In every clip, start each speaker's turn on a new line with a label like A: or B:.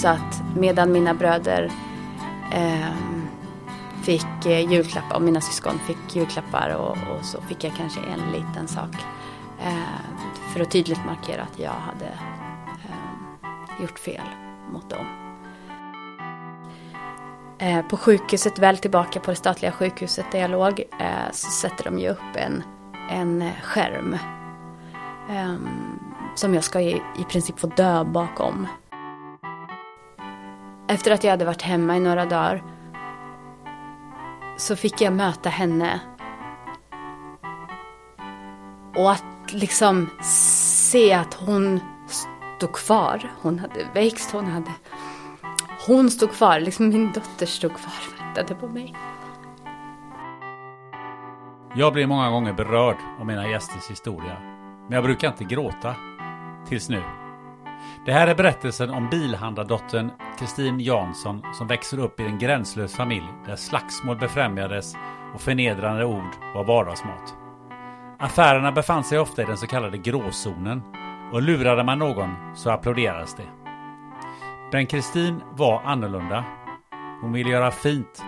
A: Så att medan mina bröder eh, fick eh, julklappar och mina syskon fick julklappar och, och, så fick jag kanske en liten sak. Eh, för att tydligt markera att jag hade eh, gjort fel mot dem. Eh, på sjukhuset, väl tillbaka på det statliga sjukhuset där jag låg, eh, så sätter de ju upp en, en skärm. Ehm, som jag ska i, i princip få dö bakom. Efter att jag hade varit hemma i några dagar så fick jag möta henne. Och att liksom se att hon stod kvar. Hon hade växt, hon hade... Hon stod kvar, liksom min dotter stod kvar och väntade på mig.
B: Jag blir många gånger berörd av mina gästers historia. Men jag brukar inte gråta. Tills nu. Det här är berättelsen om bilhandlardottern Kristin Jansson som växer upp i en gränslös familj där slagsmål befrämjades och förnedrande ord var vardagsmat. Affärerna befann sig ofta i den så kallade gråzonen och lurade man någon så applåderades det. Men Kristin var annorlunda. Hon ville göra fint,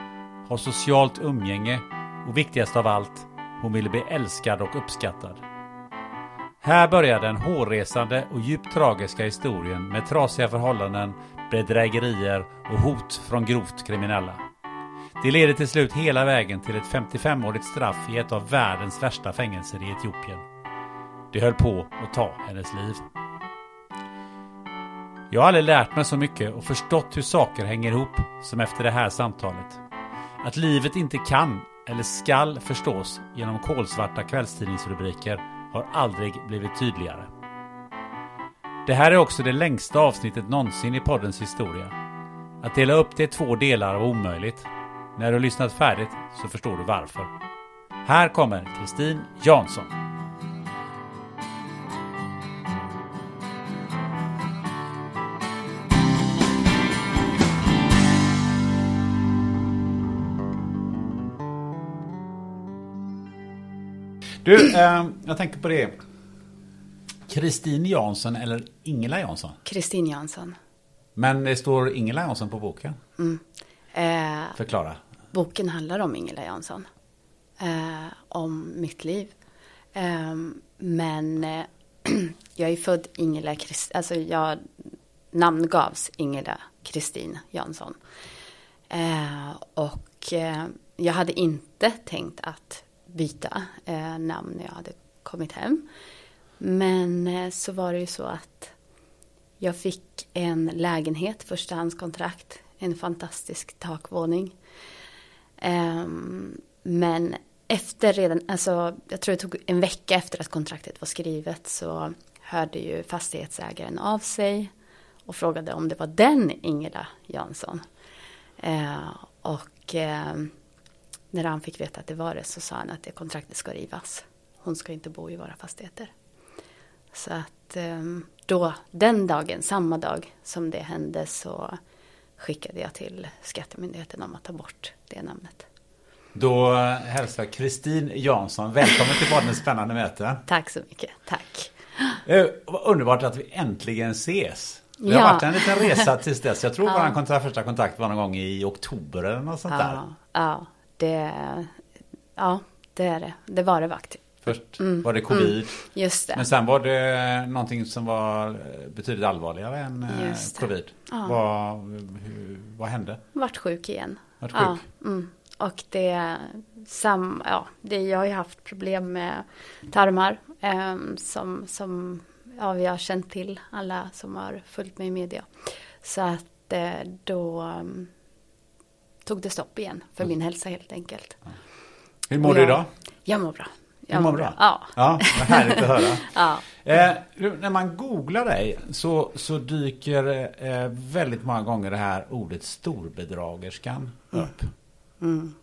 B: ha socialt umgänge och viktigast av allt, hon ville bli älskad och uppskattad. Här börjar den hårresande och djupt tragiska historien med trasiga förhållanden, bedrägerier och hot från grovt kriminella. Det leder till slut hela vägen till ett 55-årigt straff i ett av världens värsta fängelser i Etiopien. Det höll på att ta hennes liv. Jag har aldrig lärt mig så mycket och förstått hur saker hänger ihop som efter det här samtalet. Att livet inte kan eller skall förstås genom kolsvarta kvällstidningsrubriker har aldrig blivit tydligare. Det här är också det längsta avsnittet någonsin i poddens historia. Att dela upp det i två delar var omöjligt. När du lyssnat färdigt så förstår du varför. Här kommer Kristin Jansson. Du, eh, jag tänker på det. Kristin Jansson eller Ingela Jansson?
A: Kristin Jansson.
B: Men det står Ingela Jansson på boken.
A: Mm. Eh,
B: Förklara.
A: boken handlar om Ingela Jansson. Eh, om mitt liv. Eh, men eh, jag är född Ingela Kristin, alltså jag namngavs Ingela Kristin Jansson. Eh, och eh, jag hade inte tänkt att byta eh, namn när jag hade kommit hem. Men eh, så var det ju så att jag fick en lägenhet, förstahandskontrakt, en fantastisk takvåning. Eh, men efter redan, alltså jag tror det tog en vecka efter att kontraktet var skrivet så hörde ju fastighetsägaren av sig och frågade om det var den Ingela Jansson. Eh, och eh, när han fick veta att det var det så sa han att det kontraktet ska rivas. Hon ska inte bo i våra fastigheter. Så att ehm, då, den dagen, samma dag som det hände så skickade jag till Skattemyndigheten om att ta bort det namnet.
B: Då hälsar Kristin Jansson välkommen till Badens spännande möte.
A: Tack så mycket. Tack.
B: Eh, underbart att vi äntligen ses. Det har
A: Ja.
B: varit en liten resa tills dess. Jag tror vår kontakt, första kontakt var någon gång i oktober eller något sånt där.
A: Ja, ja, det, ja, det är det. Det var det faktiskt.
B: Först var det covid.
A: Just det.
B: Men sen var det någonting som var eh, betydligt allvarligare än eh, covid. Vad, hur, vad hände?
A: Vart sjuk igen.
B: Vart
A: Ja,
B: sjuk?
A: mm. Och det, sam, ja, det, jag har ju haft problem med tarmar ehm, som, som ja, vi har känt till, alla som har följt mig i media. Så att eh, då mm, tog det stopp igen för min hälsa helt enkelt.
B: Hur mår
A: Och
B: du
A: jag-
B: idag?
A: Jag mår bra.
B: Du
A: Jag
B: mår bra?
A: Ja.
B: Ja, vad härligt att höra.
A: Ja.
B: Eh, när man googlar dig så, så dyker eh, väldigt många gånger det här ordet storbedragerskan upp.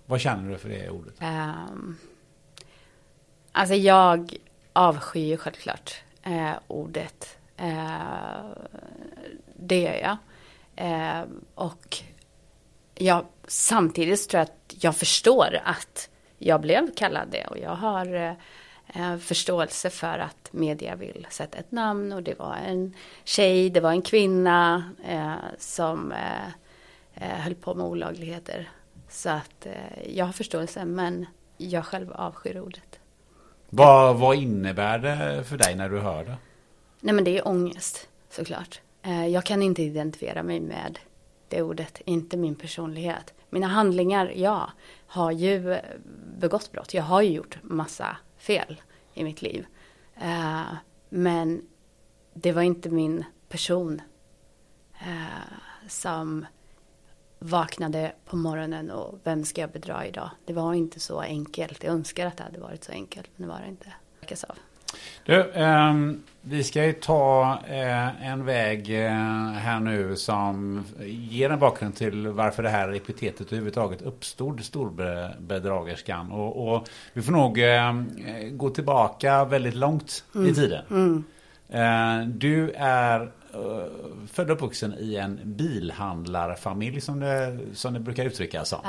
B: Vad känner du för det ordet?
A: Ehm, alltså jag avskyr självklart eh, ordet. Eh, det gör jag. Eh, och jag, samtidigt tror jag att jag förstår att jag blev kallad det. Och jag har eh, eh, förståelse för att media vill sätta ett namn. Och det var en tjej, det var en kvinna eh, som eh, eh, höll på med olagligheter. Så att eh, jag har förståelse men jag själv avskyr ordet.
B: Vad, vad innebär det för dig när du hör det?
A: Nej men det är ångest såklart. Eh, jag kan inte identifiera mig med det ordet, inte min personlighet. Mina handlingar, ja, har ju eh, begått brott. Jag har ju gjort massa fel i mitt liv. Eh, men det var inte min person eh, som vaknade på morgonen och vem ska jag bedra idag? Det var inte så enkelt. Jag önskar att det hade varit så enkelt, men det var det inte. Av.
B: Du, ehm, vi ska ju ta eh, en väg eh, här nu som ger en bakgrund till varför det här epitetet överhuvudtaget uppstod, storbedragerskan. Och, och vi får nog eh, gå tillbaka väldigt långt i tiden. Eh, du är eh, född och uppvuxen i en bilhandlarfamilj som det, som det brukar uttryckas som.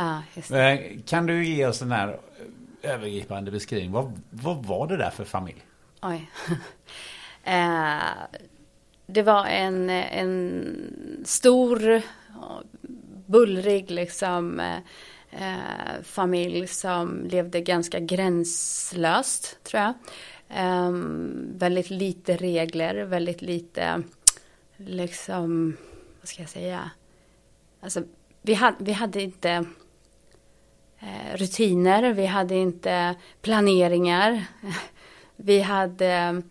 B: Eh, Kan du ge oss den här övergripande beskrivning? Vad, vad var det där för familj?
A: Oj. eh, det var en, en stor, bullrig liksom, eh, eh, familj som levde ganska gränslöst, tror jag. Eh, väldigt lite regler, väldigt lite, liksom, vad ska jag säga? Alltså, vi, hade, vi hade inte eh, rutiner, vi hade inte planeringar. Vi hade,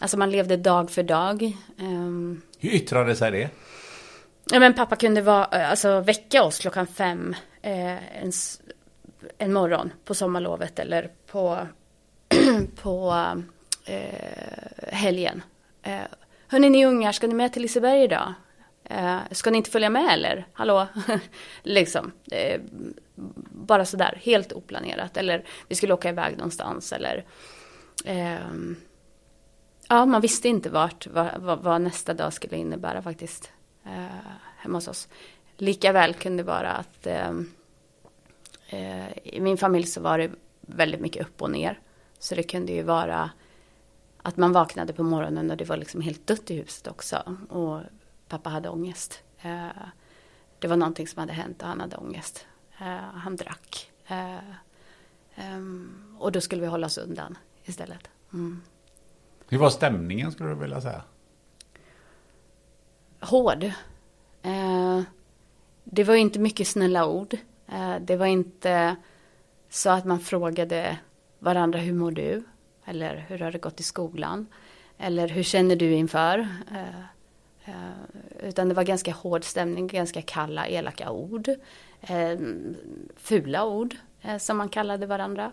A: alltså man levde dag för dag. Ehm,
B: Hur yttrade sig det?
A: Ja, men pappa kunde vara, alltså, väcka oss klockan fem eh, en, en morgon på sommarlovet eller på, på eh, helgen. Eh, Hörni ni ungar, ska ni med till Liseberg idag? Eh, ska ni inte följa med eller? Hallå? liksom. Eh, bara sådär, helt oplanerat. Eller vi skulle åka iväg någonstans eller eh, Ja, man visste inte vart, vad, vad, vad nästa dag skulle innebära faktiskt. Eh, hemma hos oss. Likaväl kunde det vara att ehm, eh, i min familj så var det väldigt mycket upp och ner. Så det kunde ju vara att man vaknade på morgonen och det var liksom helt dött i huset också. Och pappa hade ångest. Eh, det var någonting som hade hänt och han hade ångest. Eh, han drack. Eh, ehm, och då skulle vi hålla oss undan istället. Mm.
B: Hur var stämningen skulle du vilja säga?
A: hård. Eh, det var inte mycket snälla ord. Eh, det var inte så att man frågade varandra hur mår du? Eller hur har det gått i skolan? Eller hur känner du inför? Eh, utan det var ganska hård stämning, ganska kalla, elaka ord. Fula ord som man kallade varandra.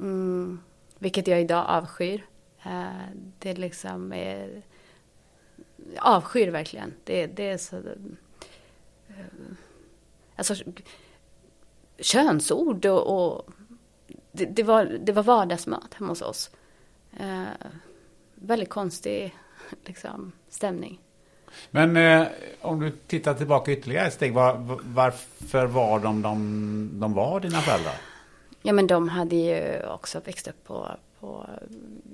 A: Mm, vilket jag idag avskyr. Eh, det liksom är avskyr verkligen. Det, det är så... Eh, alltså, könsord och... och det, det, var, det var vardagsmat hemma hos oss. Eh, väldigt konstig liksom, stämning.
B: Men eh, om du tittar tillbaka ytterligare ett steg. Var, varför var de, de de var dina föräldrar?
A: Ja men de hade ju också växt upp på, på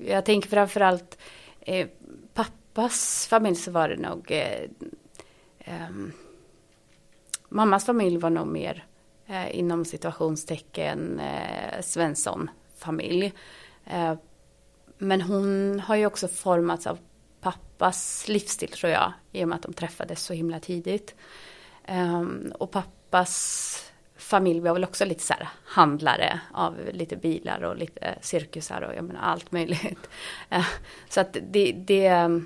A: jag tänker framförallt eh, pappas familj så var det nog eh, eh, mammas familj var nog mer eh, inom situationstecken eh, Svensson-familj. Eh, men hon har ju också formats av pappas livsstil tror jag, i och med att de träffades så himla tidigt. Ehm, och pappas familj var väl också lite så här handlare av lite bilar och lite eh, cirkusar och jag menar allt möjligt. Eh, så att det, det eh,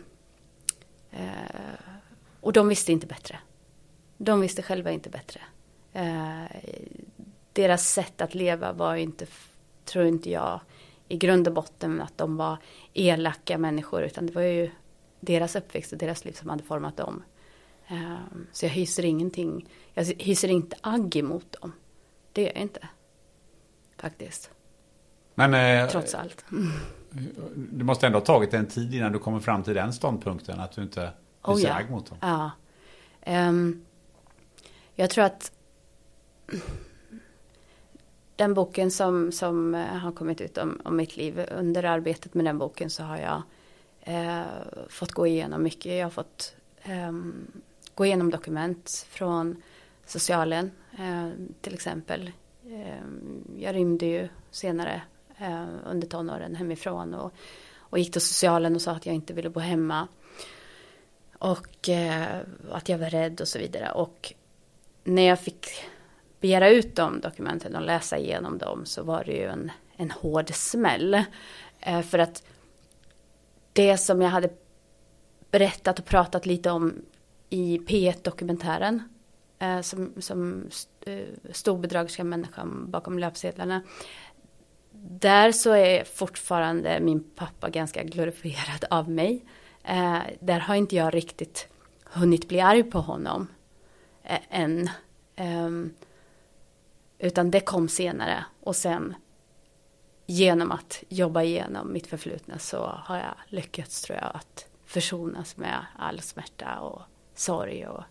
A: och de visste inte bättre. De visste själva inte bättre. Deras sätt att leva var inte, tror inte jag, i grund och botten att de var elaka människor utan det var ju deras uppväxt och deras liv som hade format dem. Um, så jag hyser ingenting, jag hyser inte agg emot dem. Det gör jag inte. Faktiskt.
B: Men, eh,
A: Trots allt.
B: Du måste ändå ha tagit en tid innan du kommer fram till den ståndpunkten att du inte
A: Oh,
B: hyser
A: ja.
B: agg mot dem.
A: Ja. Ehm, jag tror att den boken som, som eh, har kommit ut om, om mitt liv, under arbetet med den boken så har jag eh, fått gå igenom mycket. Jag har fått ehm, gå igenom dokument från socialen eh, till exempel. Eh, jag rymde ju senare eh, under tonåren hemifrån och, och gick till socialen och sa att jag inte ville bo hemma. Och att jag var rädd och så vidare. Och när jag fick begära ut de dokumenten och läsa igenom dem så var det ju en, en hård smäll. För att det som jag hade berättat och pratat lite om i P1-dokumentären eh, som, som st- eh, storbedragerska människan bakom löpsedlarna. Där så är fortfarande min pappa ganska glorifierad av mig. Eh, där har inte jag riktigt hunnit bli arg på honom eh, än. Eh, utan det kom senare och sen genom att jobba igenom mitt förflutna så har jag lyckats tror jag att försonas med all smärta och sorg och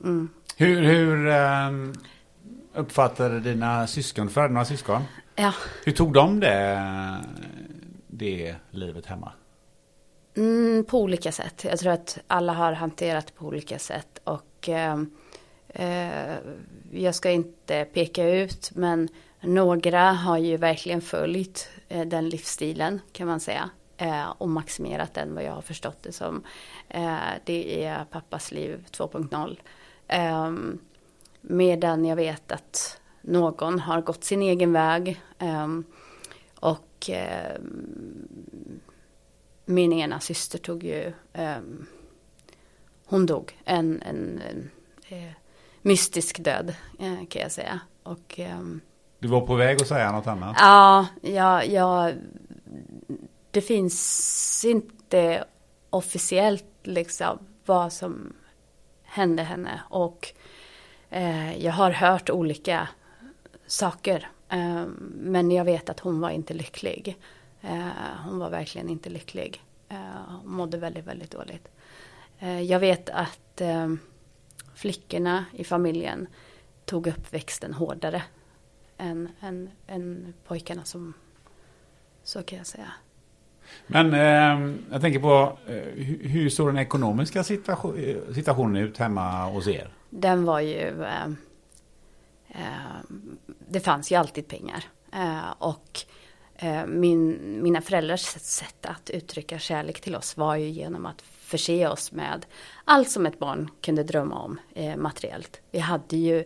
A: mm.
B: Hur, hur ehm, uppfattade dina syskon, för några syskon?
A: ja,
B: Hur tog de det, det livet hemma?
A: Mm, på olika sätt. Jag tror att alla har hanterat på olika sätt. Och eh, eh, jag ska inte peka ut, men några har ju verkligen följt eh, den livsstilen kan man säga. Eh, och maximerat den vad jag har förstått det som. Eh, det är pappas liv 2.0. Eh, medan jag vet att någon har gått sin egen väg. Eh, och eh, min ena syster tog ju, ehm, hon dog en, en, en eh, mystisk död eh, kan jag säga. Och ehm,
B: Du var på väg att säga något annat?
A: ja, ja, ja, det finns inte officiellt liksom vad som hände henne. Och eh, jag har hört olika saker. Eh, men jag vet att hon var inte lycklig. Eh, hon var verkligen inte lycklig. Eh, hon mådde väldigt, väldigt dåligt. Eh, jag vet att eh, flickorna i familjen tog uppväxten hårdare än, än, än pojkarna som, så kan jag säga.
B: Men eh, jag tänker på, eh, hur, såg den ekonomiska situation, situationen ut hemma hos er?
A: Den var ju, eh, eh, det fanns ju alltid pengar. Eh, och eh, min, mina föräldrars sätt att uttrycka kärlek till oss var ju genom att förse oss med allt som ett barn kunde drömma om eh, materiellt. Vi hade ju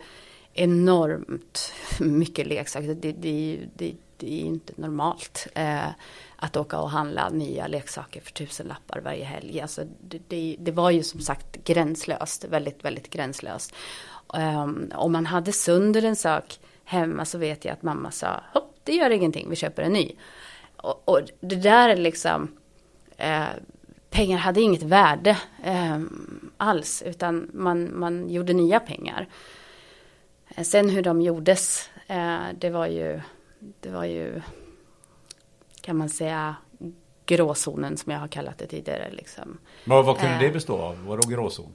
A: enormt mycket leksaker. Det, det, det, det är inte normalt eh, att åka och handla nya leksaker för tusen lappar varje helg. Alltså, det, det, det var ju som sagt gränslöst, väldigt, väldigt gränslöst. Um, om man hade sönder en sak hemma så vet jag att mamma sa, hopp, det gör ingenting, vi köper en ny. Och, och det där är liksom, eh, pengar hade inget värde eh, alls, utan man, man gjorde nya pengar. Sen hur de gjordes, eh, det var ju, det var ju, kan man säga, gråzonen som jag har kallat det tidigare. Liksom.
B: Vad, vad kunde
A: Eh.
B: det bestå av? Vadå gråzon?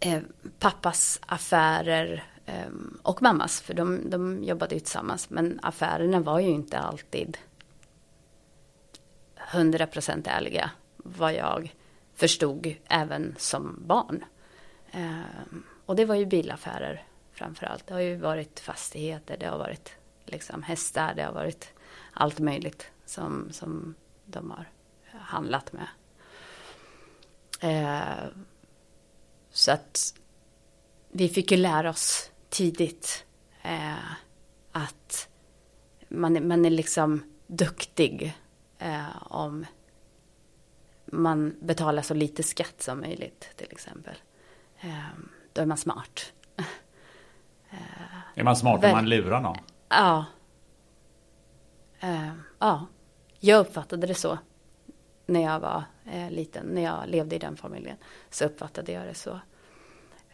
A: Eh, pappas affärer ehm, och mammas, för de, de jobbade ju tillsammans. Men affärerna var ju inte alltid 100% ärliga, vad jag förstod även som barn. Ehm, och det var ju bilaffärer framför allt. Det har ju varit fastigheter, det har varit liksom hästar, det har varit allt möjligt som, som de har handlat med. Eh, så att vi fick ju lära oss tidigt eh, att man, man är liksom duktig eh, om man betalar så lite skatt som möjligt till exempel. Eh, då är man smart.
B: är man smart om man lurar någon?
A: Ja. Eh, ja, jag uppfattade det så när jag var eh, liten, när jag levde i den familjen. Så uppfattade jag det så.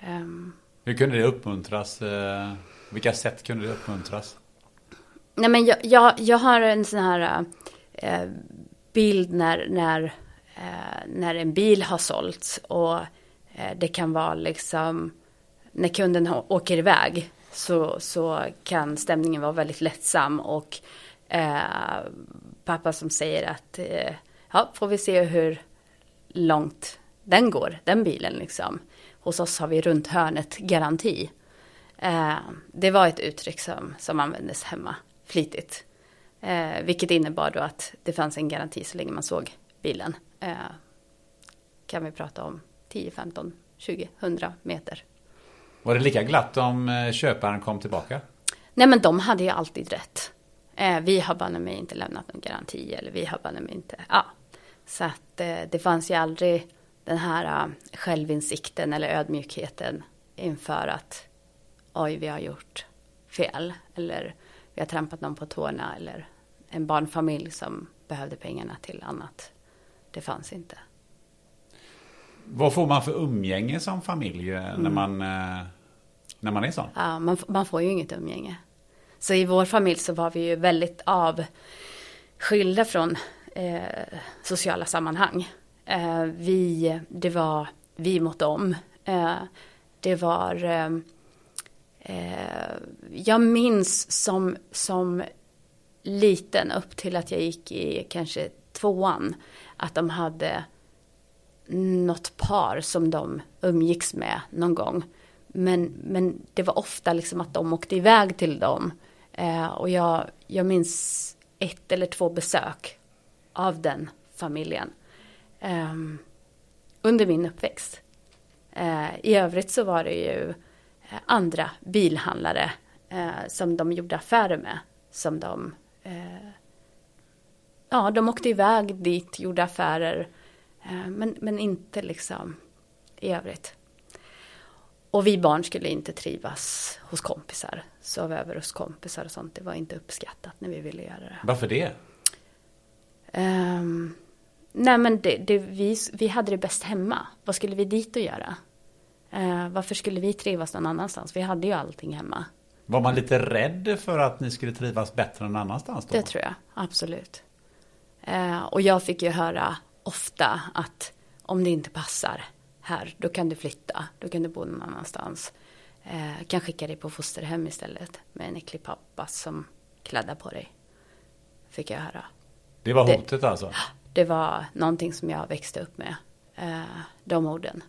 A: Um,
B: Hur kunde det uppmuntras? Eh, vilka sätt kunde det uppmuntras?
A: Nej men jag, jag, jag har en sån här eh, bild när, när, när en bil har sålts och det kan vara liksom när kunden åker iväg så, så kan stämningen vara väldigt lättsam och eh, pappa som säger att eh, ja, får vi se hur långt den går, den bilen liksom. Hos oss har vi runt hörnet garanti. Eh, det var ett uttryck som, som användes hemma flitigt. Eh, vilket innebar då att det fanns en garanti så länge man såg bilen. Eh, kan vi prata om 10, 15, 20, 100 meter.
B: Var det lika glatt om eh, köparen kom tillbaka?
A: Nej men de hade ju alltid rätt. Eh, vi har banne mig inte lämnat någon garanti eller vi har banne mig inte, ja. Så att eh, det fanns ju aldrig den här uh, självinsikten eller ödmjukheten inför att oj, vi har gjort fel eller vi har trampat någon på tårna eller en barnfamilj som behövde pengarna till annat. Det fanns inte.
B: Vad får man för umgänge som familj eh, mm. när, man, eh, när man är sån?
A: Ja, man, man får ju inget umgänge. Så i vår familj så var vi ju väldigt avskilda från eh, sociala sammanhang. Eh, vi, det var vi mot dem. Eh, det var, eh, eh, jag minns som, som liten upp till att jag gick i kanske tvåan, att de hade något par som de umgicks med någon gång. Men, men det var ofta liksom att de åkte iväg till dem. Eh, och jag, jag minns ett eller två besök av den familjen. Eh, under min uppväxt. Eh, I övrigt så var det ju eh, andra bilhandlare eh, som de gjorde affärer med. Som de, eh, ja de åkte iväg dit, gjorde affärer. Eh, men, men inte liksom i övrigt. Och vi barn skulle inte trivas hos kompisar. Sova över hos kompisar och sånt. Det var inte uppskattat när vi ville göra det.
B: Varför det?
A: Um, nej men det, det, vi, vi hade det bäst hemma. Vad skulle vi dit och göra? Uh, varför skulle vi trivas någon annanstans? Vi hade ju allting hemma.
B: Var man lite rädd för att ni skulle trivas bättre någon annanstans då?
A: Det tror jag, absolut. Uh, och jag fick ju höra ofta att om det inte passar här, då kan du flytta, då kan du bo någon annanstans. Eh, kan skicka dig på fosterhem istället med en äcklig pappa som kladdar på dig. Fick jag höra.
B: Det var hotet det, alltså?
A: Det var någonting som jag växte upp med. Eh, de orden.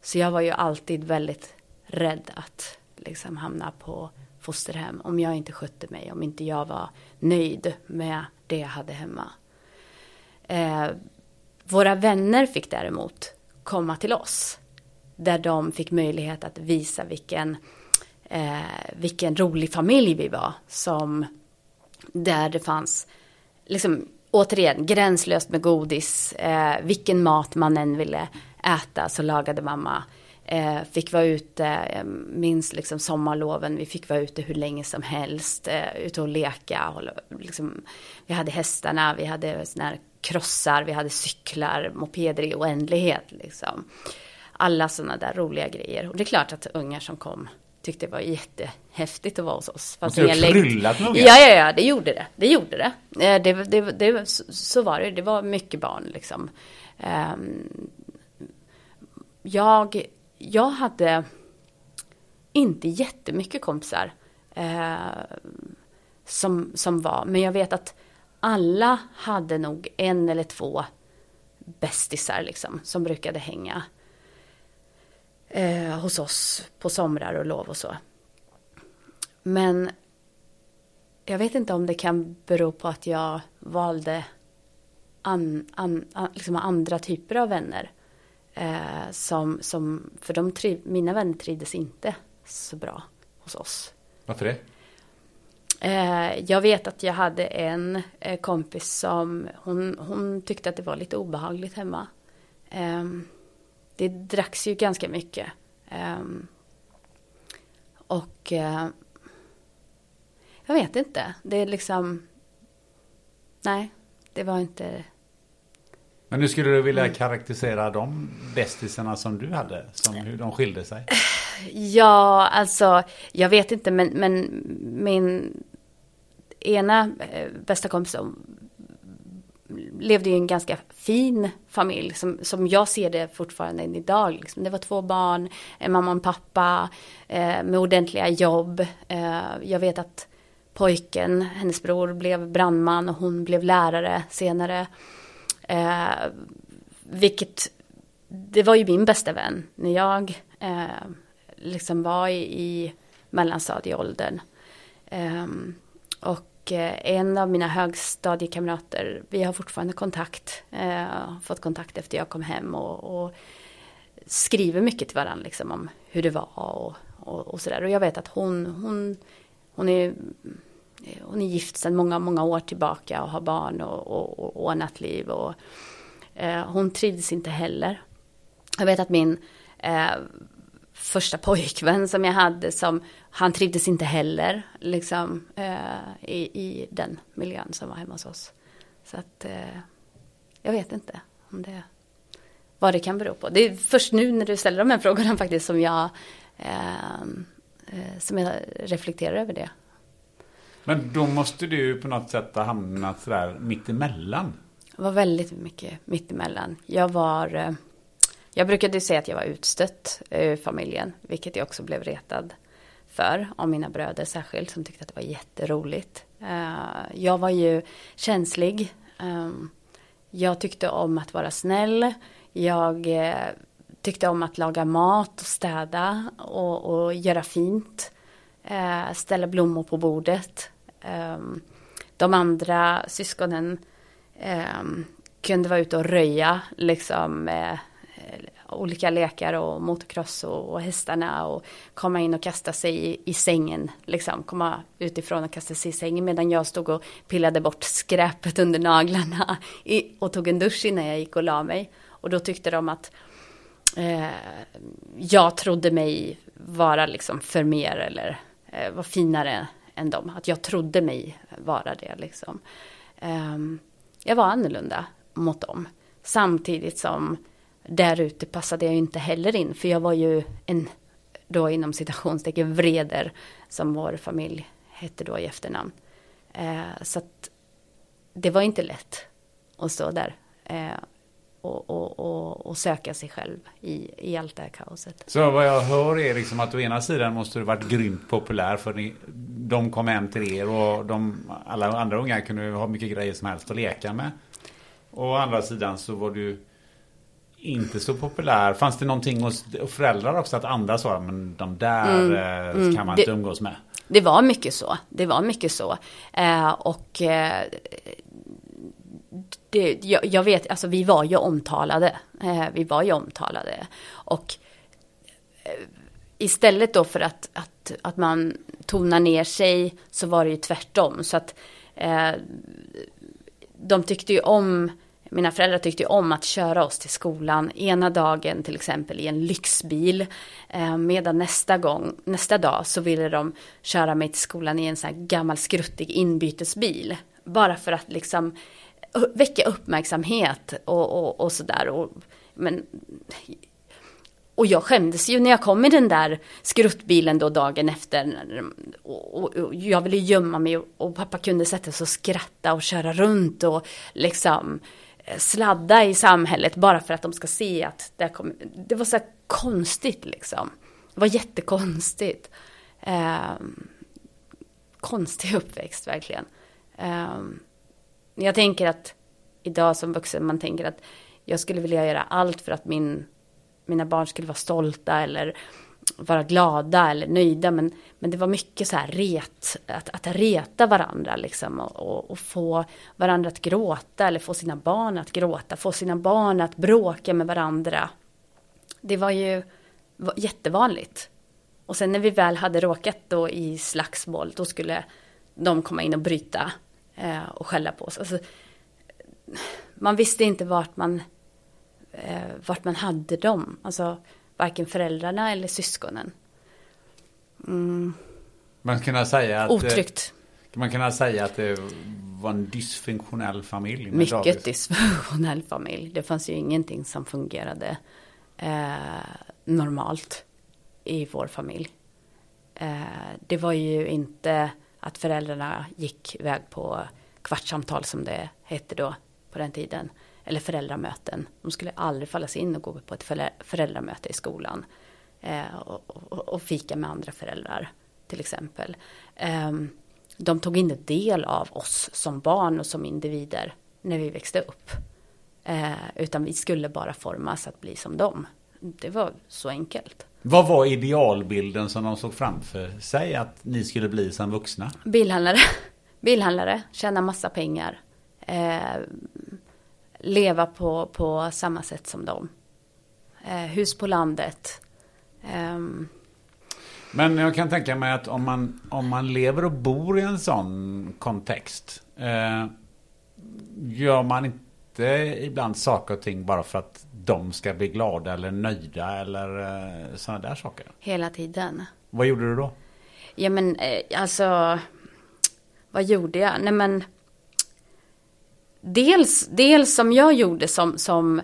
A: Så jag var ju alltid väldigt rädd att liksom hamna på fosterhem. Om jag inte skötte mig, om inte jag var nöjd med det jag hade hemma. Eh, våra vänner fick däremot komma till oss. Där de fick möjlighet att visa vilken, eh, vilken rolig familj vi var. Som, där det fanns, liksom, återigen, gränslöst med godis. Eh, vilken mat man än ville äta så lagade mamma. Eh, fick vara ute, jag minns liksom sommarloven, vi fick vara ute hur länge som helst, eh, ute och leka. Och, liksom, vi hade hästarna, vi hade såna här krossar, vi hade cyklar, mopeder i oändlighet. Liksom. Alla sådana där roliga grejer. Och det är klart att ungar som kom tyckte det var jättehäftigt att vara hos oss.
B: Fast det har kryllat med ungar?
A: Ja, ja, ja, det gjorde det. Det gjorde det. Eh, det, det, det så var det. Det var mycket barn liksom. Ehm, jag, jag hade inte jättemycket kompisar eh, som, som var. Men jag vet att alla hade nog en eller två bästisar liksom, som brukade hänga eh, hos oss på somrar och lov och så. Men jag vet inte om det kan bero på att jag valde an, an, an, liksom andra typer av vänner. Eh, som, som, för de triv, mina vänner trivdes inte så bra hos oss.
B: Varför det?
A: Eh, jag vet att jag hade en eh, kompis som hon, hon tyckte att det var lite obehagligt hemma. Det dracks ju ganska mycket. Ehm, och eh, jag vet inte. Det är liksom... Nej, det var inte...
B: Men hur skulle du vilja karaktärisera de bästisarna som du hade? Som hur de skilde sig?
A: Ja, alltså jag vet inte men, men min ena eh, bästa kompis levde i en ganska fin familj som, som jag ser det fortfarande än idag. Liksom. Det var två barn, en mamma och en pappa eh, med ordentliga jobb. Eh, jag vet att pojken, hennes bror, blev brandman och hon blev lärare senare. Eh, vilket, det var ju min bästa vän när jag eh, liksom var i, i mellanstadieåldern. Eh, och och en av mina högstadiekamrater, vi har fortfarande kontakt, eh, fått kontakt efter jag kom hem och, och skriver mycket till varandra liksom om hur det var och, och, och sådär. Och jag vet att hon, hon, hon är hon är gift sedan många, många år tillbaka och har barn och, och, och ordnat liv. Och, eh, hon trivdes inte heller. Jag vet att min eh, första pojkvän som jag hade som han trivdes inte heller liksom eh, i, i den miljön som var hemma hos oss. Så att eh, jag vet inte om det vad det kan bero på. Det är först nu när du ställer de här frågorna faktiskt som jag eh, eh som jag reflekterar över det.
B: Men då måste du på något sätt ha hamnat sådär mittemellan.
A: Det var väldigt mycket mittemellan. Jag var eh, jag brukade säga att jag var utstött eh, ur familjen, vilket jag också blev retad för av mina bröder särskilt som tyckte att det var jätteroligt. Eh, jag var ju känslig. Ehm, jag tyckte om att vara snäll. Jag eh, tyckte om att laga mat och städa och, och göra fint. Ställa blommor på bordet. Ehm, de andra syskonen ehm, kunde vara ute och röja liksom olika lekar och motocross och, och hästarna och komma in och kasta sig i, i sängen, liksom komma utifrån och kasta sig i sängen medan jag stod och pillade bort skräpet under naglarna i, och tog en dusch innan jag gick och la mig. Och då tyckte de att eh, jag trodde mig vara liksom för mer eller eh, var finare än dem. Att jag trodde mig vara det liksom. Eh, jag var annorlunda mot dem. Samtidigt som där ute passade jag ju inte heller in. För jag var ju en, då inom citationstecken, vreder. Som vår familj hette då i efternamn. Eh, så att det var inte lätt att stå där. Eh, och, och, och, och, söka sig själv i, i allt det här kaoset.
B: Så vad jag hör är liksom att å ena sidan måste du varit grymt populär för ni, de kom hem till er och de, alla andra unga kunde ha mycket grejer som helst att leka med. Och å andra sidan så var du inte så populär. Fanns det någonting hos föräldrar också att andra sa men de där mm, eh, mm, kan man det, inte umgås med?
A: Det var mycket så. Det var mycket så. Eh, och eh, det, jag, jag, vet, alltså vi var ju omtalade. Eh, vi var ju omtalade. Och eh, istället då för att, att, att man tonar ner sig så var det ju tvärtom. Så att eh, de tyckte ju om mina föräldrar tyckte om att köra oss till skolan ena dagen till exempel i en lyxbil. Eh, medan nästa gång, nästa dag så ville de köra mig till skolan i en sån här gammal skruttig inbytesbil. Bara för att liksom väcka uppmärksamhet och, och, och sådär. Men och jag skämdes ju när jag kom i den där skruttbilen då dagen efter. Och, och, och jag ville gömma mig och, och, pappa kunde sätta sig och skratta och köra runt och liksom Eh, sladda i samhället bara för att de ska se att det, kom, det var så konstigt liksom. det var jättekonstigt. Eh, konstig uppväxt verkligen. Eh, jag tänker att idag som vuxen man tänker att jag skulle vilja göra allt för att min, mina barn skulle vara stolta eller vara glada eller nöjda. Men, men det var mycket så här ret, att, att reta varandra liksom och, och, och, få varandra att gråta eller få sina barn att gråta, få sina barn att bråka med varandra. Det var ju jättevanligt. Och sen när vi väl hade råkat då i slagsmål, då skulle de komma in och bryta eh, och skälla på oss. Alltså, man visste inte vart man, eh, vart man hade dem. Alltså varken föräldrarna eller syskonen.
B: Mm. Man kan säga att...
A: Otryggt.
B: Man kan säga att det var en dysfunktionell familj.
A: Mycket Davis. dysfunktionell familj. Det fanns ju ingenting som fungerade eh, normalt i vår familj. Eh, det var ju inte att föräldrarna gick iväg på kvartssamtal som det hette då på den tiden. Eller föräldramöten. De skulle aldrig falla sig in och gå på ett föräldramöte i skolan. Eh, och, och, och, fika med andra föräldrar till exempel. Eh, de tog inte del av oss som barn och som individer när vi växte upp. Eh, utan vi skulle bara formas att bli som dem. Det var så enkelt.
B: Vad var idealbilden som de såg framför sig att ni skulle bli som vuxna?
A: Bilhandlare. Bilhandlare, tjäna massa pengar. Eh, leva på, på samma sätt som dem. Eh, hus på landet. Eh,
B: men jag kan tänka mig att om man, om man lever och bor i en sån kontext. Eh, gör man inte ibland saker och ting bara för att de ska bli glada eller nöjda eller eh, sådana där saker?
A: Hela tiden.
B: Vad gjorde du då?
A: Ja men eh, alltså, vad gjorde jag? Nej men, dels, dels som jag gjorde som, som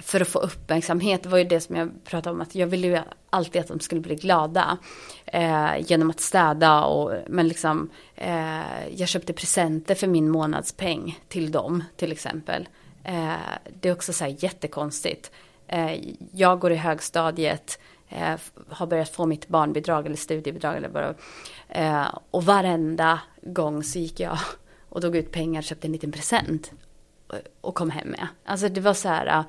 A: för att få uppmärksamhet, det var ju det som jag pratade om, att jag ville ju alltid att de skulle bli glada. Eh, genom att städa och, men liksom, eh, jag köpte presenter för min månadspeng till dem till exempel. Eh, det är också så här jättekonstigt. Eh, jag går i högstadiet, eh, har börjat få mitt barnbidrag eller studiebidrag eller vad eh, Och varenda gång så gick jag och tog ut pengar och köpte en liten present. Och kom hem med. Alltså det var så här. Äh,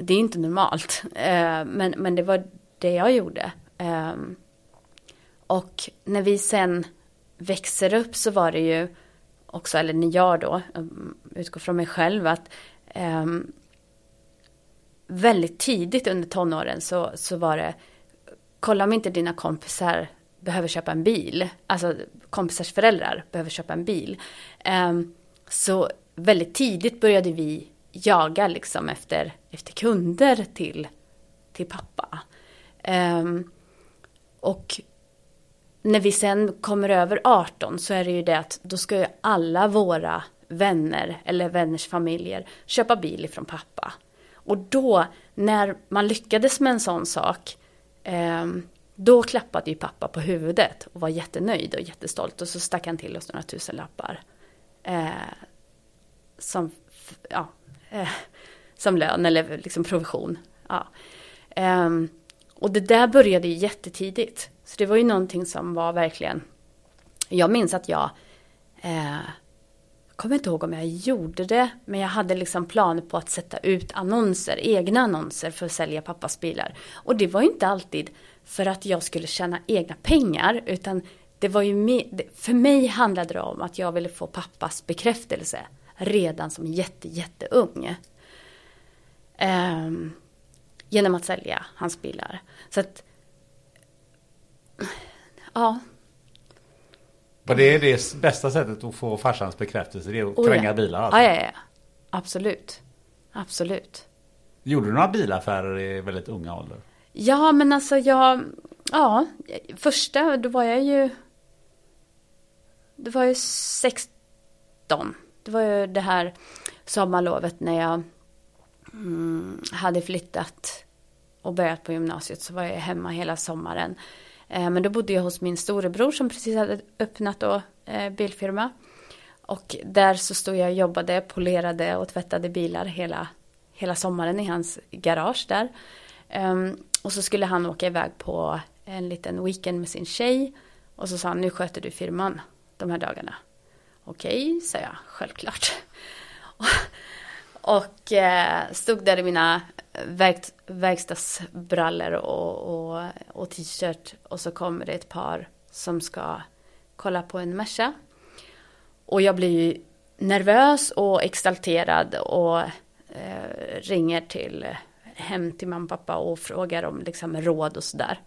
A: det är inte normalt. Äh, men, men det var det jag gjorde. Ehm, och när vi sen växer upp så var det ju också, eller när jag då, äh, utgår från mig själv, att ehm, väldigt tidigt under tonåren så, så var det, kolla om inte dina kompisar behöver köpa en bil, alltså kompisars föräldrar behöver köpa en bil. Ehm, så väldigt tidigt började vi jaga liksom efter, efter kunder till, till pappa. Ehm, och när vi sen kommer över 18 så är det ju det att då ska ju alla våra vänner eller vänners familjer köpa bil ifrån pappa. Och då, när man lyckades med en sån sak, eh, då klappade ju pappa på huvudet och var jättenöjd och jättestolt. Och så stack han till oss några tusen lappar. Eh, som, ja, eh, som lön eller liksom provision. Ja. Eh, och det där började ju jättetidigt. Så det var ju någonting som var verkligen... Jag minns att jag... Eh, kommer inte ihåg om jag gjorde det, men jag hade liksom planer på att sätta ut annonser, egna annonser för att sälja pappas bilar. Och det var ju inte alltid för att jag skulle tjäna egna pengar, utan det var ju för mig handlade det om att jag ville få pappas bekräftelse redan som jätte, jätteung. Um, genom att sälja hans bilar. Så att, ja.
B: Var det det bästa sättet att få farsans bekräftelse? Det är att oh, kränga
A: ja.
B: bilar? Alltså.
A: Ja, ja, ja. Absolut. Absolut.
B: Gjorde du några bilaffärer i väldigt unga ålder?
A: Ja, men alltså jag... Ja, första, då var jag ju... Det var ju 16. Det var ju det här sommarlovet när jag mm, hade flyttat och börjat på gymnasiet så var jag hemma hela sommaren. Eh, men då bodde jag hos min storebror som precis hade öppnat då, eh, bilfirma. Och där så stod jag och jobbade, polerade och tvättade bilar hela, hela sommaren i hans garage där. Um, och så skulle han åka iväg på en liten weekend med sin tjej. Och så sa han, nu sköter du firman de här dagarna. Okej, sa jag, självklart. och eh, stod där i mina verkt, verkstadsbrallor och, och, och t-shirt. Och så kommer det ett par som ska kolla på en Merca. Och jag blir ju nervös och exalterad och eh, ringer till hem till mamma och pappa och frågar om liksom, råd och sådär.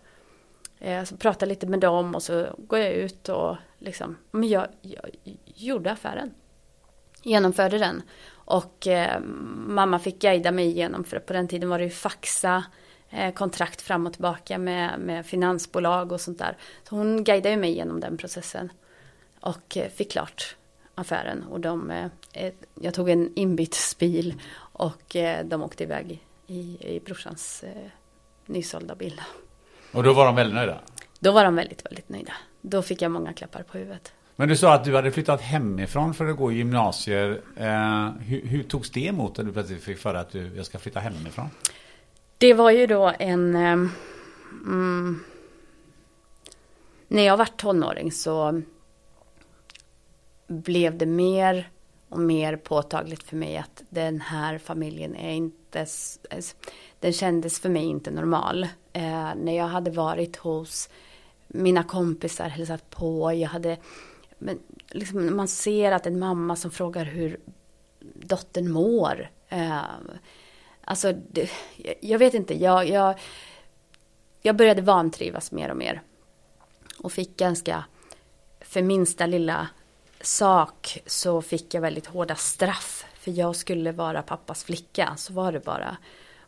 A: Eh, så pratar lite med dem och så går jag ut och liksom, men jag, jag gjorde affären. Genomförde den. Och eh, mamma fick guida mig igenom, för på den tiden var det ju faxa eh, kontrakt fram och tillbaka med, med finansbolag och sånt där. Så hon guidade mig genom den processen. Och eh, fick klart affären. Och de, eh, eh jag tog en inbytesbil och eh, de åkte iväg i, i brorsans eh, nysålda bil.
B: Och då var de väldigt nöjda?
A: Då var de väldigt, väldigt nöjda. Då fick jag många klappar på huvudet.
B: Men du sa att du hade flyttat hemifrån för att gå i gymnasier. Eh, hur, hur togs det emot när du plötsligt fick för att du, jag ska flytta hemifrån?
A: Det var ju då en... Eh, mm, när jag var tonåring så blev det mer och mer påtagligt för mig att den här familjen är inte, den kändes för mig inte normal. Eh, när jag hade varit hos mina kompisar, hälsat på, jag hade, men liksom, man ser att en mamma som frågar hur dottern mår. Eh, alltså, det, jag vet inte, jag, jag, jag började vantrivas mer och mer. Och fick ganska, för minsta lilla sak så fick jag väldigt hårda straff. För jag skulle vara pappas flicka, så var det bara.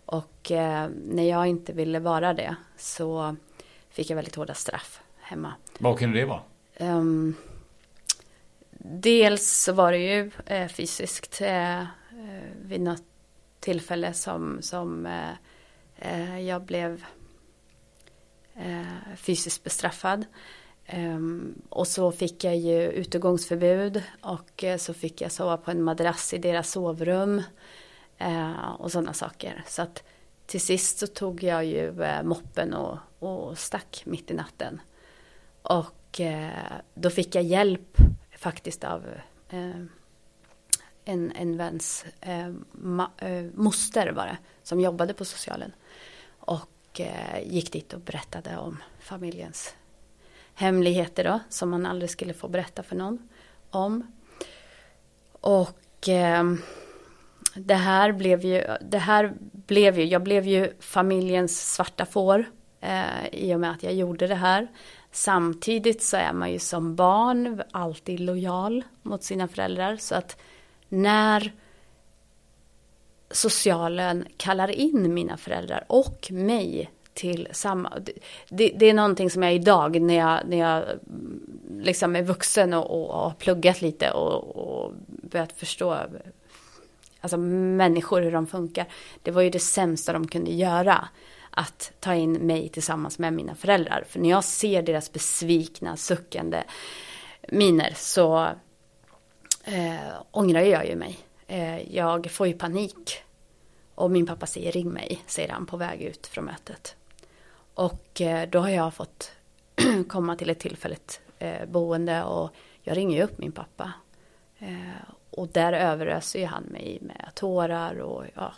A: Och eh, när jag inte ville vara det så fick jag väldigt hårda straff hemma.
B: Vad kunde det vara? Um,
A: dels så var det ju eh, fysiskt eh, eh vid något tillfälle som, som eh, eh jag blev fysiskt bestraffad. Um, och så fick jag ju utegångsförbud och uh, så fick jag sova på en madrass i deras sovrum. Uh, och sådana saker. Så att till sist så tog jag ju uh, moppen och, och stack mitt i natten. Och då fick jag hjälp faktiskt av en, en väns ma, moster var det, som jobbade på socialen. Och gick dit och berättade om familjens hemligheter då, som man aldrig skulle få berätta för någon om. Och eh, det här blev ju, det här blev ju, jag blev ju familjens svarta får eh, i och med att jag gjorde det här. Samtidigt så är man ju som barn alltid lojal mot sina föräldrar så att när socialen kallar in mina föräldrar och mig till samma... Det, det, är någonting som jag idag när jag, när jag liksom är vuxen och, och, har pluggat lite och, och börjat förstå alltså människor, hur de funkar. Det var ju det sämsta de kunde göra. Att ta in mig tillsammans med mina föräldrar. För när jag ser deras besvikna, suckande miner så eh, ångrar jag ju mig. Eh, jag får ju panik. Och min pappa säger ring mig, säger han på väg ut från mötet. Och eh, då har jag fått komma till ett tillfälligt eh, boende och jag ringer upp min pappa. Eh, och där överöser ju han mig med tårar och ja,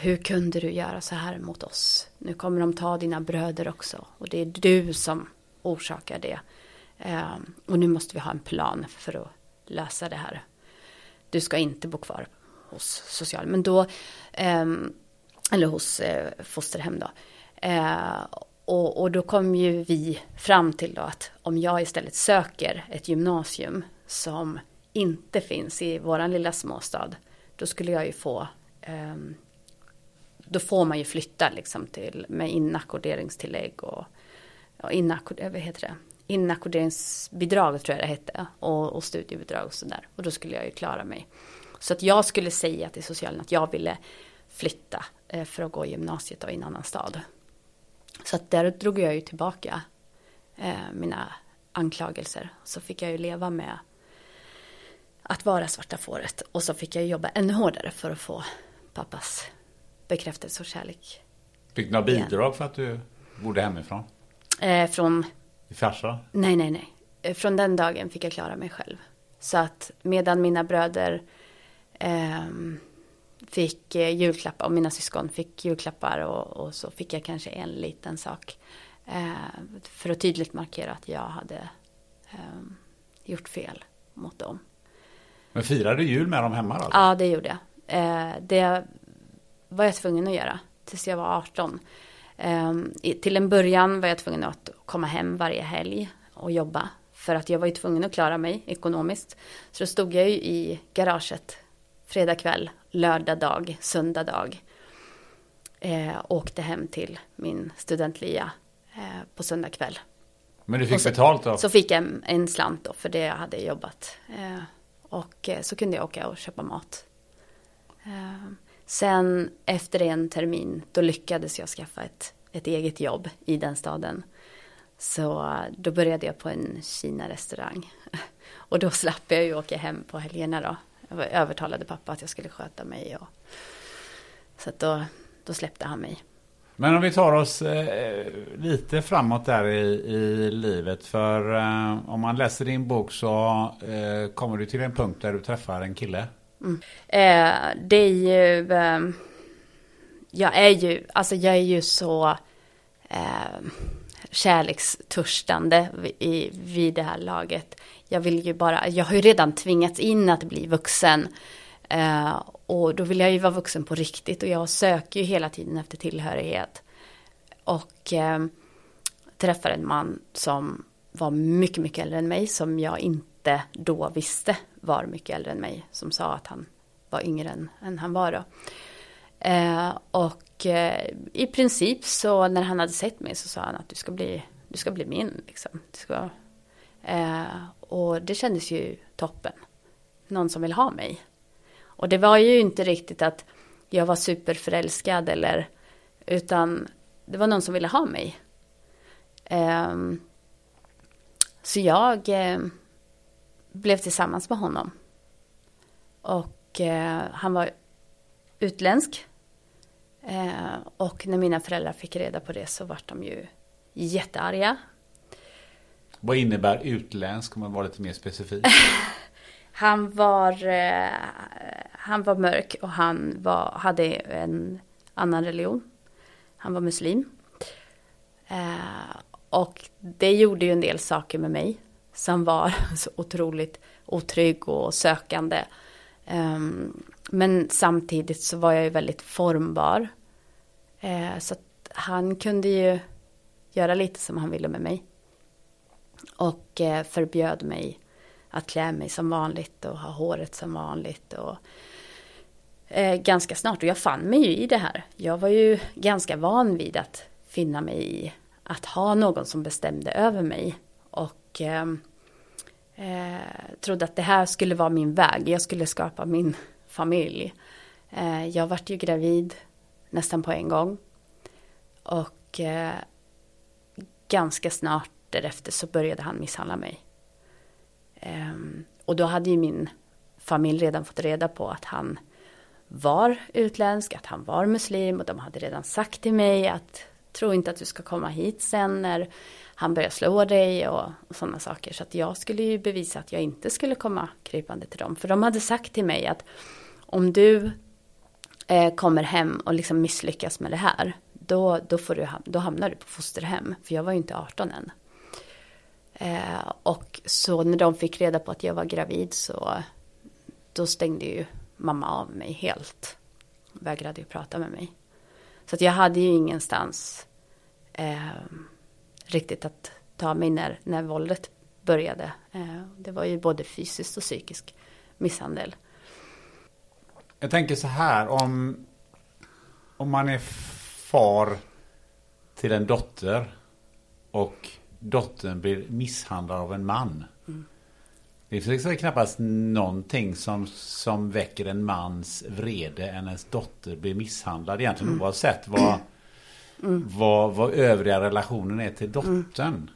A: hur kunde du göra så här mot oss? Nu kommer de ta dina bröder också och det är du som orsakar det. Och nu måste vi ha en plan för att lösa det här. Du ska inte bo kvar hos social, men då, ehm, eller hos fosterhem då. Eh, och, och, då kom ju vi fram till då att om jag istället söker ett gymnasium som inte finns i våran lilla småstad, då skulle jag ju få eh, då får man ju flytta liksom till med inackorderingstillägg och, och inackord, eh, vad heter det? inackorderingsbidrag tror jag det hette och, och studiebidrag och sådär. Och då skulle jag ju klara mig. Så att jag skulle säga till socialen att jag ville flytta eh, för att gå gymnasiet då, i en annan stad. Så att där drog jag ju tillbaka eh, mina anklagelser. Så fick jag ju leva med att vara svarta fåret. Och så fick jag jobba ännu hårdare för att få pappas bekräftelse och kärlek
B: Fick du några bidrag för att du bodde hemifrån?
A: Eh, från,
B: I farsa?
A: nej, nej, nej. Eh, Från den dagen fick jag klara mig själv. Så att medan mina bröder ehm, fick eh, julklappar och mina syskon fick julklappar och, och så fick jag kanske en liten sak. Eh, för att tydligt markera att jag hade ehm, gjort fel mot dem.
B: Men firade du jul med dem hemma då?
A: Ja, det gjorde jag. Eh, det var jag tvungen att göra tills jag var 18. Eh, till en början var jag tvungen att komma hem varje helg och jobba. För att jag var ju tvungen att klara mig ekonomiskt. Så då stod jag ju i garaget fredag kväll, lördag dag, söndag dag. Eh, åkte hem till min studentlya eh, på söndag kväll.
B: Men du fick
A: så-
B: betalt då?
A: Så fick jag en, en slant då för det jag hade jobbat. Eh, och eh, så kunde jag åka och köpa mat. Eh, sen efter en termin då lyckades jag skaffa ett, ett eget jobb i den staden. Så eh, då började jag på en Kina-restaurang. Och då slapp jag ju åka hem på helgerna då. Jag övertalade pappa att jag skulle sköta mig. Och, så att då, då släppte han mig.
B: Men om vi tar oss eh, lite framåt där i, i livet. För eh, om man läser din bok så eh, kommer du till en punkt där du träffar en kille.
A: Eh, det är ju, eh, jag är ju, alltså jag är ju så eh, kärlekstörstande i, vid det här laget. Jag vill ju bara, jag har ju redan tvingats in att bli vuxen. Eh, och då vill jag ju vara vuxen på riktigt och jag söker ju hela tiden efter tillhörighet. Och eh, träffar en man som var mycket, mycket äldre än mig, som jag inte då visste var mycket äldre än mig, som sa att han var yngre än, än han var då. Eh, och eh, i princip så när han hade sett mig så sa han att du ska bli, du ska bli min. Liksom. Du ska, Eh, och det kändes ju toppen. Någon som vill ha mig. Och det var ju inte riktigt att jag var superförälskad eller utan det var någon som ville ha mig. Ehm, så jag eh, blev tillsammans med honom. Och eh, han var utländsk. Eh, och när mina föräldrar fick reda på det så var de ju jättearga.
B: Vad innebär utländsk om man var lite mer specifik?
A: Han var, eh, han var mörk och han var, hade en annan religion. Han var muslim. Eh, och det gjorde ju en del saker med mig som var så otroligt otrygg och sökande. Ehm, men samtidigt så var jag ju väldigt formbar. Eh, så att han kunde ju göra lite som han ville med mig. Och eh, förbjöd mig att klä mig som vanligt och ha håret som vanligt. Och, eh, ganska snart, och jag fann mig ju i det här. Jag var ju ganska van vid att finna mig i att ha någon som bestämde över mig. Och eh, eh, trodde att det här skulle vara min väg. Jag skulle skapa min familj. Eh, jag vart ju gravid nästan på en gång. Och eh, ganska snart därefter så började han misshandla mig. Um, och då hade ju min familj redan fått reda på att han var utländsk, att han var muslim och de hade redan sagt till mig att tro inte att du ska komma hit sen när han börjar slå dig och, och sådana saker. Så att jag skulle ju bevisa att jag inte skulle komma krypande till dem. För de hade sagt till mig att om du eh, kommer hem och liksom misslyckas med det här, då, då, får du, ham- då hamnar du på fosterhem. För jag var ju inte 18 än. Eh, och så när de fick reda på att jag var gravid så då stängde ju mamma av mig helt. Vägrade ju prata med mig. Så att jag hade ju ingenstans eh, riktigt att ta mig när, när våldet började. Eh, det var ju både fysiskt och psykisk misshandel.
B: Jag tänker så här om, om man är far till en dotter och dottern blir misshandlad av en man. Det finns liksom knappast någonting som, som väcker en mans vrede än ens dotter blir misshandlad. Egentligen oavsett vad, vad, vad övriga relationen är till dottern.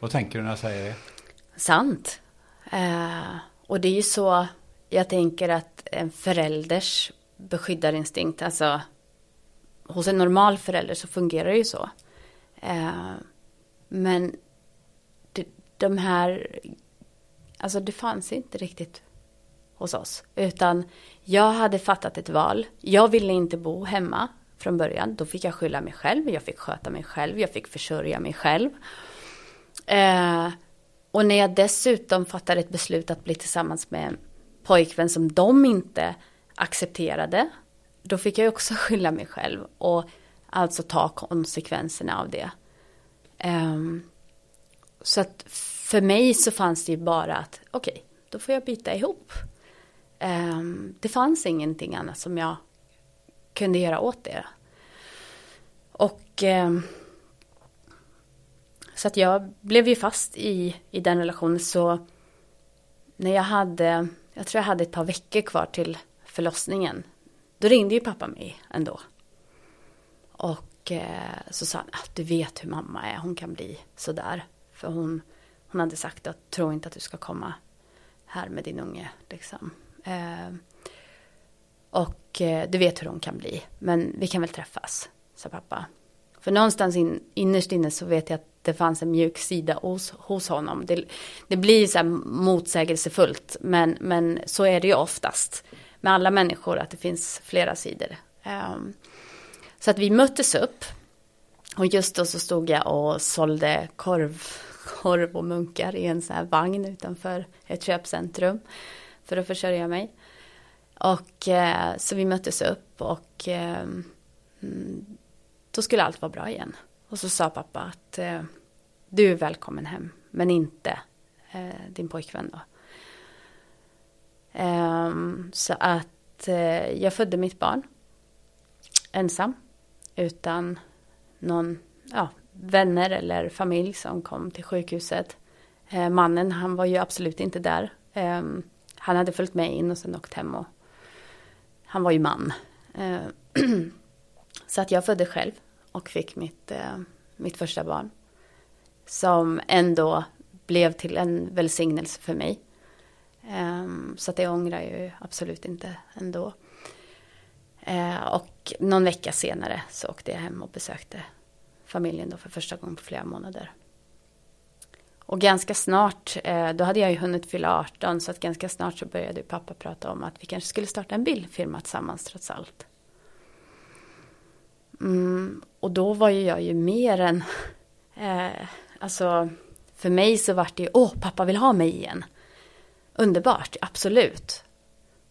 B: Vad tänker du när jag säger det?
A: Sant. Eh, och det är ju så jag tänker att en förälders beskyddarinstinkt, alltså hos en normal förälder så fungerar det ju så. Eh, men de, här, alltså det fanns inte riktigt hos oss. Utan jag hade fattat ett val. Jag ville inte bo hemma från början. Då fick jag skylla mig själv. Jag fick sköta mig själv. Jag fick försörja mig själv. Eh, och när jag dessutom fattade ett beslut att bli tillsammans med en pojkvän som de inte accepterade. Då fick jag också skylla mig själv. Och alltså ta konsekvenserna av det. Um, så att för mig så fanns det ju bara att okej, okay, då får jag byta ihop. Um, det fanns ingenting annat som jag kunde göra åt det. Och um, så att jag blev ju fast i, i den relationen så när jag hade, jag tror jag hade ett par veckor kvar till förlossningen. Då ringde ju pappa mig ändå. Och och eh, så sa han, att ah, du vet hur mamma är, hon kan bli sådär. För hon, hon hade sagt att tro inte att du ska komma här med din unge. Liksom. Eh, och eh, du vet hur hon kan bli. Men vi kan väl träffas, sa pappa. För någonstans in, innerst inne så vet jag att det fanns en mjuk sida hos, hos honom. Det, det blir så här motsägelsefullt. Men, men så är det ju oftast med alla människor. Att det finns flera sidor. Um, så att vi möttes upp. Och just då så stod jag och sålde korv, korv och munkar i en sån här vagn utanför ett köpcentrum för att försörja mig. Och eh, så vi möttes upp och eh, mm, då skulle allt vara bra igen. Och så sa pappa att eh, du är välkommen hem, men inte eh, din pojkvän då. Ehm, så att eh, jag födde mitt barn ensam, utan någon, ja, vänner eller familj som kom till sjukhuset. Eh, mannen, han var ju absolut inte där. Eh, han hade följt med in och sen åkt hem och han var ju man. Eh, så att jag födde själv och fick mitt, eh, mitt första barn. Som ändå blev till en välsignelse för mig. Ehm, så att det ångrar jag ju absolut inte ändå. Eh, och någon vecka senare så åkte jag hem och besökte familjen då för första gången på flera månader. Och ganska snart, eh, då hade jag ju hunnit fylla 18 så att ganska snart så började pappa prata om att vi kanske skulle starta en bildfirma tillsammans trots allt. Mm, och då var ju jag ju mer än, eh, alltså för mig så vart det ju, åh pappa vill ha mig igen. Underbart, absolut.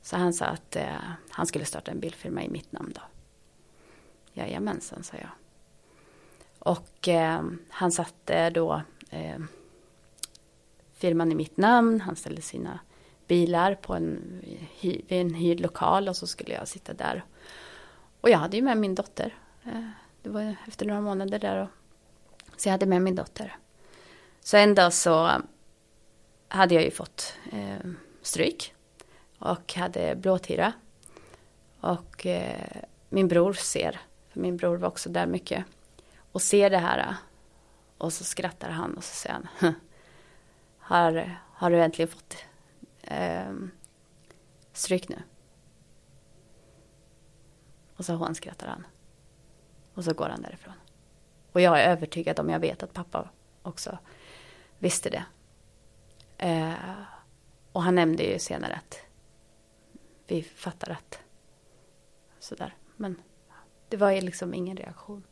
A: Så han sa att eh, han skulle starta en bilfirma i mitt namn då. Jajamensan, sa jag. Och eh, han satte då eh, firman i mitt namn. Han ställde sina bilar på en, vid en hyrd lokal och så skulle jag sitta där. Och jag hade ju med min dotter. Eh, det var efter några månader där. Och, så jag hade med min dotter. Så en dag så hade jag ju fått eh, stryk. Och hade blåtira. Och eh, min bror ser, för min bror var också där mycket. Och ser det här. Och så skrattar han och så säger han har, har du äntligen fått eh, stryk nu? Och så hånskrattar han. Och så går han därifrån. Och jag är övertygad om, jag vet att pappa också visste det. Eh, och han nämnde ju senare att vi fattar att sådär. Men det var ju liksom ingen reaktion.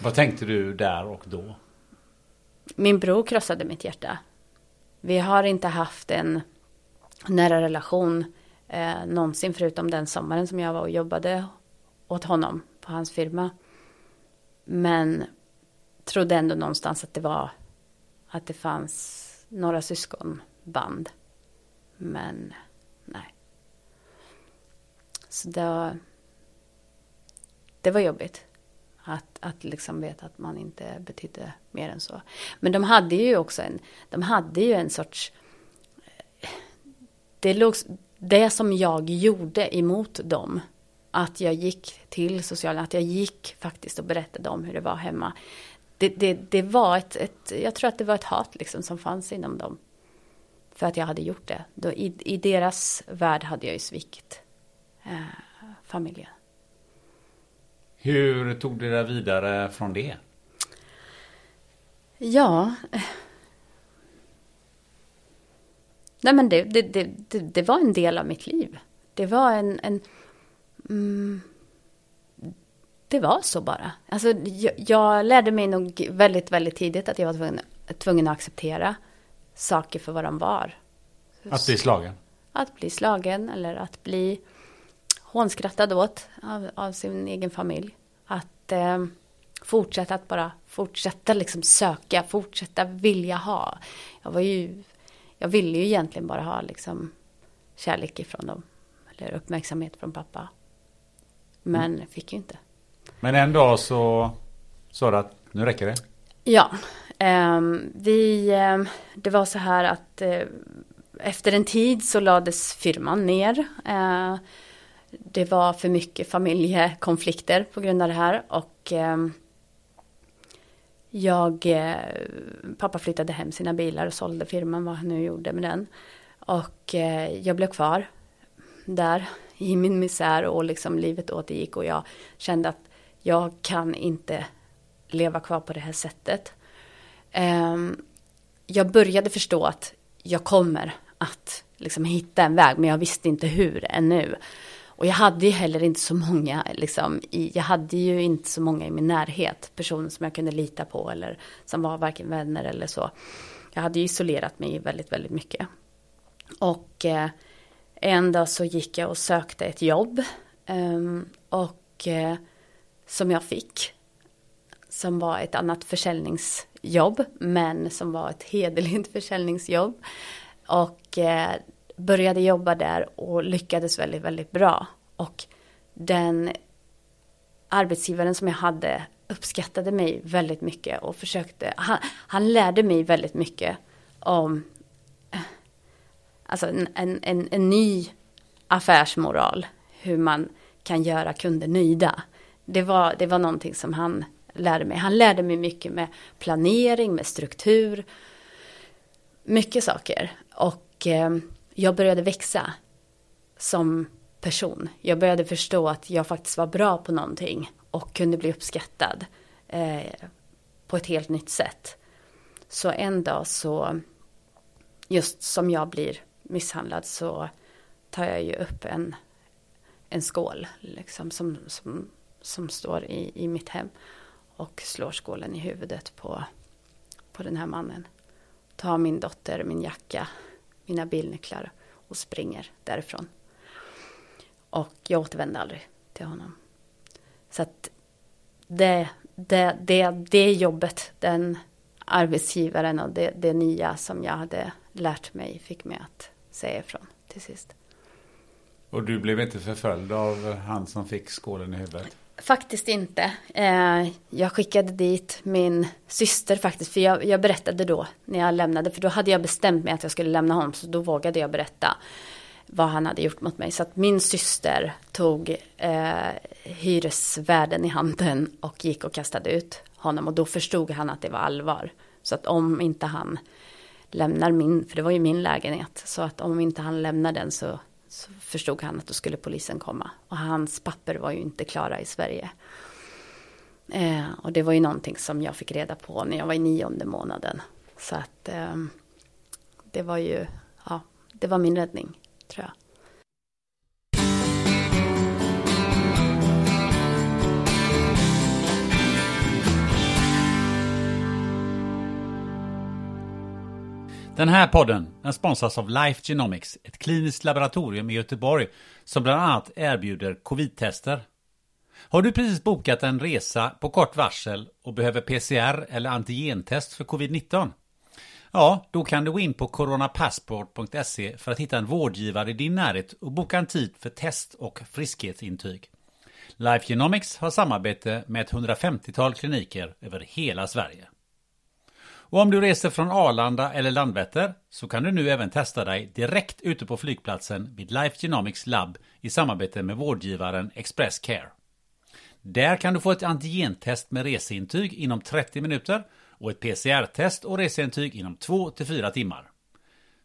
B: Vad tänkte du där och då?
A: Min bror krossade mitt hjärta. Vi har inte haft en nära relation eh, någonsin förutom den sommaren som jag var och jobbade åt honom på hans firma. Men trodde ändå någonstans att det var att det fanns några syskonband. Men. Så det, det var jobbigt. Att, att liksom veta att man inte betydde mer än så. Men de hade ju också en, de hade ju en sorts... Det, låg, det som jag gjorde emot dem, att jag gick till socialen, att jag gick faktiskt och berättade om hur det var hemma. Det, det, det var ett, ett, jag tror att det var ett hat liksom som fanns inom dem. För att jag hade gjort det. Då, i, I deras värld hade jag ju svikit eh, familjen.
B: Hur tog du dig vidare från det?
A: Ja. Nej men det, det, det, det, var en del av mitt liv. Det var en... en mm, det var så bara. Alltså, jag, jag, lärde mig nog väldigt, väldigt tidigt att jag var tvungen, tvungen att acceptera saker för vad de var.
B: Att bli slagen?
A: Att bli slagen eller att bli hånskrattad åt av, av sin egen familj. Att eh, fortsätta att bara fortsätta liksom söka, fortsätta vilja ha. Jag var ju, jag ville ju egentligen bara ha liksom kärlek ifrån dem. Eller uppmärksamhet från pappa. Men mm. fick ju inte.
B: Men en dag så sa du att nu räcker det?
A: Ja. Eh, vi, eh, det var så här att eh, efter en tid så lades firman ner. Det var för mycket familjekonflikter på grund av det här och eh, jag, eh, pappa flyttade hem sina bilar och sålde firman, vad han nu gjorde med den. Och eh, jag blev kvar där i min misär och liksom livet återgick och jag kände att jag kan inte leva kvar på det här sättet. Ehm, jag började förstå att jag kommer att liksom hitta en väg men jag visste inte hur ännu. Och jag hade ju heller inte så många, liksom, i, jag hade ju inte så många i min närhet, personer som jag kunde lita på eller som var varken vänner eller så. Jag hade ju isolerat mig väldigt, väldigt mycket. Och eh, en dag så gick jag och sökte ett jobb. Eh, och eh, som jag fick. Som var ett annat försäljningsjobb, men som var ett hederligt försäljningsjobb. Och eh, började jobba där och lyckades väldigt, väldigt bra. Och den arbetsgivaren som jag hade uppskattade mig väldigt mycket och försökte, han, han lärde mig väldigt mycket om eh, alltså en, en, en, en ny affärsmoral, hur man kan göra kunder nöjda. Det var, det var någonting som han lärde mig. Han lärde mig mycket med planering, med struktur, mycket saker. Och eh, jag började växa som person. Jag började förstå att jag faktiskt var bra på någonting och kunde bli uppskattad eh, på ett helt nytt sätt. Så en dag så, just som jag blir misshandlad så tar jag ju upp en, en skål liksom, som, som, som står i, i mitt hem och slår skålen i huvudet på, på den här mannen. Tar min dotter, min jacka, mina bilnycklar och springer därifrån. Och jag återvände aldrig till honom. Så att det, det, det, det jobbet, den arbetsgivaren och det, det nya som jag hade lärt mig fick mig att säga ifrån till sist.
B: Och du blev inte förföljd av han som fick skålen i huvudet?
A: Faktiskt inte. Eh, jag skickade dit min syster faktiskt, för jag, jag, berättade då när jag lämnade, för då hade jag bestämt mig att jag skulle lämna honom, så då vågade jag berätta vad han hade gjort mot mig. Så att min syster tog eh, hyresvärden i handen och gick och kastade ut honom och då förstod han att det var allvar. Så att om inte han lämnar min, för det var ju min lägenhet, så att om inte han lämnar den så så förstod han att då skulle polisen komma. Och hans papper var ju inte klara i Sverige. Eh, och det var ju någonting som jag fick reda på när jag var i nionde månaden. Så att eh, det var ju, ja, det var min räddning, tror jag.
B: Den här podden den sponsras av Life Genomics, ett kliniskt laboratorium i Göteborg som bland annat erbjuder covid-tester. Har du precis bokat en resa på kort varsel och behöver PCR eller antigentest för covid-19? Ja, då kan du gå in på coronapassport.se för att hitta en vårdgivare i din närhet och boka en tid för test och friskhetsintyg. Life Genomics har samarbete med ett 150-tal kliniker över hela Sverige. Och om du reser från Arlanda eller Landvetter så kan du nu även testa dig direkt ute på flygplatsen vid Life Genomics Lab i samarbete med vårdgivaren Express Care. Där kan du få ett antigentest med reseintyg inom 30 minuter och ett PCR-test och reseintyg inom 2-4 timmar.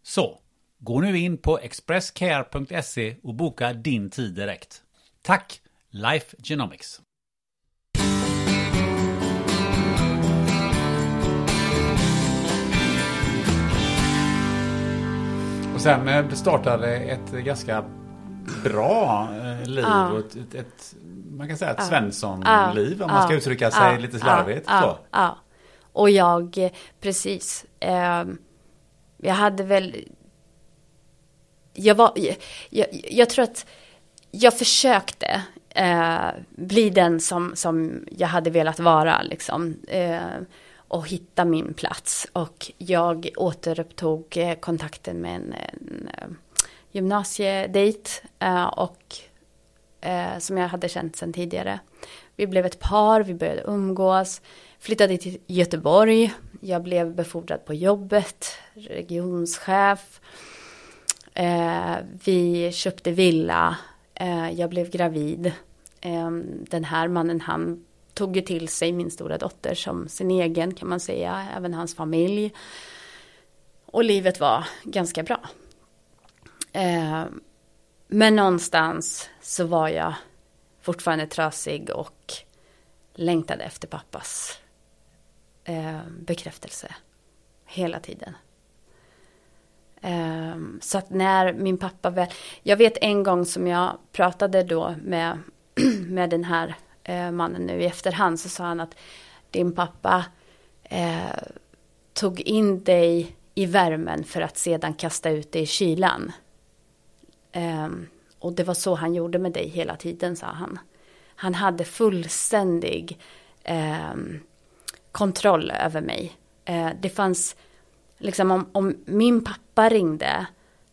B: Så, gå nu in på expresscare.se och boka din tid direkt. Tack, Life Genomics! Sen eh, startade ett ganska bra eh, liv
A: Ja.
B: och ett, ett, ett, man kan säga ett Svensson-liv om man ska uttrycka sig lite slarvigt.
A: Ja. Och jag, precis. Eh, jag hade väl... Jag var... Jag, jag, jag tror att jag försökte eh, bli den som, som jag hade velat vara, liksom. Eh, och hitta min plats. Och jag återupptog eh, kontakten med en, en eh, gymnasiedejt. Eh, och som jag hade känt sedan tidigare. Vi blev ett par, vi började umgås, flyttade till Göteborg, jag blev befordrad på jobbet, regionschef. Vi köpte villa, jag blev gravid. Ehm, den här mannen han tog ju till sig min stora dotter som sin egen kan man säga, även hans familj. Och livet var ganska bra. Eh, men någonstans så var jag fortfarande trasig och längtade efter pappas eh, bekräftelse hela tiden. Eh, så att när min pappa väl, jag vet en gång som jag pratade då med, med den här eh, mannen nu i efterhand så sa han att din pappa eh, tog in dig i värmen för att sedan kasta ut dig i kylan. Eh, och det var så han gjorde med dig hela tiden, sa han. Han hade fullständig ehm, kontroll över mig. Eh, det fanns, liksom om, om min pappa ringde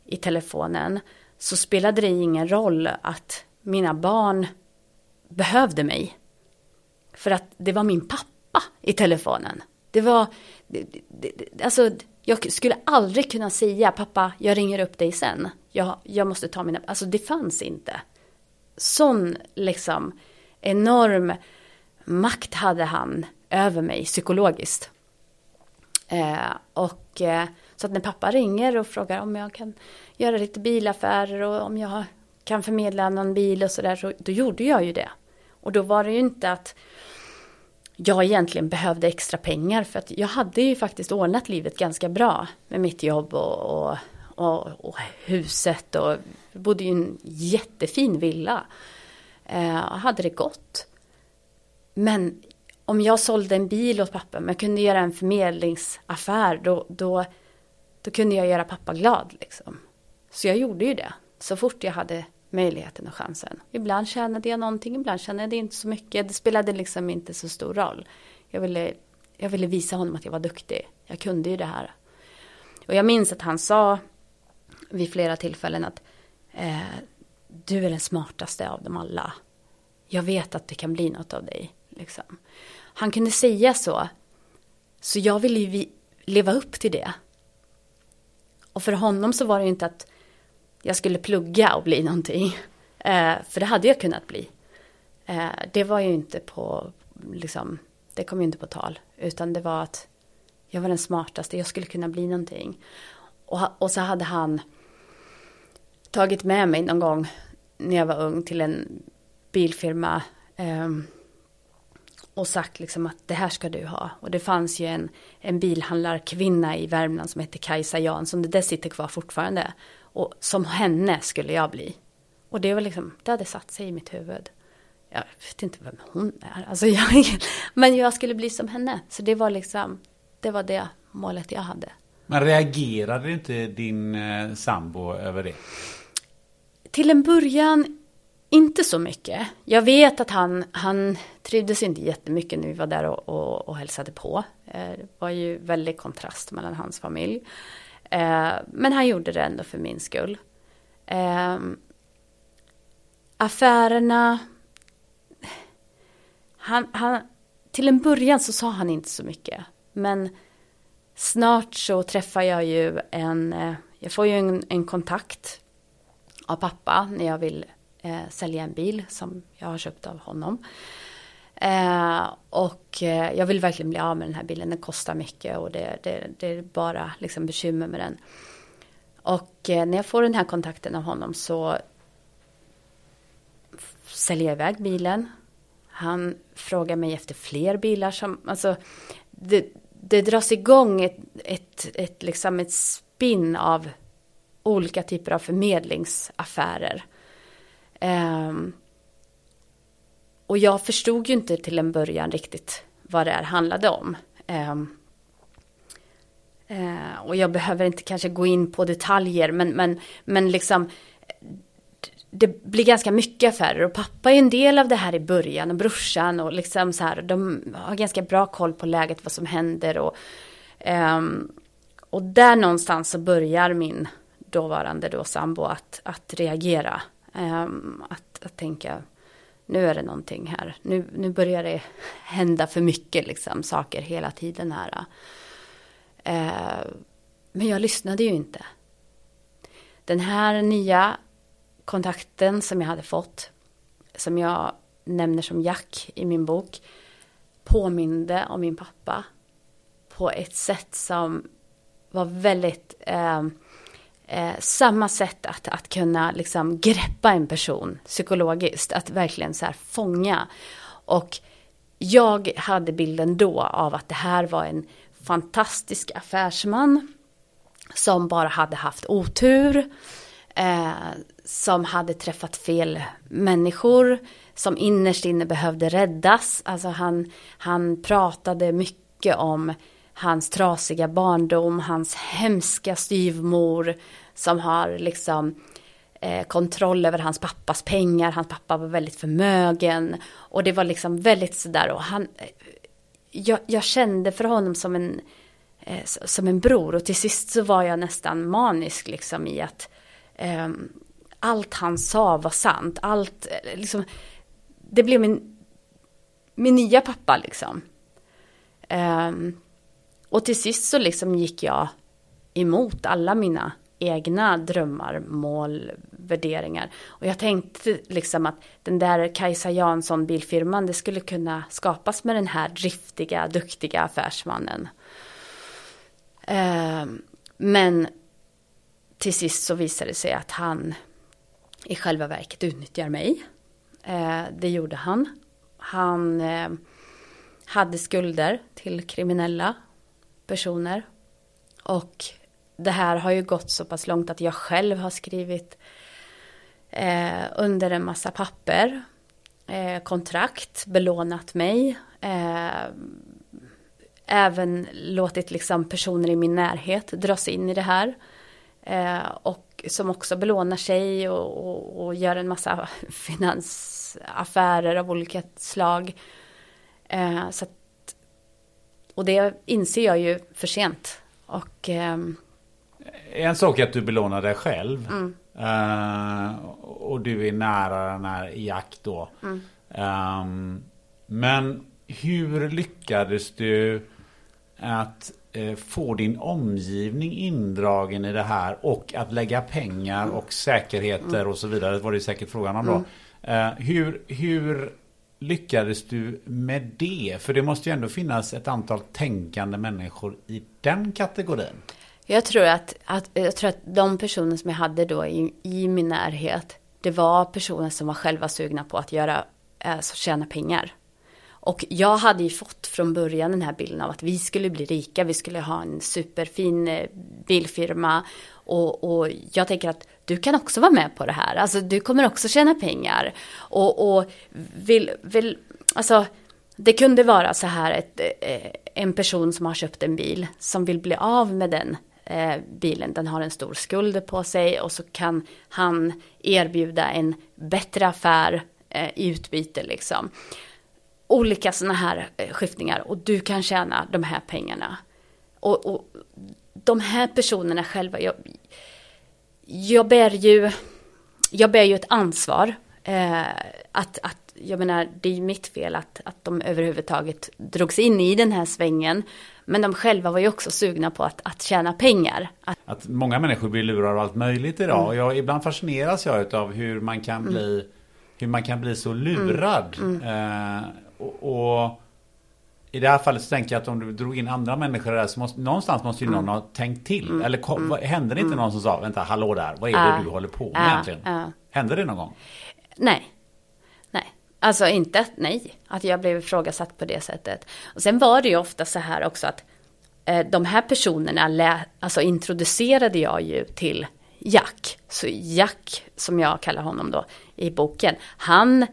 A: i telefonen så spelade det ingen roll att mina barn behövde mig. För att det var min pappa i telefonen. Det var, det, det, det, alltså jag skulle aldrig kunna säga pappa, jag ringer upp dig sen. Jag, jag måste ta mina, alltså det fanns inte. Sån liksom enorm makt hade han över mig psykologiskt. Eh, och eh, så att när pappa ringer och frågar om jag kan göra lite bilaffärer och om jag kan förmedla någon bil och sådär, så då gjorde jag ju det. Och då var det ju inte att jag egentligen behövde extra pengar för att jag hade ju faktiskt ordnat livet ganska bra med mitt jobb och, och, och, och huset och bodde i en jättefin villa. Eh, hade det gott. Men om jag sålde en bil åt pappa, men jag kunde göra en förmedlingsaffär, då, då, då kunde jag göra pappa glad. Liksom. Så jag gjorde ju det, så fort jag hade möjligheten och chansen. Ibland tjänade jag någonting, ibland tjänade jag inte så mycket. Det spelade liksom inte så stor roll. Jag ville, jag ville visa honom att jag var duktig. Jag kunde ju det här. Och jag minns att han sa vid flera tillfällen att eh, du är den smartaste av dem alla. Jag vet att det kan bli något av dig. Liksom. Han kunde säga så. Så jag ville ju leva upp till det. Och för honom så var det ju inte att jag skulle plugga och bli någonting. Eh, för det hade jag kunnat bli. Eh, det var ju inte på, liksom, det kom ju inte på tal. Utan det var att jag var den smartaste, jag skulle kunna bli någonting. Och, och så hade han tagit med mig någon gång när jag var ung till en bilfirma. Eh, och sagt liksom att det här ska du ha. Och det fanns ju en, en bilhandlarkvinna i Värmland som hette Kajsa Jansson. Det där sitter kvar fortfarande. Och som henne skulle jag bli. Och det var liksom, det hade satt sig i mitt huvud. Jag vet inte vem hon är. Alltså jag, men jag skulle bli som henne. Så det var liksom, det var det målet jag hade.
B: Men reagerade inte din eh, sambo över det?
A: Till en början inte så mycket. Jag vet att han, han trivdes inte jättemycket när vi var där och, och, och hälsade på. Eh, Det var ju väldigt kontrast mellan hans familj. Eh, Men han gjorde det ändå för min skull. Eh, Affärerna. Han, han, till en början så sa han inte så mycket. Men snart så träffar jag ju en, eh, jag får ju en, en kontakt av pappa när jag vill eh, sälja en bil som jag har köpt av honom. Eh, och eh, jag vill verkligen bli av med den här bilen, den kostar mycket och det, det, det är bara liksom bekymmer med den. Och eh, när jag får den här kontakten av honom så säljer jag iväg bilen. Han frågar mig efter fler bilar som, alltså det, det dras igång ett, ett, ett, liksom ett spinn av olika typer av förmedlingsaffärer. Um, och jag förstod ju inte till en början riktigt vad det här handlade om. Ehm, eh, och jag behöver inte kanske gå in på detaljer, men, men, men liksom det blir ganska mycket affärer och pappa är en del av det här i början och brorsan och liksom så här, de har ganska bra koll på läget, vad som händer och um, och där någonstans så börjar min dåvarande då sambo att, att reagera. Um, att, att tänka, nu är det någonting här. Nu, nu börjar det hända för mycket liksom, saker hela tiden här. Eh, men jag lyssnade ju inte. Den här nya kontakten som jag hade fått, som jag nämner som Jack i min bok, påminde om min pappa på ett sätt som var väldigt eh, eh, samma sätt att, att kunna liksom greppa en person psykologiskt, att verkligen så här fånga. Och jag hade bilden då av att det här var en fantastisk affärsman som bara hade haft otur, eh, som hade träffat fel människor, som innerst inne behövde räddas. Alltså han, han pratade mycket om hans trasiga barndom, hans hemska styvmor som har liksom eh, kontroll över hans pappas pengar. Hans pappa var väldigt förmögen och det var liksom väldigt sådär och han, eh, jag, jag, kände för honom som en, eh, som en bror och till sist så var jag nästan manisk liksom i att eh, allt han sa var sant. Allt, eh, liksom, det blev min, min nya pappa liksom. Um, och till sist så liksom gick jag emot alla mina egna drömmar, mål, värderingar. Och jag tänkte liksom att den där Kajsa Jansson bilfirman, det skulle kunna skapas med den här driftiga, duktiga affärsmannen. Ehm, men till sist så visade det sig att han i själva verket utnyttjar mig. Ehm, det gjorde han. Han ehm, hade skulder till kriminella personer. Och det här har ju gått så pass långt att jag själv har skrivit eh, under en massa papper, eh, kontrakt, belånat mig. Eh, även låtit liksom personer i min närhet dras in i det här. Eh, och som också belånar sig och, och, och, gör en massa finansaffärer av olika slag. Eh, så att och det inser jag ju för sent. Och, um...
B: En sak är att du belånar dig själv. Mm. Uh, och du är nära den här jakt då. Mm. Um, men hur lyckades du att uh, få din omgivning indragen i det här och att lägga pengar och säkerheter mm. och så vidare. Det var det säkert frågan om då. Uh, hur, hur lyckades du med det? För det måste ju ändå finnas ett antal tänkande människor i den kategorin.
A: Jag tror att, att, jag tror att de personer som jag hade då i, i min närhet, det var personer som var själva sugna på att göra, alltså tjäna pengar. Och jag hade ju fått från början den här bilden av att vi skulle bli rika, vi skulle ha en superfin eh, bilfirma. Och, och jag tänker att du kan också vara med på det här. Alltså du kommer också tjäna pengar. Och, och vill, vill, alltså det kunde vara så här ett, eh, en person som har köpt en bil som vill bli av med den eh, bilen. Den har en stor skuld på sig och så kan han erbjuda en bättre affär eh, i utbyte liksom. Olika sådana här eh, skiftningar och du kan tjäna de här pengarna. Och, och de här personerna själva, jag, jag bär ju, jag bär ju ett ansvar. Eh, att, att, jag menar, det är ju mitt fel att, att de överhuvudtaget drogs in i den här svängen. Men de själva var ju också sugna på att, att tjäna pengar.
B: Att, att många människor blir lurade av allt möjligt idag. Mm. Jag, ibland fascineras jag av hur man kan mm. bli, hur man kan bli så lurad. Mm. mm. Eh, och, och i det här fallet så tänker jag att om du drog in andra människor där så måste, någonstans måste ju någon mm. ha tänkt till. Mm. Eller kom, mm. hände det inte mm. någon som sa, vänta, hallå där, vad är det uh, du håller på med uh, egentligen? Uh. Hände det någon gång?
A: Nej. Nej. Alltså inte, nej, att jag blev ifrågasatt på det sättet. Och sen var det ju ofta så här också att eh, de här personerna lä, alltså introducerade jag ju till Jack, så Jack som jag kallar honom då i boken, han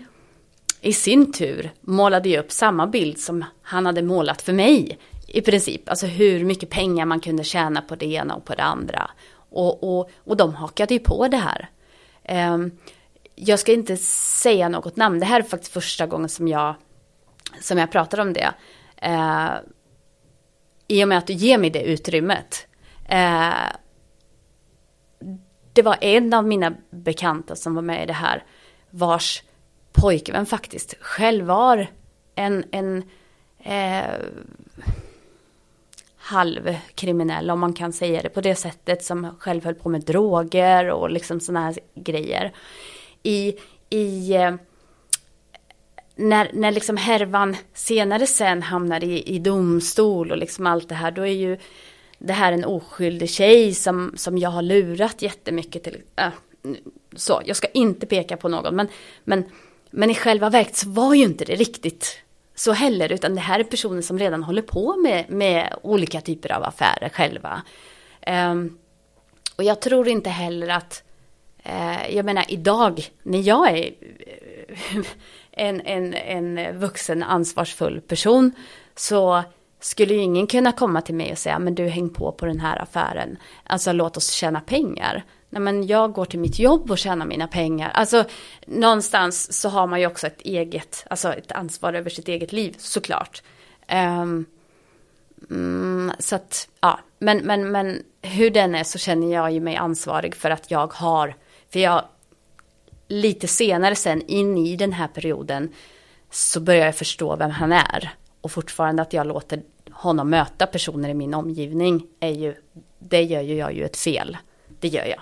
A: i sin tur målade ju upp samma bild som han hade målat för mig i princip. Alltså hur mycket pengar man kunde tjäna på det ena och på det andra. Och, och, och de hakade ju på det här. Um, jag ska inte säga något namn, det här är faktiskt första gången som jag, som jag pratar om det. Uh, I och med att du ger mig det utrymmet. Uh, det var en av mina bekanta som var med i det här, vars pojkvän faktiskt själv var en, en eh, halvkriminell, om man kan säga det på det sättet, som själv höll på med droger och liksom sådana här grejer. I, i eh, när, när liksom härvan senare sen hamnar i, i domstol och liksom allt det här, då är ju det här en oskyldig tjej som, som jag har lurat jättemycket till. Äh, så, jag ska inte peka på någon, men, men, men i själva verket så var ju inte det riktigt så heller, utan det här är personer som redan håller på med, med olika typer av affärer själva. Um, och jag tror inte heller att, uh, jag menar idag när jag är eh, en, en, en vuxen ansvarsfull person så skulle ju ingen kunna komma till mig och säga, men du häng på på den här affären, alltså låt oss tjäna pengar. Nej, men jag går till mitt jobb och tjänar mina pengar. Alltså någonstans så har man ju också ett eget, alltså ett ansvar över sitt eget liv såklart. Um, mm, så att, ja, men, men, men hur den är så känner jag ju mig ansvarig för att jag har, för jag lite senare sen in i den här perioden så börjar jag förstå vem han är. Och fortfarande att jag låter honom möta personer i min omgivning är ju, det gör ju jag ju ett fel. Det gör jag.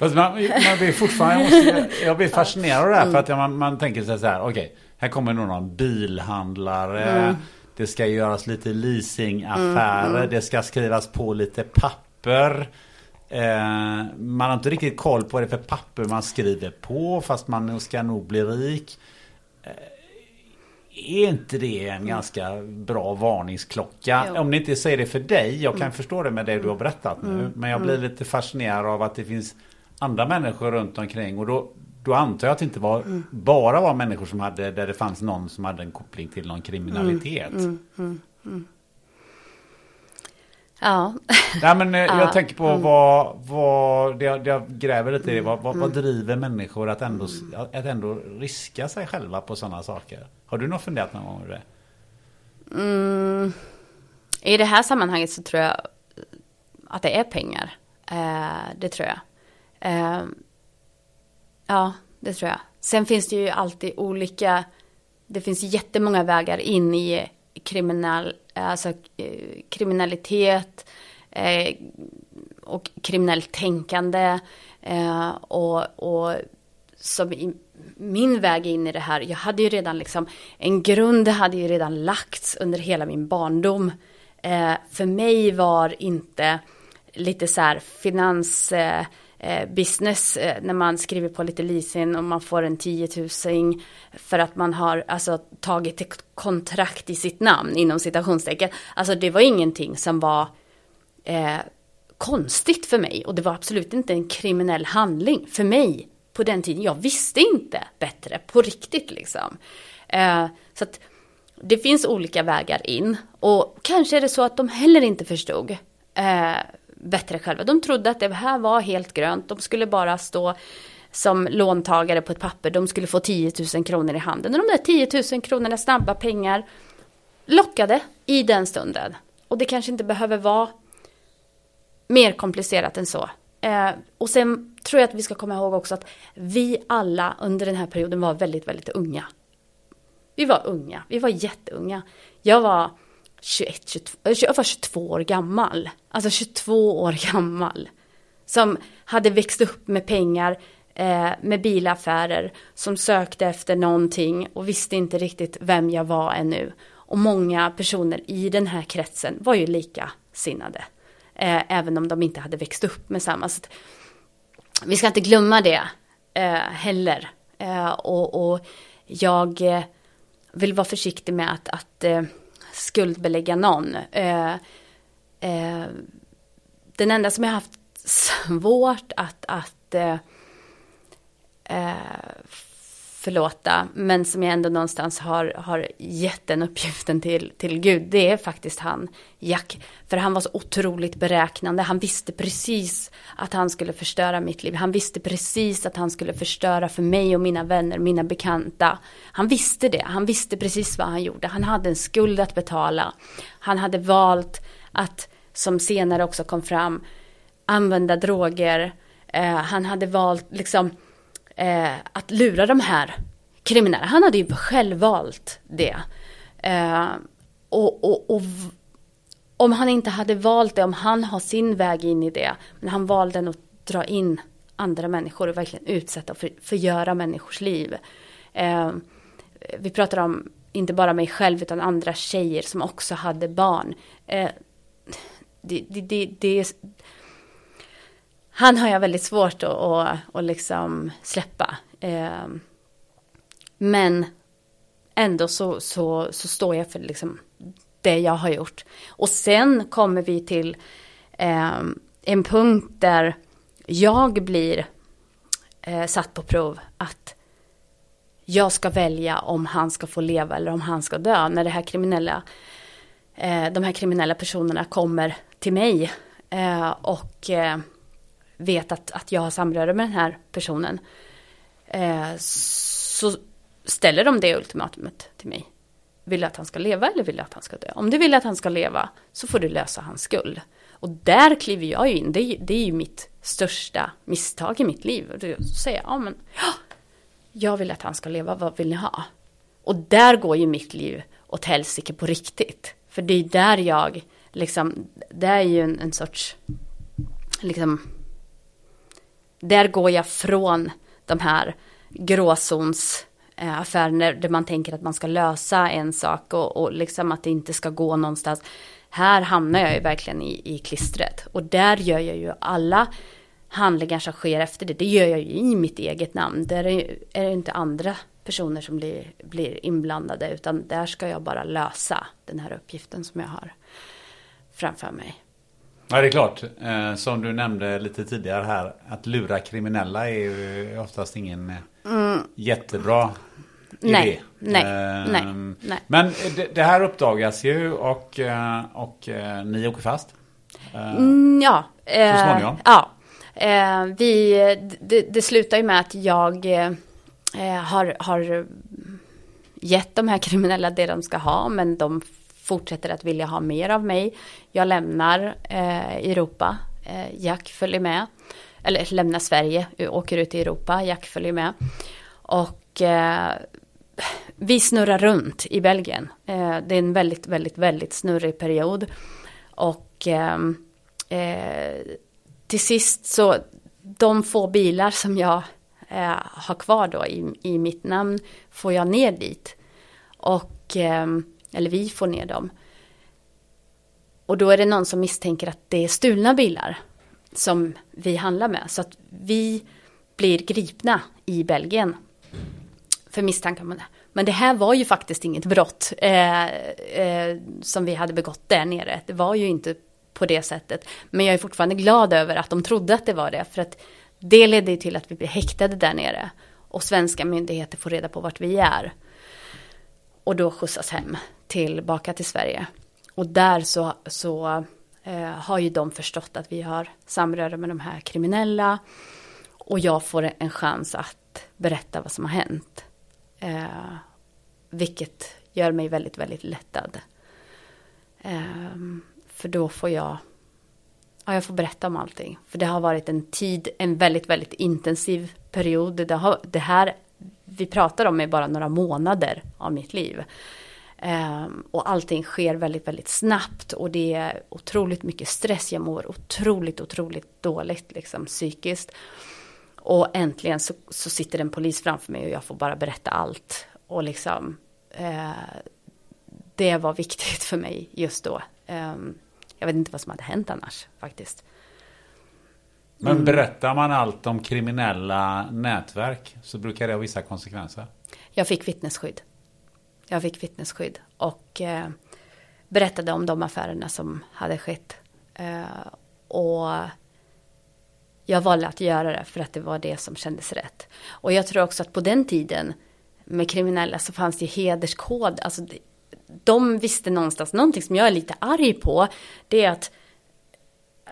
B: Fast man, man blir fortfarande, jag, måste, jag blir fascinerad av det här för att man, man tänker sig så här, okej, okay, här kommer nog någon bilhandlare, mm. det ska göras lite leasingaffärer, mm, mm. det ska skrivas på lite papper. Eh, man har inte riktigt koll på vad det är för papper man skriver på fast man ska nog bli rik. Eh, är inte det en ganska bra varningsklocka? Jo. Om ni inte säger det för dig, jag kan mm. förstå det med det du har berättat nu. Mm. Men jag blir mm. lite fascinerad av att det finns andra människor runt omkring. Och då, då antar jag att det inte var, mm. bara var människor som hade, där det fanns någon som hade en koppling till någon kriminalitet. Mm, mm, mm
A: ja.
B: Nej, men eh, jag ja. tänker på mm. vad, vad det, jag, jag gräver lite i det. Vad, vad, vad, driver människor att ändå, att ändå riska sig själva på sådana saker? Har du nog funderat någon gång över det?
A: Mm. I det här sammanhanget så tror jag att det är pengar. Eh, det tror jag. Eh, ja, det tror jag. Sen finns det ju alltid olika, det finns jättemånga vägar in i kriminell, alltså, eh, kriminalitet eh, och kriminellt tänkande. Eh, och, och som i, min väg in i det här, jag hade ju redan liksom, en grund hade ju redan lagts under hela min barndom. Eh, för mig var inte lite så här finans, eh, Eh, business eh, när man skriver på lite leasing och man får en 10 000 för att man har alltså, tagit ett kontrakt i sitt namn inom citationstecken. Alltså det var ingenting som var eh, konstigt för mig och det var absolut inte en kriminell handling för mig på den tiden. Jag visste inte bättre på riktigt liksom. Eh, så att det finns olika vägar in och kanske är det så att de heller inte förstod eh, bättre själva. De trodde att det här var helt grönt. De skulle bara stå som låntagare på ett papper. De skulle få 10 000 kronor i handen. Och de där 10 000 kronorna, snabba pengar, lockade i den stunden. Och det kanske inte behöver vara mer komplicerat än så. Eh, och sen tror jag att vi ska komma ihåg också att vi alla under den här perioden var väldigt, väldigt unga. Vi var unga, vi var jätteunga. Jag var 21, 22, jag var 22 år gammal. Alltså 22 år gammal. Som hade växt upp med pengar, eh, med bilaffärer, som sökte efter någonting och visste inte riktigt vem jag var ännu. Och många personer i den här kretsen var ju likasinnade. Eh, även om de inte hade växt upp med samma. Så vi ska inte glömma det eh, heller. Eh, och, och, jag eh, vill vara försiktig med att, att eh, skuldbelägga någon. Eh, eh, den enda som jag haft svårt att, att eh, eh, förlåta, men som jag ändå någonstans har, har gett den uppgiften till, till Gud, det är faktiskt han, Jack. För han var så otroligt beräknande, han visste precis att han skulle förstöra mitt liv. Han visste precis att han skulle förstöra för mig och mina vänner, mina bekanta. Han visste det, han visste precis vad han gjorde. Han hade en skuld att betala. Han hade valt att, som senare också kom fram, använda droger. Eh, han hade valt liksom eh, att lura de här kriminella. Han hade ju själv valt det. Eh, och, och, och om han inte hade valt det, om han har sin väg in i det, men han valde att dra in andra människor och verkligen utsätta och för, förgöra människors liv. Eh, vi pratar om inte bara mig själv utan andra tjejer som också hade barn. Eh, det, det, det, det, han har jag väldigt svårt att, att, att liksom släppa. Eh, men ändå så, så, så står jag för liksom det jag har gjort. Och sen kommer vi till eh, en punkt där jag blir eh, satt på prov. Att jag ska välja om han ska få leva eller om han ska dö. När det här kriminella, eh, de här kriminella personerna kommer till mig. Eh, och eh, vet att, att jag har samröre med den här personen. Eh, så ställer de det ultimatumet till mig. Vill du att han ska leva eller vill du att han ska dö? Om du vill att han ska leva så får du lösa hans skuld. Och där kliver jag ju in. Det, det är ju mitt största misstag i mitt liv. Och då säger jag, ja men, jag vill att han ska leva, vad vill ni ha? Och där går ju mitt liv åt helsike på riktigt. För det är där jag, liksom, det är ju en, en sorts, liksom, där går jag från de här gråzonsaffärerna eh, där man tänker att man ska lösa en sak och, och liksom att det inte ska gå någonstans. Här hamnar jag ju verkligen i, i klistret och där gör jag ju alla handlingar som sker efter det, det gör jag ju i mitt eget namn. Där är, är det inte andra personer som blir, blir inblandade utan där ska jag bara lösa den här uppgiften som jag har framför mig.
B: Ja, det är klart. Eh, som du nämnde lite tidigare här. Att lura kriminella är ju oftast ingen eh, mm. jättebra
A: nej,
B: idé.
A: Nej, eh, nej, nej.
B: Men det, det, här uppdagas ju och, eh, och eh, ni åker fast.
A: Eh, mm, ja.
B: så småningom.
A: Ja. vi, det, det, slutar ju med att jag har, har gett de här kriminella det de ska ha. Men de fortsätter att vilja ha mer av mig. Jag lämnar eh, Europa. Eh, Jack följer med. Eller lämnar Sverige, åker ut i Europa. Jack följer med. Och eh, vi snurrar runt i Belgien. Eh, det är en väldigt, väldigt, väldigt snurrig period. Och eh, eh till sist så, de få bilar som jag eh, har kvar då i, i mitt namn får jag ner dit. Och eh, eller vi får ner dem. Och då är det någon som misstänker att det är stulna bilar. som vi handlar med. Så att vi blir gripna i Belgien för misstankar om det. Men det här var ju faktiskt inget brott eh, eh, som vi hade begått där nere. Det var ju inte på det sättet. Men jag är fortfarande glad över att de trodde att det var det. För att det ledde ju till att vi blev häktade där nere. Och svenska myndigheter får reda på vart vi är. Och då skjutsas hem tillbaka till Sverige. Och där så, så eh, har ju de förstått att vi har samröre med de här kriminella. Och jag får en chans att berätta vad som har hänt. Eh, vilket gör mig väldigt, väldigt lättad. Eh, för då får jag, ja, jag får berätta om allting. För det har varit en tid, en väldigt, väldigt intensiv period. Det, har, det här vi pratar om är bara några månader av mitt liv. Um, och allting sker väldigt, väldigt snabbt och det är otroligt mycket stress. Jag mår otroligt, otroligt dåligt liksom psykiskt. Och äntligen så, så sitter en polis framför mig och jag får bara berätta allt. Och liksom, uh, det var viktigt för mig just då. Um, jag vet inte vad som hade hänt annars faktiskt.
B: Men mm. berättar man allt om kriminella nätverk så brukar det ha vissa konsekvenser.
A: Jag fick vittnesskydd. Jag fick vittnesskydd och eh, berättade om de affärerna som hade skett. Eh, och jag valde att göra det för att det var det som kändes rätt. Och jag tror också att på den tiden med kriminella så fanns det hederskod. Alltså de visste någonstans, någonting som jag är lite arg på, det är att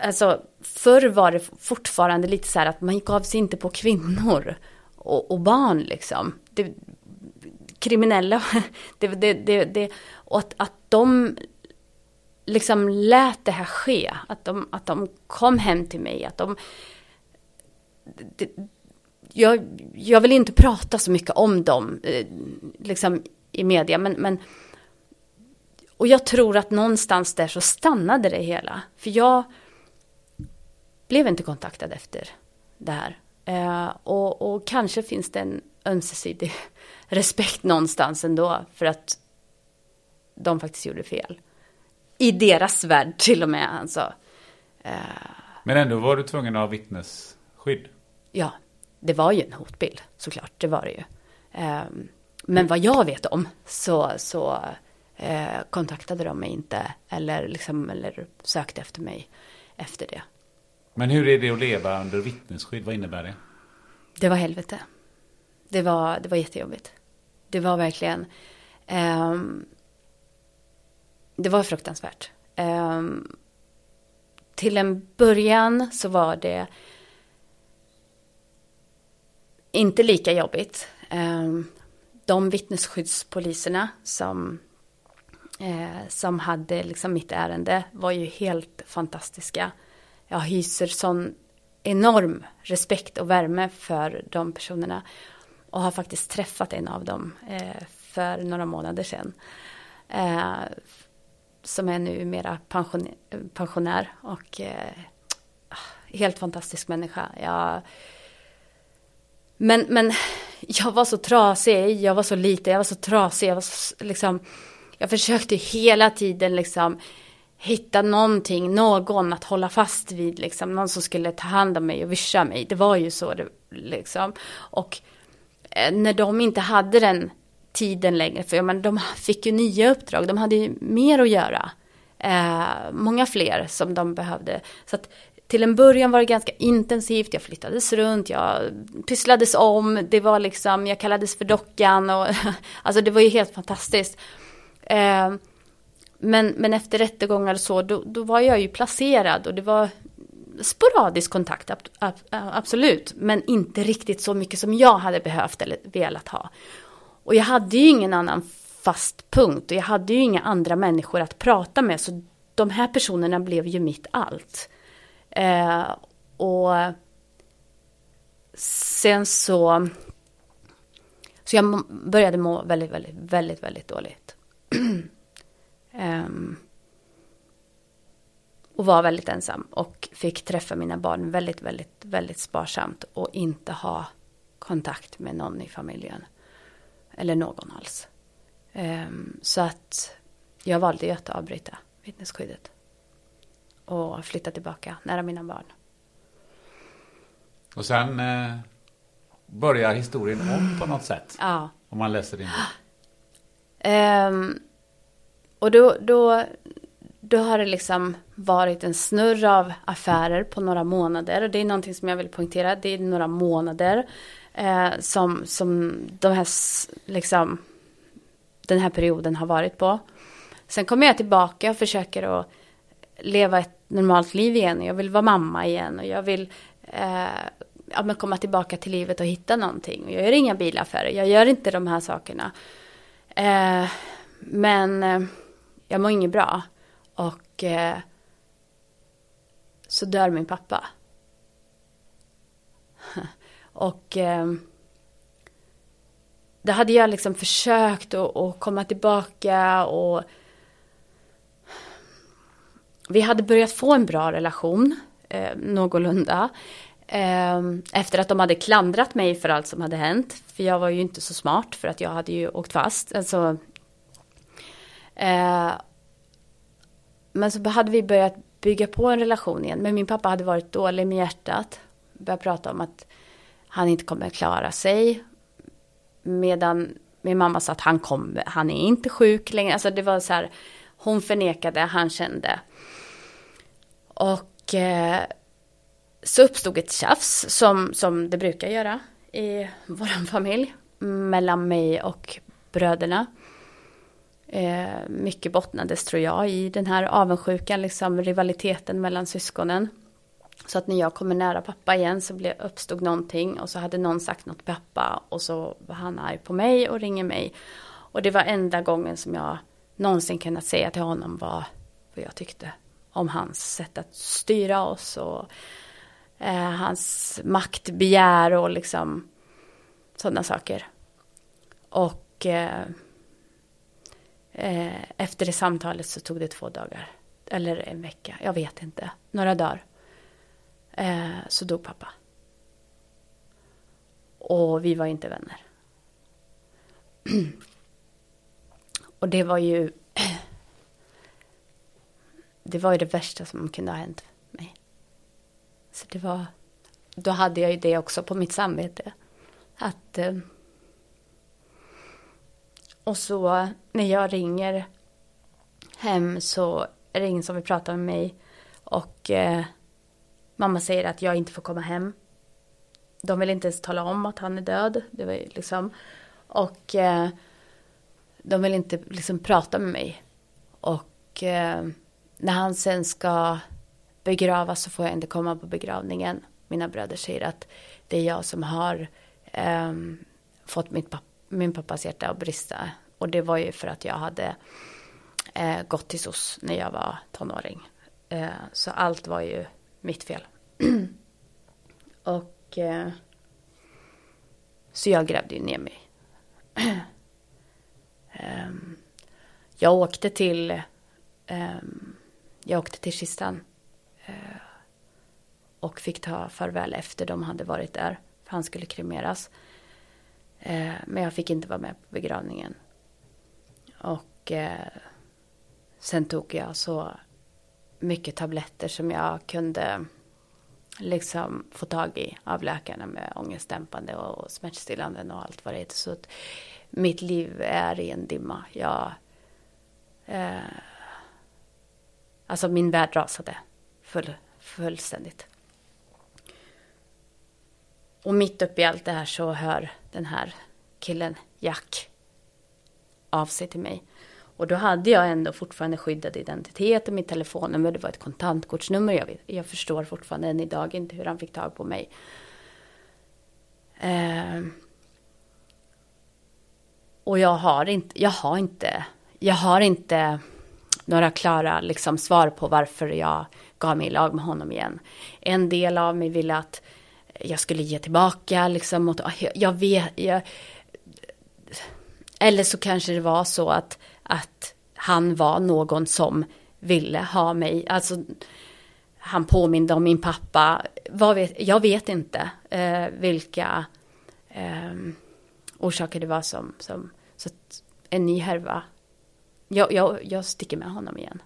A: Alltså förr var det fortfarande lite så här att man gav sig inte på kvinnor och, och barn liksom. Det, kriminella, det, det, det, det, och att, att de liksom lät det här ske. Att de, att de kom hem till mig, att de... Det, jag, jag vill inte prata så mycket om dem eh, liksom i media, men, men och jag tror att någonstans där så stannade det hela. För jag blev inte kontaktad efter det här. Eh, och, och, kanske finns det en ömsesidig respekt någonstans ändå för att de faktiskt gjorde fel. I deras värld till och med alltså. Eh,
B: Men ändå var du tvungen att ha vittnesskydd?
A: Ja, det var ju en hotbild såklart, det var det ju. Eh, men vad jag vet om så, så eh, kontaktade de mig inte eller, liksom, eller sökte efter mig efter det.
B: Men hur är det att leva under vittnesskydd? Vad innebär det?
A: Det var helvete. Det var, det var jättejobbigt. Det var verkligen... Um, det var fruktansvärt. Um, till en början så var det inte lika jobbigt. Um, de vittnesskyddspoliserna som, eh, som hade liksom mitt ärende var ju helt fantastiska jag hyser sån enorm respekt och värme för de personerna. Och har faktiskt träffat en av dem eh, för några månader sedan. Eh, som är nu mera pension, pensionär och eh, helt fantastisk människa. Jag, men, men jag var så trasig, jag var så liten, jag var så trasig, jag var så, liksom, jag försökte hela tiden liksom hitta någonting, någon att hålla fast vid, liksom, någon som skulle ta hand om mig och vischa mig. Det var ju så det, liksom. Och eh, när de inte hade den tiden längre, för men, de fick ju nya uppdrag, de hade ju mer att göra. Eh, många fler som de behövde. Så att till en början var det ganska intensivt, jag flyttades runt, jag pysslades om, det var liksom, jag kallades för dockan och alltså det var ju helt fantastiskt. Eh, men, men efter rättegångar och så, då, då var jag ju placerad och det var sporadisk kontakt, ab, ab, absolut. Men inte riktigt så mycket som jag hade behövt eller velat ha. Och jag hade ju ingen annan fast punkt och jag hade ju inga andra människor att prata med. Så de här personerna blev ju mitt allt. Eh, och sen så... Så jag började må väldigt, väldigt, väldigt, väldigt dåligt. Um, och var väldigt ensam och fick träffa mina barn väldigt, väldigt, väldigt sparsamt och inte ha kontakt med någon i familjen. Eller någon alls. Um, så att jag valde ju att avbryta vittnesskyddet. Och flytta tillbaka nära mina barn.
B: Och sen eh, börjar historien om på något sätt.
A: Ja.
B: Om man läser din bok.
A: Ehm, och då, då, då har det liksom varit en snurr av affärer på några månader. Och det är någonting som jag vill poängtera. Det är några månader eh, som, som de här, liksom, den här perioden har varit på. Sen kommer jag tillbaka och försöker att leva ett normalt liv igen. Jag vill vara mamma igen och jag vill eh, ja, men komma tillbaka till livet och hitta någonting. Jag gör inga bilaffärer, jag gör inte de här sakerna. Eh, men eh, jag mår inget bra. Och eh, så dör min pappa. och eh, då hade jag liksom försökt att, att komma tillbaka och vi hade börjat få en bra relation, eh, någorlunda. Eh, efter att de hade klandrat mig för allt som hade hänt. För jag var ju inte så smart för att jag hade ju åkt fast. Alltså, eh, men så hade vi börjat bygga på en relation igen. Men min pappa hade varit dålig med hjärtat. Började prata om att han inte kommer klara sig. Medan min mamma sa att han, kom, han är inte sjuk längre. Alltså det var så här, hon förnekade, han kände. Och eh, så uppstod ett tjafs som, som det brukar göra i vår familj. Mellan mig och bröderna. Eh, mycket bottnades tror jag i den här avundsjukan, liksom rivaliteten mellan syskonen. Så att när jag kommer nära pappa igen så blev, uppstod någonting och så hade någon sagt något till pappa och så var han arg på mig och ringer mig. Och det var enda gången som jag någonsin kunnat säga till honom vad, vad jag tyckte om hans sätt att styra oss och eh, hans maktbegär och liksom sådana saker. Och eh, eh, efter det samtalet så tog det två dagar. Eller en vecka, jag vet inte. Några dagar. Eh, så dog pappa. Och vi var inte vänner. Och det var ju... Det var ju det värsta som kunde ha hänt mig. Så det var... Då hade jag ju det också på mitt samvete. Att... Eh, och så när jag ringer hem så är det ingen som vill prata med mig. Och eh, mamma säger att jag inte får komma hem. De vill inte ens tala om att han är död. Det var ju liksom. Och eh, de vill inte liksom prata med mig. Och eh, när han sen ska begravas så får jag inte komma på begravningen. Mina bröder säger att det är jag som har eh, fått mitt min pappas hjärta att brista. Och det var ju för att jag hade eh, gått till SOS när jag var tonåring. Eh, så allt var ju mitt fel. och eh, så jag grävde ju ner mig. Ehm, jag åkte till ehm, jag åkte till kistan eh, och fick ta farväl efter de hade varit där. För han skulle kremeras. Eh, men jag fick inte vara med på begravningen. Och eh, sen tog jag så mycket tabletter som jag kunde liksom få tag i av läkarna med ångestdämpande och smärtstillande och allt vad det heter. Så att mitt liv är i en dimma. Jag, eh, alltså min värld rasade full, fullständigt. Och mitt uppe i allt det här så hör den här killen, Jack, av sig till mig. Och då hade jag ändå fortfarande skyddad identitet och mitt telefonnummer, det var ett kontantkortsnummer. Jag, vet, jag förstår fortfarande än idag inte hur han fick tag på mig. Eh, och jag har inte, jag har inte, jag har inte några klara liksom, svar på varför jag gav mig i lag med honom igen. En del av mig ville att jag skulle ge tillbaka liksom. Mot, jag vet, jag, eller så kanske det var så att, att han var någon som ville ha mig. Alltså, han påminde om min pappa. Vad vet, jag vet inte eh, vilka eh, orsaker det var som... som så att en ny härva. Jag, jag, jag sticker med honom igen.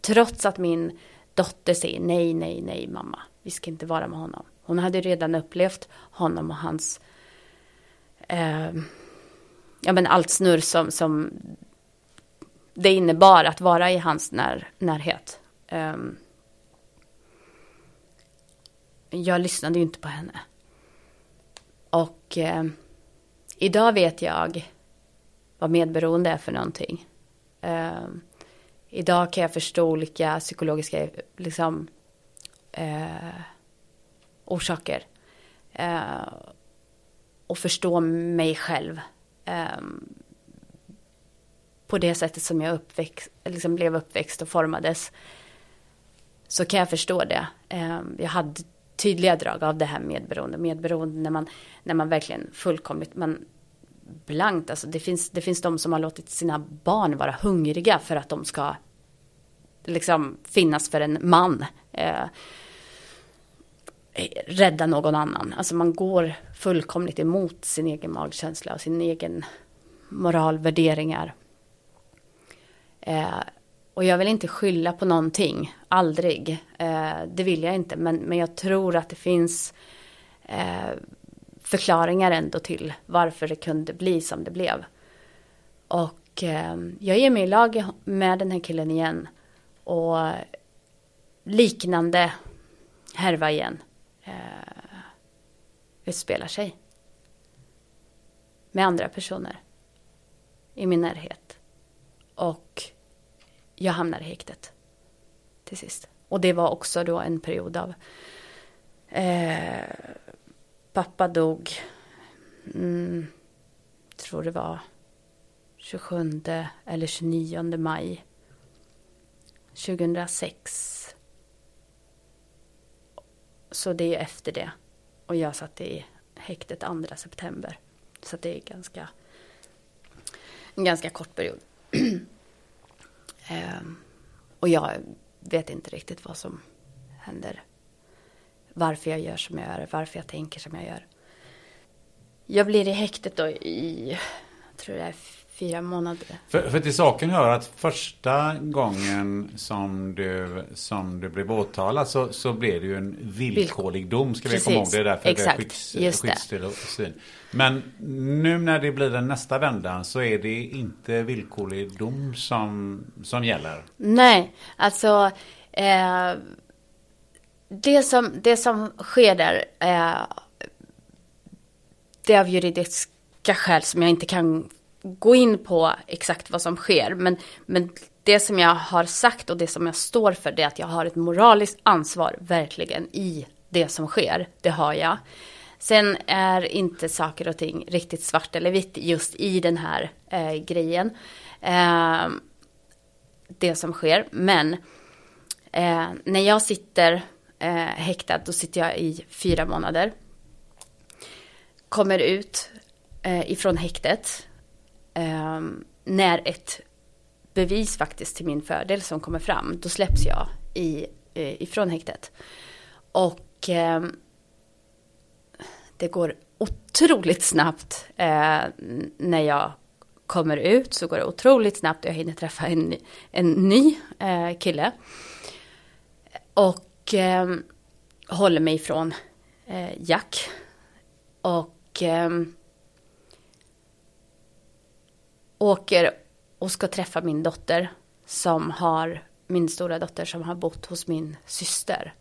A: Trots att min dotter säger nej, nej, nej mamma. Vi ska inte vara med honom. Hon hade redan upplevt honom och hans, eh, ja men allt snurr som, som det innebar att vara i hans när, närhet. Um, jag lyssnade ju inte på henne. Och um, idag vet jag vad medberoende är för någonting. Um, idag kan jag förstå olika psykologiska liksom, uh, orsaker. Uh, och förstå mig själv. Ehm, på det sättet som jag uppväxt, liksom blev uppväxt och formades. Så kan jag förstå det. Ehm, jag hade tydliga drag av det här medberoende. Medberoende när man, när man verkligen fullkomligt, man blankt, alltså det finns, det finns de som har låtit sina barn vara hungriga för att de ska liksom finnas för en man. Eh, rädda någon annan. Alltså man går fullkomligt emot sin egen magkänsla och sin egen moralvärderingar. Eh, och jag vill inte skylla på någonting, aldrig. Eh, det vill jag inte, men, men jag tror att det finns eh, förklaringar ändå till varför det kunde bli som det blev. Och eh, jag ger mig i lag med den här killen igen. Och liknande härva igen eh, utspelar sig. Med andra personer i min närhet. Och jag hamnar i häktet till sist. Och det var också då en period av eh, pappa dog, mm, tror det var 27 eller 29 maj 2006. Så det är efter det. Och jag satt i häktet 2 september. Så det är ganska, en ganska kort period. ehm, och jag vet inte riktigt vad som händer. Varför jag gör som jag gör, varför jag tänker som jag gör. Jag blir i häktet då i, jag tror det är fyra månader.
B: För, för till saken hör att första gången som du, som du blev åtalad så, så blev det ju en villkorlig dom. Ska Precis. vi komma ihåg det? Därför
A: Exakt.
B: det
A: Just
B: skyddstillsyn. Men nu när det blir den nästa vändan så är det inte villkorlig dom som, som gäller.
A: Nej, alltså eh, det, som, det som sker där eh, det är av juridiska skäl som jag inte kan gå in på exakt vad som sker. Men, men det som jag har sagt och det som jag står för det är att jag har ett moraliskt ansvar verkligen i det som sker. Det har jag. Sen är inte saker och ting riktigt svart eller vitt just i den här eh, grejen. Eh, det som sker. Men eh, när jag sitter eh, häktad, då sitter jag i fyra månader. Kommer ut eh, ifrån häktet eh, när ett bevis faktiskt till min fördel som kommer fram, då släpps jag i, eh, ifrån häktet. Och eh, det går otroligt snabbt eh, när jag kommer ut så går det otroligt snabbt och jag hinner träffa en, en ny eh, kille. Och eh, håller mig ifrån eh, Jack. Och ehm, eh, åker och ska träffa min dotter som har, min stora dotter som har bott hos min syster.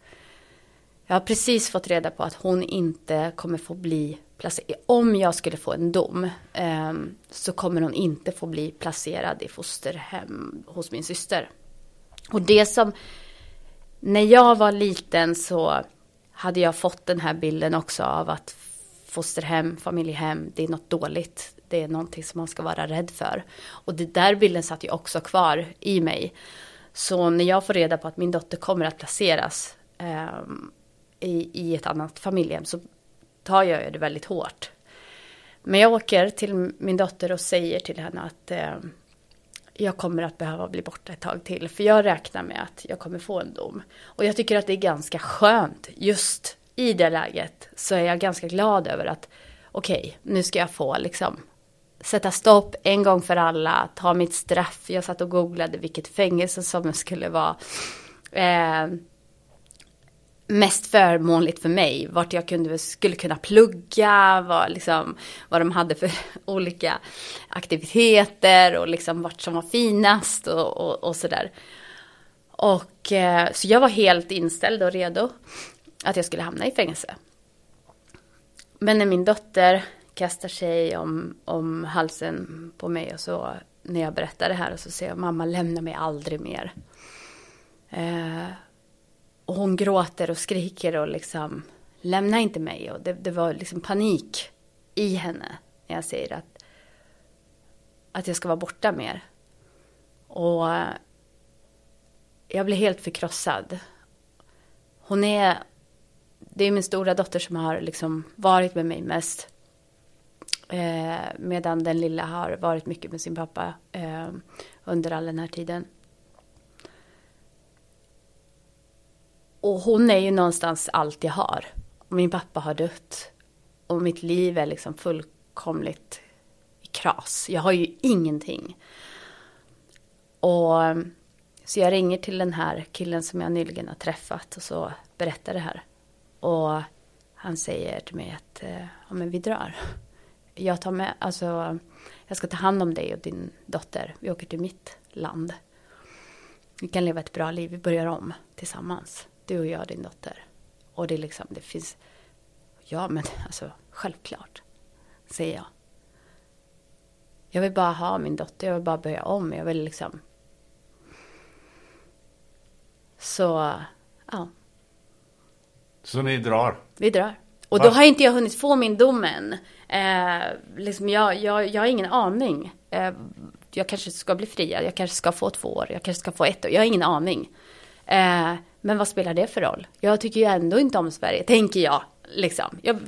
A: Jag har precis fått reda på att hon inte kommer få bli placerad. Om jag skulle få en dom eh, så kommer hon inte få bli placerad i fosterhem hos min syster. Och det som, när jag var liten så hade jag fått den här bilden också av att fosterhem, familjehem, det är något dåligt det är någonting som man ska vara rädd för. Och det där bilden satt ju också kvar i mig. Så när jag får reda på att min dotter kommer att placeras eh, i, i ett annat familjehem så tar jag det väldigt hårt. Men jag åker till min dotter och säger till henne att eh, jag kommer att behöva bli borta ett tag till. För jag räknar med att jag kommer få en dom. Och jag tycker att det är ganska skönt. Just i det läget så är jag ganska glad över att okej, okay, nu ska jag få liksom sätta stopp en gång för alla, ta mitt straff. Jag satt och googlade vilket fängelse som skulle vara. Eh, mest förmånligt för mig. Vart jag kunde, skulle kunna plugga, vad, liksom, vad de hade för olika aktiviteter och liksom vart som var finast och, och, och sådär. Och eh, så jag var helt inställd och redo att jag skulle hamna i fängelse. Men när min dotter kastar sig om, om halsen på mig och så när jag berättar det här och så säger jag mamma lämna mig aldrig mer. Eh, och hon gråter och skriker och liksom lämna inte mig. Och det, det var liksom panik i henne när jag säger att, att jag ska vara borta mer. Och jag blev helt förkrossad. Hon är, det är min stora dotter som har liksom varit med mig mest. Eh, medan den lilla har varit mycket med sin pappa eh, under all den här tiden. Och hon är ju någonstans allt jag har. Min pappa har dött. Och mitt liv är liksom fullkomligt i kras. Jag har ju ingenting. Och så jag ringer till den här killen som jag nyligen har träffat och så berättar det här. Och han säger till mig att eh, ja, men vi drar. Jag tar med, alltså jag ska ta hand om dig och din dotter. Vi åker till mitt land. Vi kan leva ett bra liv, vi börjar om tillsammans. Du och jag, din dotter. Och det är liksom, det finns, ja men alltså självklart, säger jag. Jag vill bara ha min dotter, jag vill bara börja om, jag vill liksom. Så, ja.
B: Så ni drar?
A: Vi drar. Och då har inte jag hunnit få min dom än. Eh, liksom jag, jag, jag har ingen aning. Eh, jag kanske ska bli friad, jag kanske ska få två år, jag kanske ska få ett år. Jag har ingen aning. Eh, men vad spelar det för roll? Jag tycker ju ändå inte om Sverige, tänker jag. Liksom. Jag,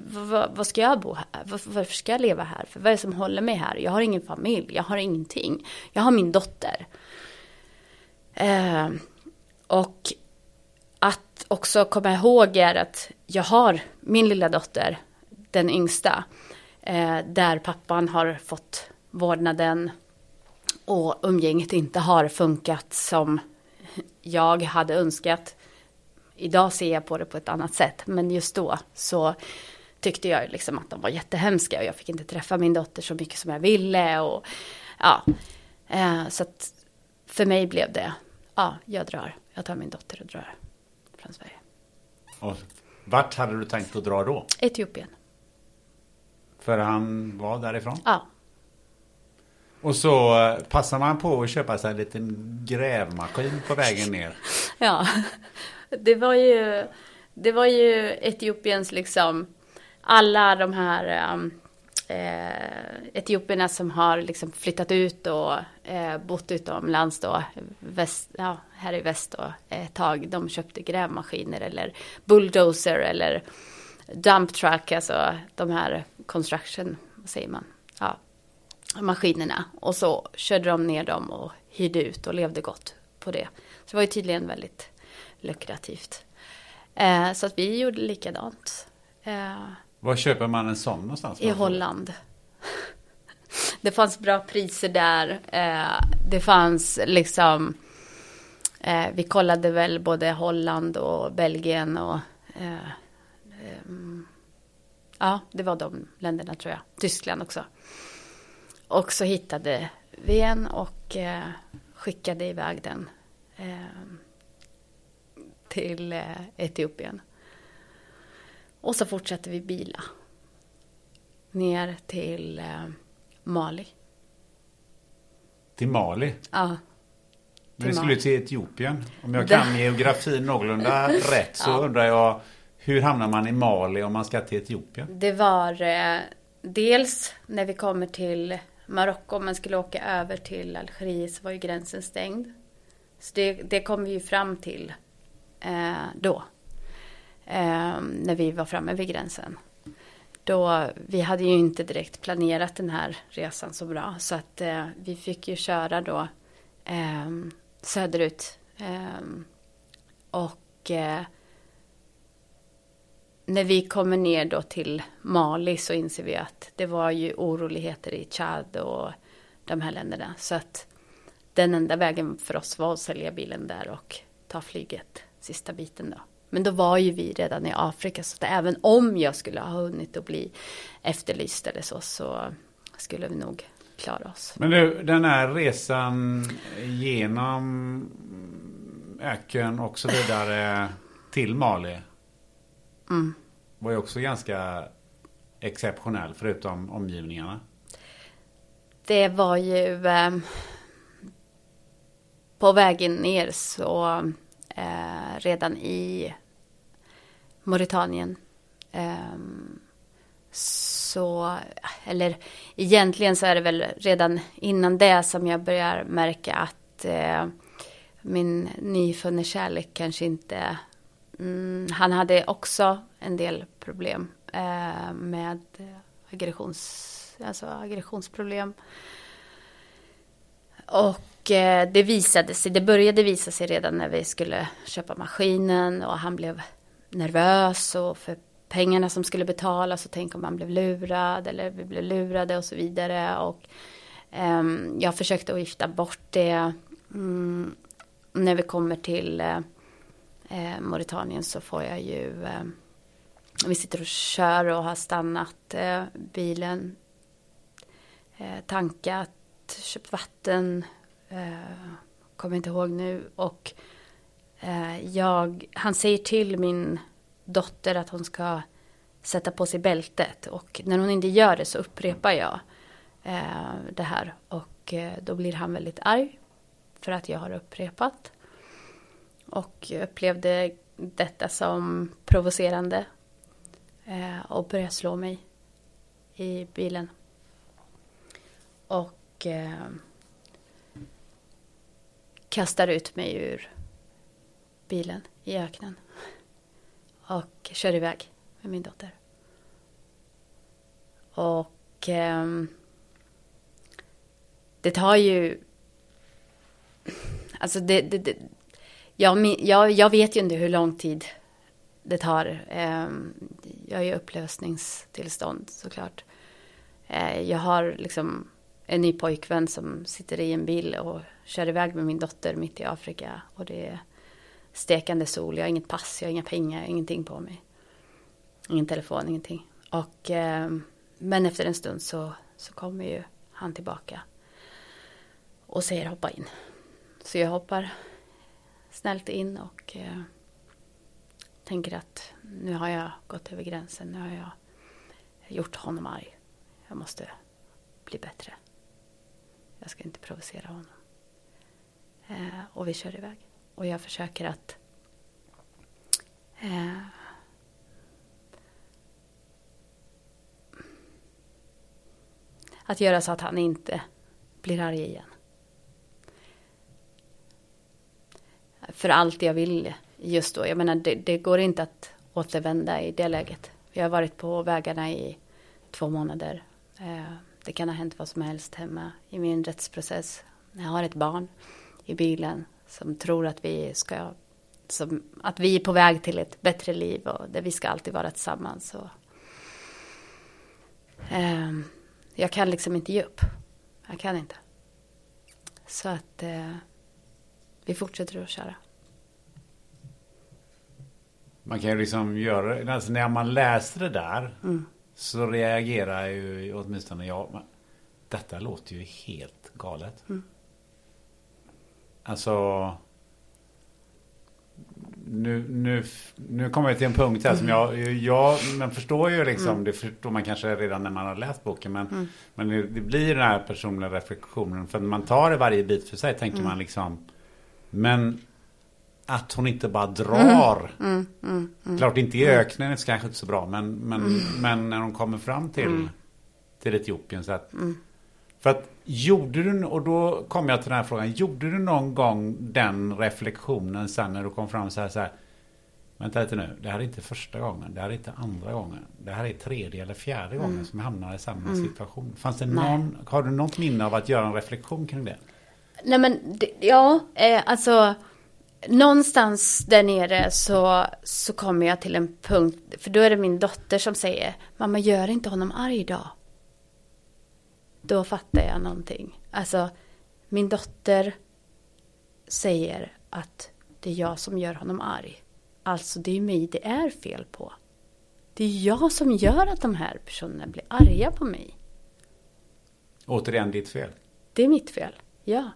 A: vad, ska jag bo här? Varför ska jag leva här? För vad är det som håller mig här? Jag har ingen familj, jag har ingenting. Jag har min dotter. Eh, och att också komma ihåg är att jag har min lilla dotter, den yngsta, eh, där pappan har fått vårdnaden och umgänget inte har funkat som jag hade önskat. Idag ser jag på det på ett annat sätt, men just då så tyckte jag liksom att de var jättehemska och jag fick inte träffa min dotter så mycket som jag ville och ja, eh, så att för mig blev det, ja, jag drar, jag tar min dotter och drar från Sverige.
B: Och vart hade du tänkt att dra då?
A: Etiopien.
B: För han var därifrån?
A: Ja.
B: Och så eh, passar man på att köpa sig en liten grävmaskin på vägen ner.
A: ja, det var ju, det var ju Etiopiens liksom, alla de här um, eh, etiopierna som har liksom flyttat ut och eh, bott utomlands då, väst, ja, här i väst då, eh, ett tag, de köpte grävmaskiner eller bulldozer eller dump truck, alltså de här construction, vad säger man, ja, maskinerna. Och så körde de ner dem och hyrde ut och levde gott på det. Så det var ju tydligen väldigt lukrativt. Eh, så att vi gjorde likadant. Eh,
B: var köper man en sån någonstans?
A: I Holland. Det fanns bra priser där. Eh, det fanns liksom... Eh, vi kollade väl både Holland och Belgien och... Eh, ja, det var de länderna tror jag. Tyskland också. Och så hittade vi en och skickade iväg den till Etiopien. Och så fortsatte vi bila. Ner till eh, Mali.
B: Till Mali?
A: Ja.
B: Men vi skulle till Etiopien. Om jag
A: Det-
B: kan geografin någorlunda rätt så undrar jag hur hamnar man i Mali om man ska till Etiopien?
A: Det var eh, dels när vi kommer till Marocko, om man skulle åka över till Algeriet så var ju gränsen stängd. Så det, det kom vi ju fram till eh, då. Eh, när vi var framme vid gränsen. Då, vi hade ju inte direkt planerat den här resan så bra. Så att eh, vi fick ju köra då eh, söderut. Eh, och eh, när vi kommer ner då till Mali så inser vi att det var ju oroligheter i Chad och de här länderna. Så att den enda vägen för oss var att sälja bilen där och ta flyget sista biten då. Men då var ju vi redan i Afrika så att även om jag skulle ha hunnit att bli efterlyst eller så så skulle vi nog klara oss.
B: Men du, den här resan genom öken och så vidare till Mali.
A: Mm.
B: Var ju också ganska exceptionell förutom omgivningarna.
A: Det var ju eh, på vägen ner så eh, redan i Mauritanien Um, så, eller egentligen så är det väl redan innan det som jag börjar märka att eh, min nyfunne kärlek kanske inte, mm, han hade också en del problem eh, med aggressions, alltså aggressionsproblem. Och eh, det visade sig, det började visa sig redan när vi skulle köpa maskinen och han blev nervös och för pengarna som skulle betalas och tänk om man blev lurad eller vi blev lurade och så vidare. Och eh, jag försökte att gifta bort det. Mm, när vi kommer till eh, eh Mauritanien så får jag ju eh, vi sitter och kör och har stannat eh, bilen, eh, tankat, köpt vatten, eh, kommer inte ihåg nu. Och Eh, jag, han säger till min dotter att hon ska sätta på sig bältet. Och när hon inte gör det så upprepar jag eh, det här. Och eh, då blir han väldigt arg för att jag har upprepat. Och upplevde detta som provocerande eh, och började slå mig i bilen. Och eh, kastar ut mig ur bilen i öknen. Och kör iväg med min dotter. Och eh, det tar ju... Alltså det... det, det jag, jag, jag vet ju inte hur lång tid det tar. Eh, jag är i upplösningstillstånd såklart. Eh, jag har liksom en ny pojkvän som sitter i en bil och kör iväg med min dotter mitt i Afrika. Och det är stekande sol, jag har inget pass, jag har inga pengar, ingenting på mig. Ingen telefon, ingenting. Och, ehm, men efter en stund så, så kommer ju han tillbaka. Och säger hoppa in. Så jag hoppar snällt in och eh, tänker att nu har jag gått över gränsen. Nu har jag gjort honom arg. Jag måste bli bättre. Jag ska inte provocera honom. Eh, och vi kör iväg. Och jag försöker att eh, att göra så att han inte blir arg igen. För allt jag vill just då. Jag menar, det, det, går inte att återvända i det läget. Jag har varit på vägarna i två månader. Eh, det kan ha hänt vad som helst hemma i min rättsprocess. Jag har ett barn i bilen som tror att vi ska som, att vi är på väg till ett bättre liv och där vi ska alltid vara tillsammans. Och, eh, jag kan liksom inte ge upp. Jag kan inte. Så att eh, vi fortsätter att köra.
B: Man kan ju liksom göra alltså när man läser det där mm. så reagerar ju åtminstone jag. Detta låter ju helt galet. Mm. Alltså nu, nu, nu kommer jag till en punkt här som jag, jag man förstår ju liksom, mm. det förstår man kanske redan när man har läst boken, men, mm. men det, det, blir den här personliga reflektionen. För man tar det varje bit för sig tänker mm. man liksom, men att hon inte bara drar. Mm, mm, mm, mm. Klart inte i mm. öknen det kanske inte så bra, men, men, men när hon kommer fram till, till Etiopien. Så att, För att gjorde du, och då kommer jag till den här frågan, gjorde du någon gång den reflektionen sen när du kom fram så här, så här Vänta lite nu, det här är inte första gången, det här är inte andra gången. Det här är tredje eller fjärde gången mm. som jag hamnar i samma mm. situation. Fanns det någon, har du något minne av att göra en reflektion kring det?
A: Nej men, ja, eh, alltså någonstans där nere så, så kommer jag till en punkt, för då är det min dotter som säger, mamma gör inte honom arg då. Då fattar jag någonting. Alltså, min dotter säger att det är jag som gör honom arg. alltså det är mig det är fel på. Det är jag som gör att de här personerna blir arga på mig.
B: Återigen ditt fel.
A: Det är mitt fel, ja.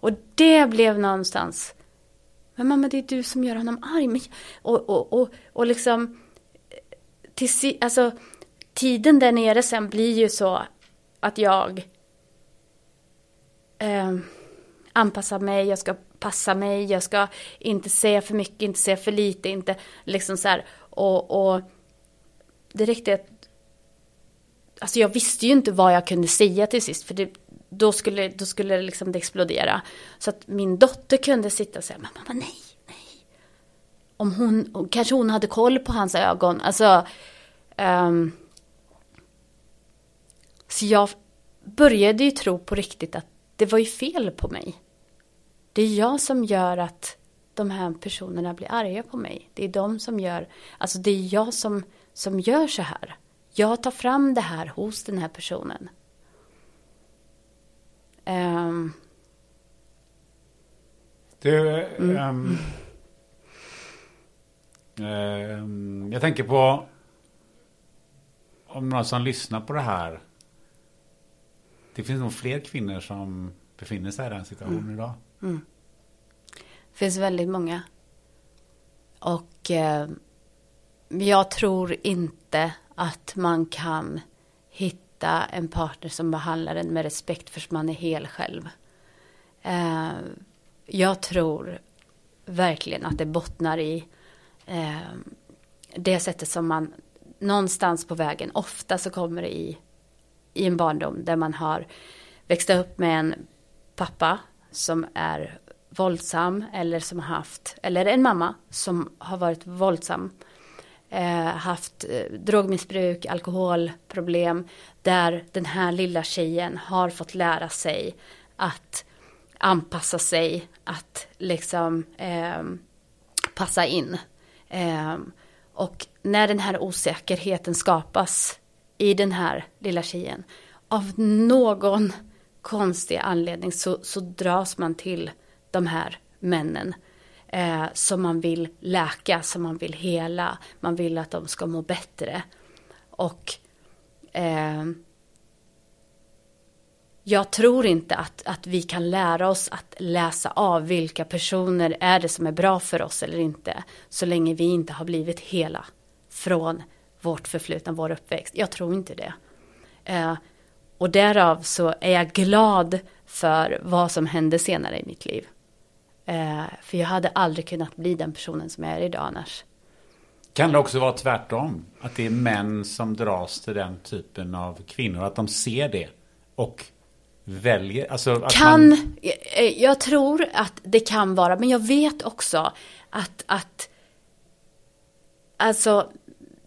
A: Och det blev någonstans, men mamma det är du som gör honom arg. Och, och, och, och liksom, till, alltså tiden där nere sen blir ju så att jag eh, anpassar mig, jag ska passa mig, jag ska inte säga för mycket, inte säga för lite, inte liksom så här. Och, och det räckte att Alltså jag visste ju inte vad jag kunde säga till sist, för det, då skulle, då skulle liksom det explodera. Så att min dotter kunde sitta och säga, men mamma nej, nej. Om hon, kanske hon hade koll på hans ögon, alltså. Um, så jag började ju tro på riktigt att det var ju fel på mig. Det är jag som gör att de här personerna blir arga på mig. Det är de som gör, alltså det är jag som, som gör så här. Jag tar fram det här hos den här personen. Um,
B: du, mm. um, um, jag tänker på om någon som lyssnar på det här. Det finns nog fler kvinnor som befinner sig i den situationen mm. idag. Mm.
A: Det finns väldigt många. Och eh, jag tror inte att man kan hitta en partner som behandlar en med respekt för att man är hel själv. Eh, jag tror verkligen att det bottnar i eh, det sättet som man någonstans på vägen, ofta så kommer det i, i en barndom där man har växt upp med en pappa som är våldsam eller som har haft, eller en mamma som har varit våldsam eh, haft eh, drogmissbruk, alkoholproblem, där den här lilla tjejen har fått lära sig att anpassa sig, att liksom eh, passa in. Eh, och när den här osäkerheten skapas i den här lilla tjejen, av någon konstig anledning så, så dras man till de här männen eh, som man vill läka, som man vill hela. Man vill att de ska må bättre. Och eh, jag tror inte att, att vi kan lära oss att läsa av vilka personer är det som är bra för oss eller inte. Så länge vi inte har blivit hela från vårt förflutna, vår uppväxt. Jag tror inte det. Eh, och därav så är jag glad för vad som hände senare i mitt liv. Eh, för jag hade aldrig kunnat bli den personen som jag är idag annars.
B: Kan det också vara tvärtom? Att det är män som dras till den typen av kvinnor? Att de ser det och väljer? Alltså
A: kan, man... Eh, jag tror att det kan vara, men jag vet också att, att alltså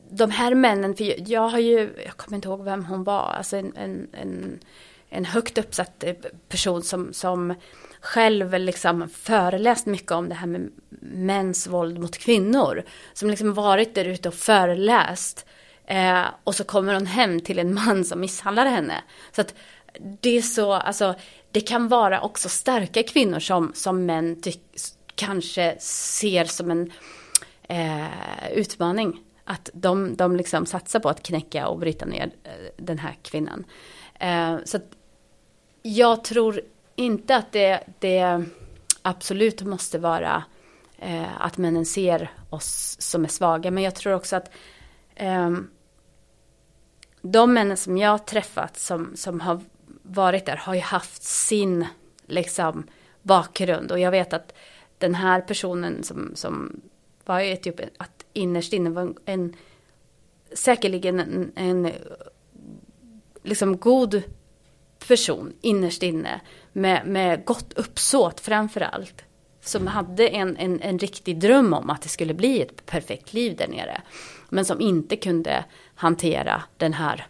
A: de här männen, för jag har ju, jag kommer inte ihåg vem hon var, alltså en, en, en, en högt uppsatt eh, person som, som själv liksom föreläst mycket om det här med mäns våld mot kvinnor. Som liksom varit där ute och föreläst. Eh, och så kommer hon hem till en man som misshandlar henne. Så att det är så, alltså det kan vara också starka kvinnor som, som män kanske ser som en eh, utmaning. Att de, de liksom satsar på att knäcka och bryta ner eh, den här kvinnan. Eh, så att jag tror inte att det, det absolut måste vara eh, att männen ser oss som är svaga. Men jag tror också att ehm, de männen som jag har träffat som, som har varit där har ju haft sin liksom, bakgrund. Och jag vet att den här personen som, som var i Etiopien, att innerst inne var en, säkerligen en, en liksom god person innerst inne med, med gott uppsåt framför allt. Som mm. hade en, en, en riktig dröm om att det skulle bli ett perfekt liv där nere. Men som inte kunde hantera den här.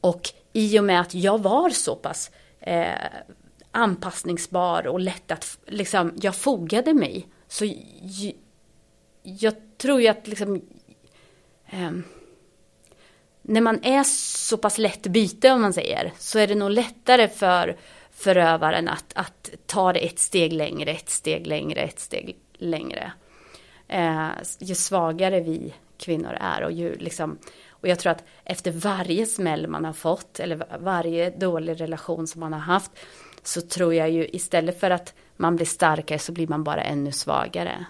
A: Och i och med att jag var så pass eh, anpassningsbar och lätt att, liksom, jag fogade mig. Så jag, tror ju att liksom, eh, när man är så pass lätt byte om man säger, så är det nog lättare för förövaren att, att ta det ett steg längre, ett steg längre, ett steg längre. Eh, ju svagare vi kvinnor är och ju liksom och jag tror att efter varje smäll man har fått eller varje dålig relation som man har haft så tror jag ju istället för att man blir starkare så blir man bara ännu svagare.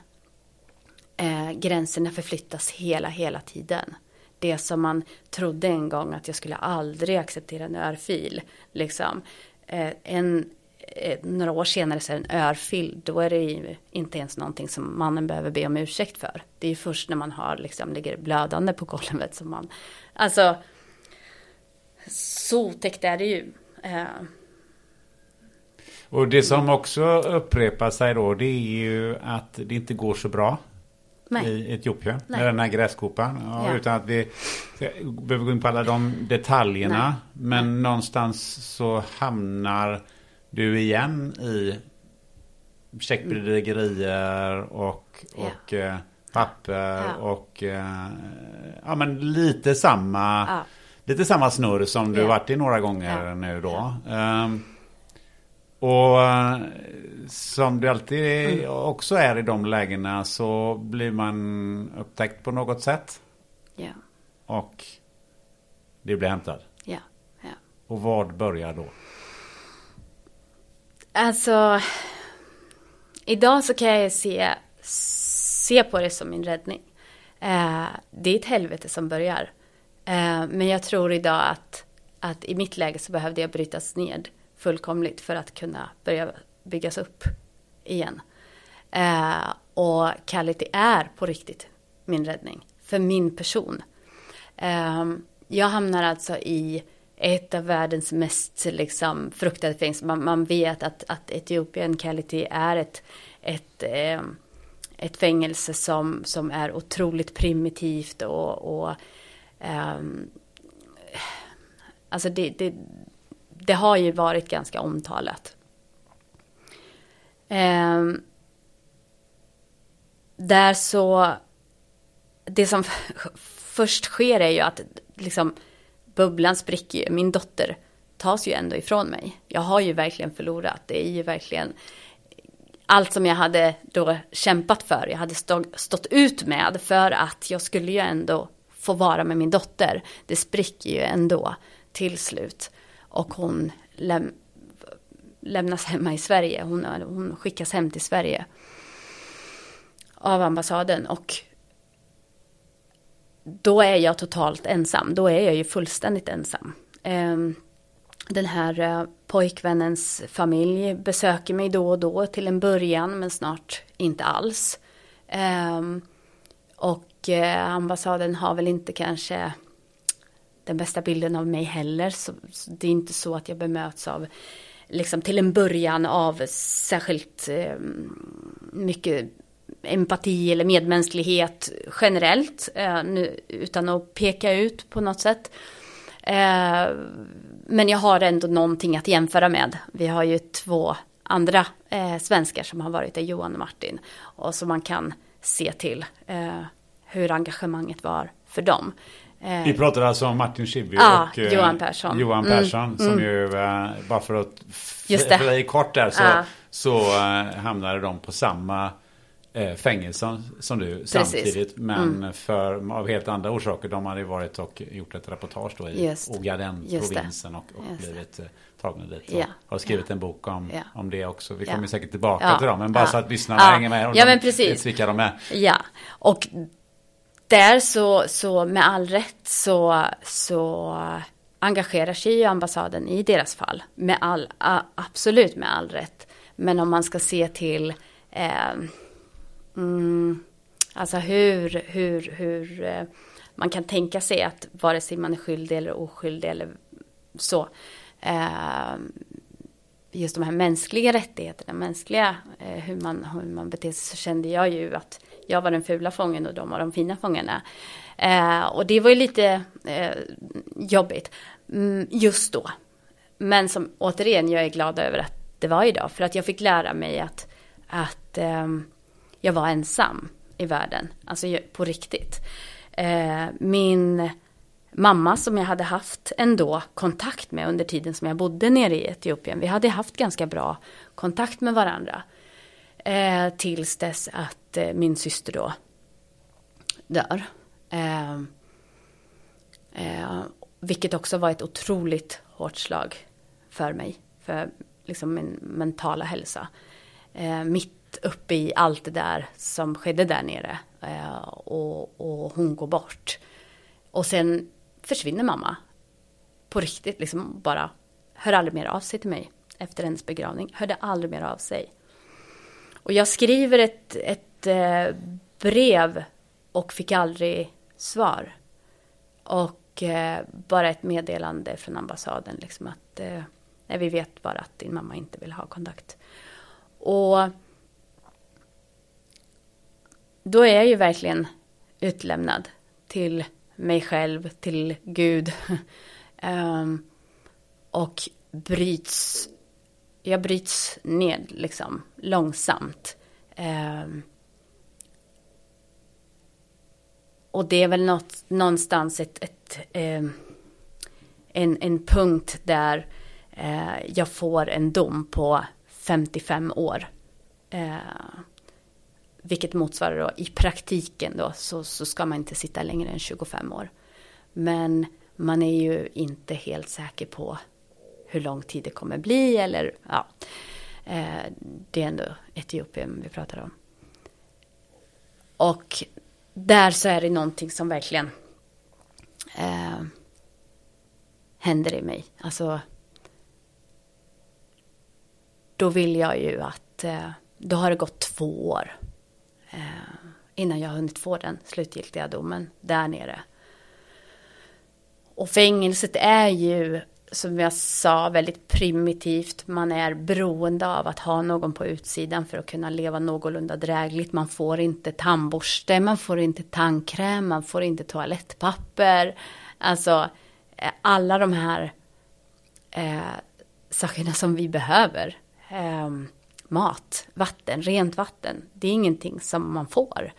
A: Eh, gränserna förflyttas hela, hela tiden. Det som man trodde en gång att jag skulle aldrig acceptera en örfil. Liksom. Eh, en, eh, några år senare så är det en örfil, då är det ju inte ens någonting som mannen behöver be om ursäkt för. Det är ju först när man har, liksom, ligger blödande på golvet som man, alltså, så otäckt är det ju. Eh,
B: och det som också upprepar sig då det är ju att det inte går så bra Nej. i Etiopien Nej. med den här gräskopan. Ja, ja. Utan att vi behöver gå in på alla de detaljerna. Nej. Men Nej. någonstans så hamnar du igen i checkbedrägerier och, och ja. eh, papper och eh, ja men lite samma lite samma snurr som du varit i några gånger nu då. Um, och eh, som det alltid mm. också är i de lägena så blir man upptäckt på något sätt.
A: Ja.
B: Och det blir hämtad.
A: Ja. ja.
B: Och vad börjar då?
A: Alltså, idag så kan jag se, se på det som min räddning. Eh, det är ett helvete som börjar. Eh, men jag tror idag att, att i mitt läge så behövde jag brytas ned fullkomligt för att kunna börja byggas upp igen. Eh, och Kality är på riktigt min räddning för min person. Eh, jag hamnar alltså i ett av världens mest liksom, fruktade fängelser. Man, man, vet att, att Etiopien Kality är ett, ett, eh, ett fängelse som, som är otroligt primitivt och, och ehm, alltså det, det, det har ju varit ganska omtalat. Eh, där så, det som först sker är ju att liksom bubblan spricker ju. Min dotter tas ju ändå ifrån mig. Jag har ju verkligen förlorat. Det är ju verkligen allt som jag hade då kämpat för. Jag hade stått ut med för att jag skulle ju ändå få vara med min dotter. Det spricker ju ändå till slut och hon läm lämnas hemma i Sverige. Hon, hon skickas hem till Sverige av ambassaden och då är jag totalt ensam. Då är jag ju fullständigt ensam. Ehm, den här eh, pojkvännens familj besöker mig då och då till en början men snart inte alls. Ehm, och eh, ambassaden har väl inte kanske den bästa bilden av mig heller. Så, så, det är inte så att jag bemöts av, liksom till en början av särskilt eh, mycket empati eller medmänsklighet generellt. Eh, nu, utan att peka ut på något sätt. Eh, men jag har ändå någonting att jämföra med. Vi har ju två andra eh, svenskar som har varit där, Johan och Martin. Och som man kan se till eh, hur engagemanget var för dem.
B: Eh, Vi pratar alltså om Martin Schibbye
A: ja, och eh, Johan Persson.
B: Johan mm, Persson mm, som mm. ju, eh, bara för att för dig kort där, så, ja. så hamnade de på samma fängelse som du Precis. samtidigt. Men mm. för, av helt andra orsaker. De hade varit och gjort ett reportage då i Ogaden-provinsen och, och blivit tagna dit. Och ja. har skrivit ja. en bok om, ja. om det också. Vi kommer säkert tillbaka till dem. Men bara så att lyssnarna hänger med. Och
A: ja, men precis.
B: vilka de är.
A: Ja, och där så, så med all rätt så, så engagerar sig ju ambassaden i deras fall. Med all, absolut med all rätt. Men om man ska se till eh, mm, alltså hur, hur, hur eh, man kan tänka sig att vare sig man är skyldig eller oskyldig eller så. Eh, just de här mänskliga rättigheterna, mänskliga, eh, hur, man, hur man beter sig, så kände jag ju att jag var den fula fången och de var de fina fångarna. Eh, och det var ju lite eh, jobbigt mm, just då. Men som återigen, jag är glad över att det var idag. För att jag fick lära mig att, att eh, jag var ensam i världen. Alltså på riktigt. Eh, min mamma som jag hade haft ändå kontakt med under tiden som jag bodde nere i Etiopien. Vi hade haft ganska bra kontakt med varandra. Eh, tills dess att eh, min syster då dör. Eh, eh, vilket också var ett otroligt hårt slag för mig. För liksom min mentala hälsa. Eh, mitt uppe i allt det där som skedde där nere. Eh, och, och hon går bort. Och sen försvinner mamma. På riktigt, liksom bara hör aldrig mer av sig till mig efter hennes begravning. Hörde aldrig mer av sig. Och jag skriver ett, ett eh, brev och fick aldrig svar. Och eh, bara ett meddelande från ambassaden liksom att eh, nej, vi vet bara att din mamma inte vill ha kontakt. Och då är jag ju verkligen utlämnad till mig själv, till Gud. um, och bryts, jag bryts ned liksom långsamt. Um, och det är väl något, någonstans ett, ett eh, en, en punkt där eh, jag får en dom på 55 år. Eh, vilket motsvarar då i praktiken då så, så ska man inte sitta längre än 25 år. Men man är ju inte helt säker på hur lång tid det kommer bli eller ja. Eh, det är ändå Etiopien vi pratar om. Och där så är det någonting som verkligen eh, händer i mig. Alltså då vill jag ju att eh, då har det gått två år eh, innan jag har hunnit få den slutgiltiga domen där nere. Och fängelset är ju, som jag sa, väldigt primitivt. Man är beroende av att ha någon på utsidan för att kunna leva någorlunda drägligt. Man får inte tandborste, man får inte tandkräm, man får inte toalettpapper. Alltså, eh, alla de här eh, sakerna som vi behöver. Eh, mat, vatten, rent vatten. Det är ingenting som man får.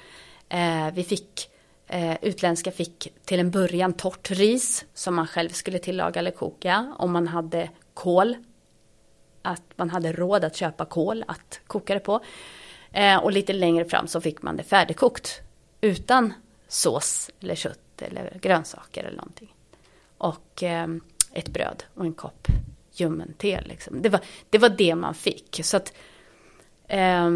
A: Eh, vi fick, eh, utländska fick till en början torrt ris som man själv skulle tillaga eller koka. Om man hade kol, att man hade råd att köpa kol att koka det på. Eh, och lite längre fram så fick man det färdigkokt utan sås eller kött eller grönsaker eller någonting. Och eh, ett bröd och en kopp ljummen te. Liksom. Det, var, det var det man fick. Så att eh,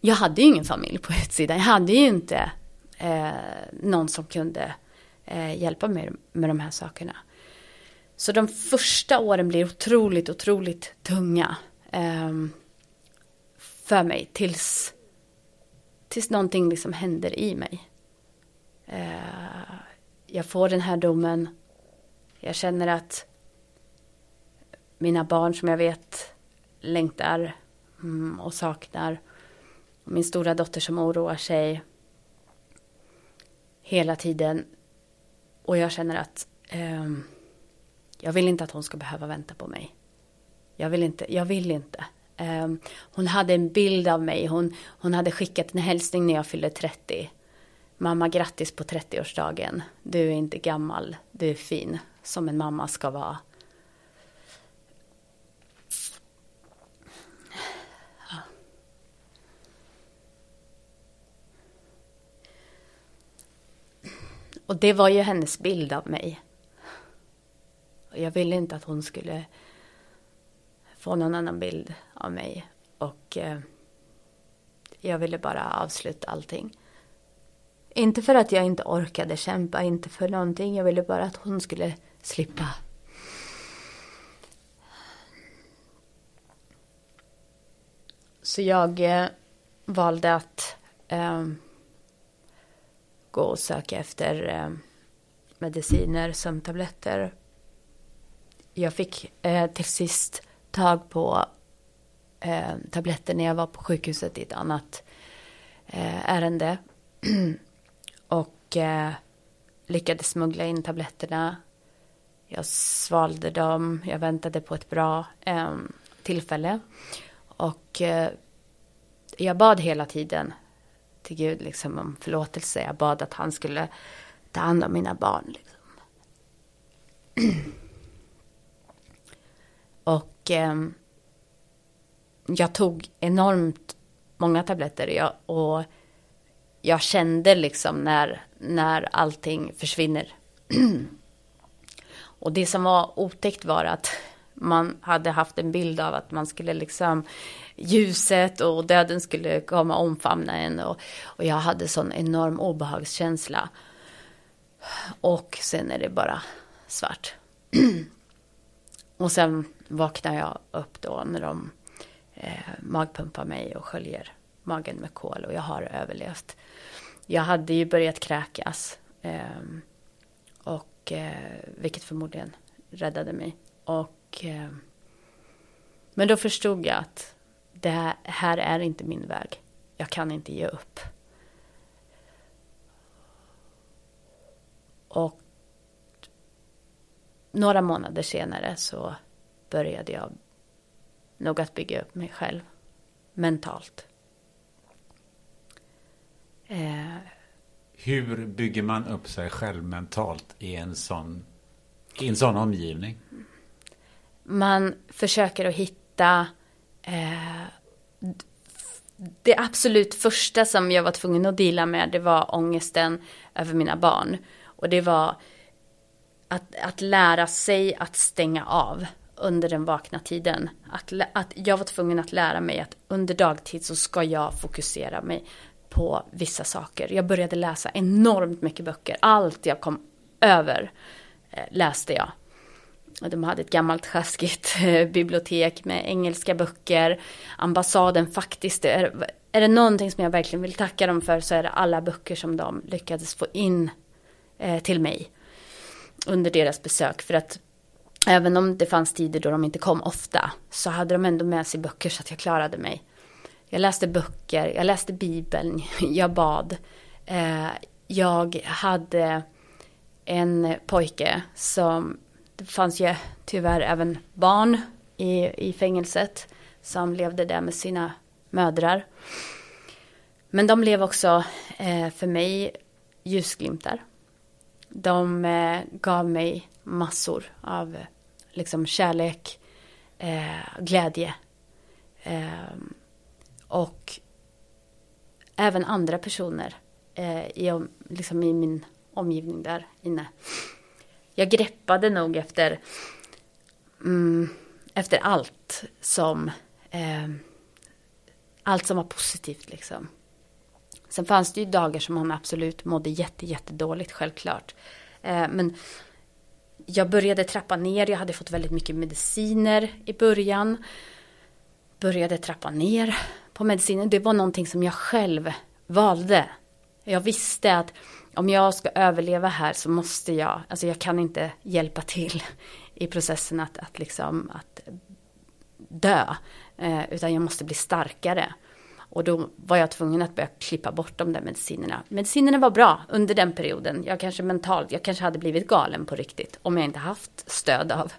A: jag hade ju ingen familj på utsidan. Jag hade ju inte eh, någon som kunde eh, hjälpa mig med de här sakerna. Så de första åren blir otroligt, otroligt tunga eh, för mig tills, tills någonting liksom händer i mig. Eh, jag får den här domen. Jag känner att mina barn som jag vet längtar mm, och saknar. Min stora dotter som oroar sig hela tiden. Och jag känner att eh, jag vill inte att hon ska behöva vänta på mig. Jag vill inte. Jag vill inte. Eh, hon hade en bild av mig. Hon, hon hade skickat en hälsning när jag fyllde 30. Mamma, grattis på 30-årsdagen. Du är inte gammal. Du är fin. Som en mamma ska vara. Och det var ju hennes bild av mig. Och jag ville inte att hon skulle få någon annan bild av mig. Och eh, jag ville bara avsluta allting. Inte för att jag inte orkade kämpa, inte för någonting. Jag ville bara att hon skulle slippa. Så jag eh, valde att eh, gå och söka efter eh, mediciner, sömntabletter. Jag fick eh, till sist tag på eh, tabletter när jag var på sjukhuset i ett annat ärende. och lyckades smuggla in tabletterna. Jag svalde dem, jag väntade på ett bra eh, tillfälle. Och eh, jag bad hela tiden till Gud liksom om förlåtelse. Jag bad att han skulle ta hand om mina barn. Liksom. Och eh, jag tog enormt många tabletter jag, och jag kände liksom när, när allting försvinner. och det som var otäckt var att man hade haft en bild av att man skulle liksom ljuset och döden skulle komma och omfamna en och, och jag hade sån enorm obehagskänsla. Och sen är det bara svart. och sen vaknar jag upp då när de eh, magpumpar mig och sköljer magen med kol och jag har överlevt. Jag hade ju börjat kräkas. Eh, och eh, vilket förmodligen räddade mig. Och eh, men då förstod jag att det här är inte min väg. Jag kan inte ge upp. Och några månader senare så började jag nog att bygga upp mig själv mentalt.
B: Eh. Hur bygger man upp sig själv mentalt i en sån, i en sån omgivning?
A: Man försöker att hitta eh, det absolut första som jag var tvungen att dela med det var ångesten över mina barn. Och det var att, att lära sig att stänga av under den vakna tiden. Att, att jag var tvungen att lära mig att under dagtid så ska jag fokusera mig på vissa saker. Jag började läsa enormt mycket böcker. Allt jag kom över eh, läste jag. De hade ett gammalt sjaskigt eh, bibliotek med engelska böcker. Ambassaden faktiskt, är, är det någonting som jag verkligen vill tacka dem för så är det alla böcker som de lyckades få in eh, till mig under deras besök. För att även om det fanns tider då de inte kom ofta så hade de ändå med sig böcker så att jag klarade mig. Jag läste böcker, jag läste Bibeln, jag bad. Eh, jag hade en pojke som det fanns ju tyvärr även barn i, i fängelset som levde där med sina mödrar. Men de blev också eh, för mig ljusglimtar. De eh, gav mig massor av liksom kärlek, eh, glädje. Eh, och även andra personer eh, i, liksom i min omgivning där inne jag greppade nog efter, mm, efter allt som, eh, allt som var positivt liksom. Sen fanns det ju dagar som man absolut mådde jätte, jättedåligt, självklart. Eh, men jag började trappa ner, jag hade fått väldigt mycket mediciner i början. Började trappa ner på medicinen. Det var någonting som jag själv valde. Jag visste att om jag ska överleva här så måste jag, alltså jag kan inte hjälpa till i processen att, att liksom att dö. Eh, utan jag måste bli starkare. Och då var jag tvungen att börja klippa bort de där medicinerna. Medicinerna var bra under den perioden. Jag kanske mentalt, jag kanske hade blivit galen på riktigt. Om jag inte haft stöd av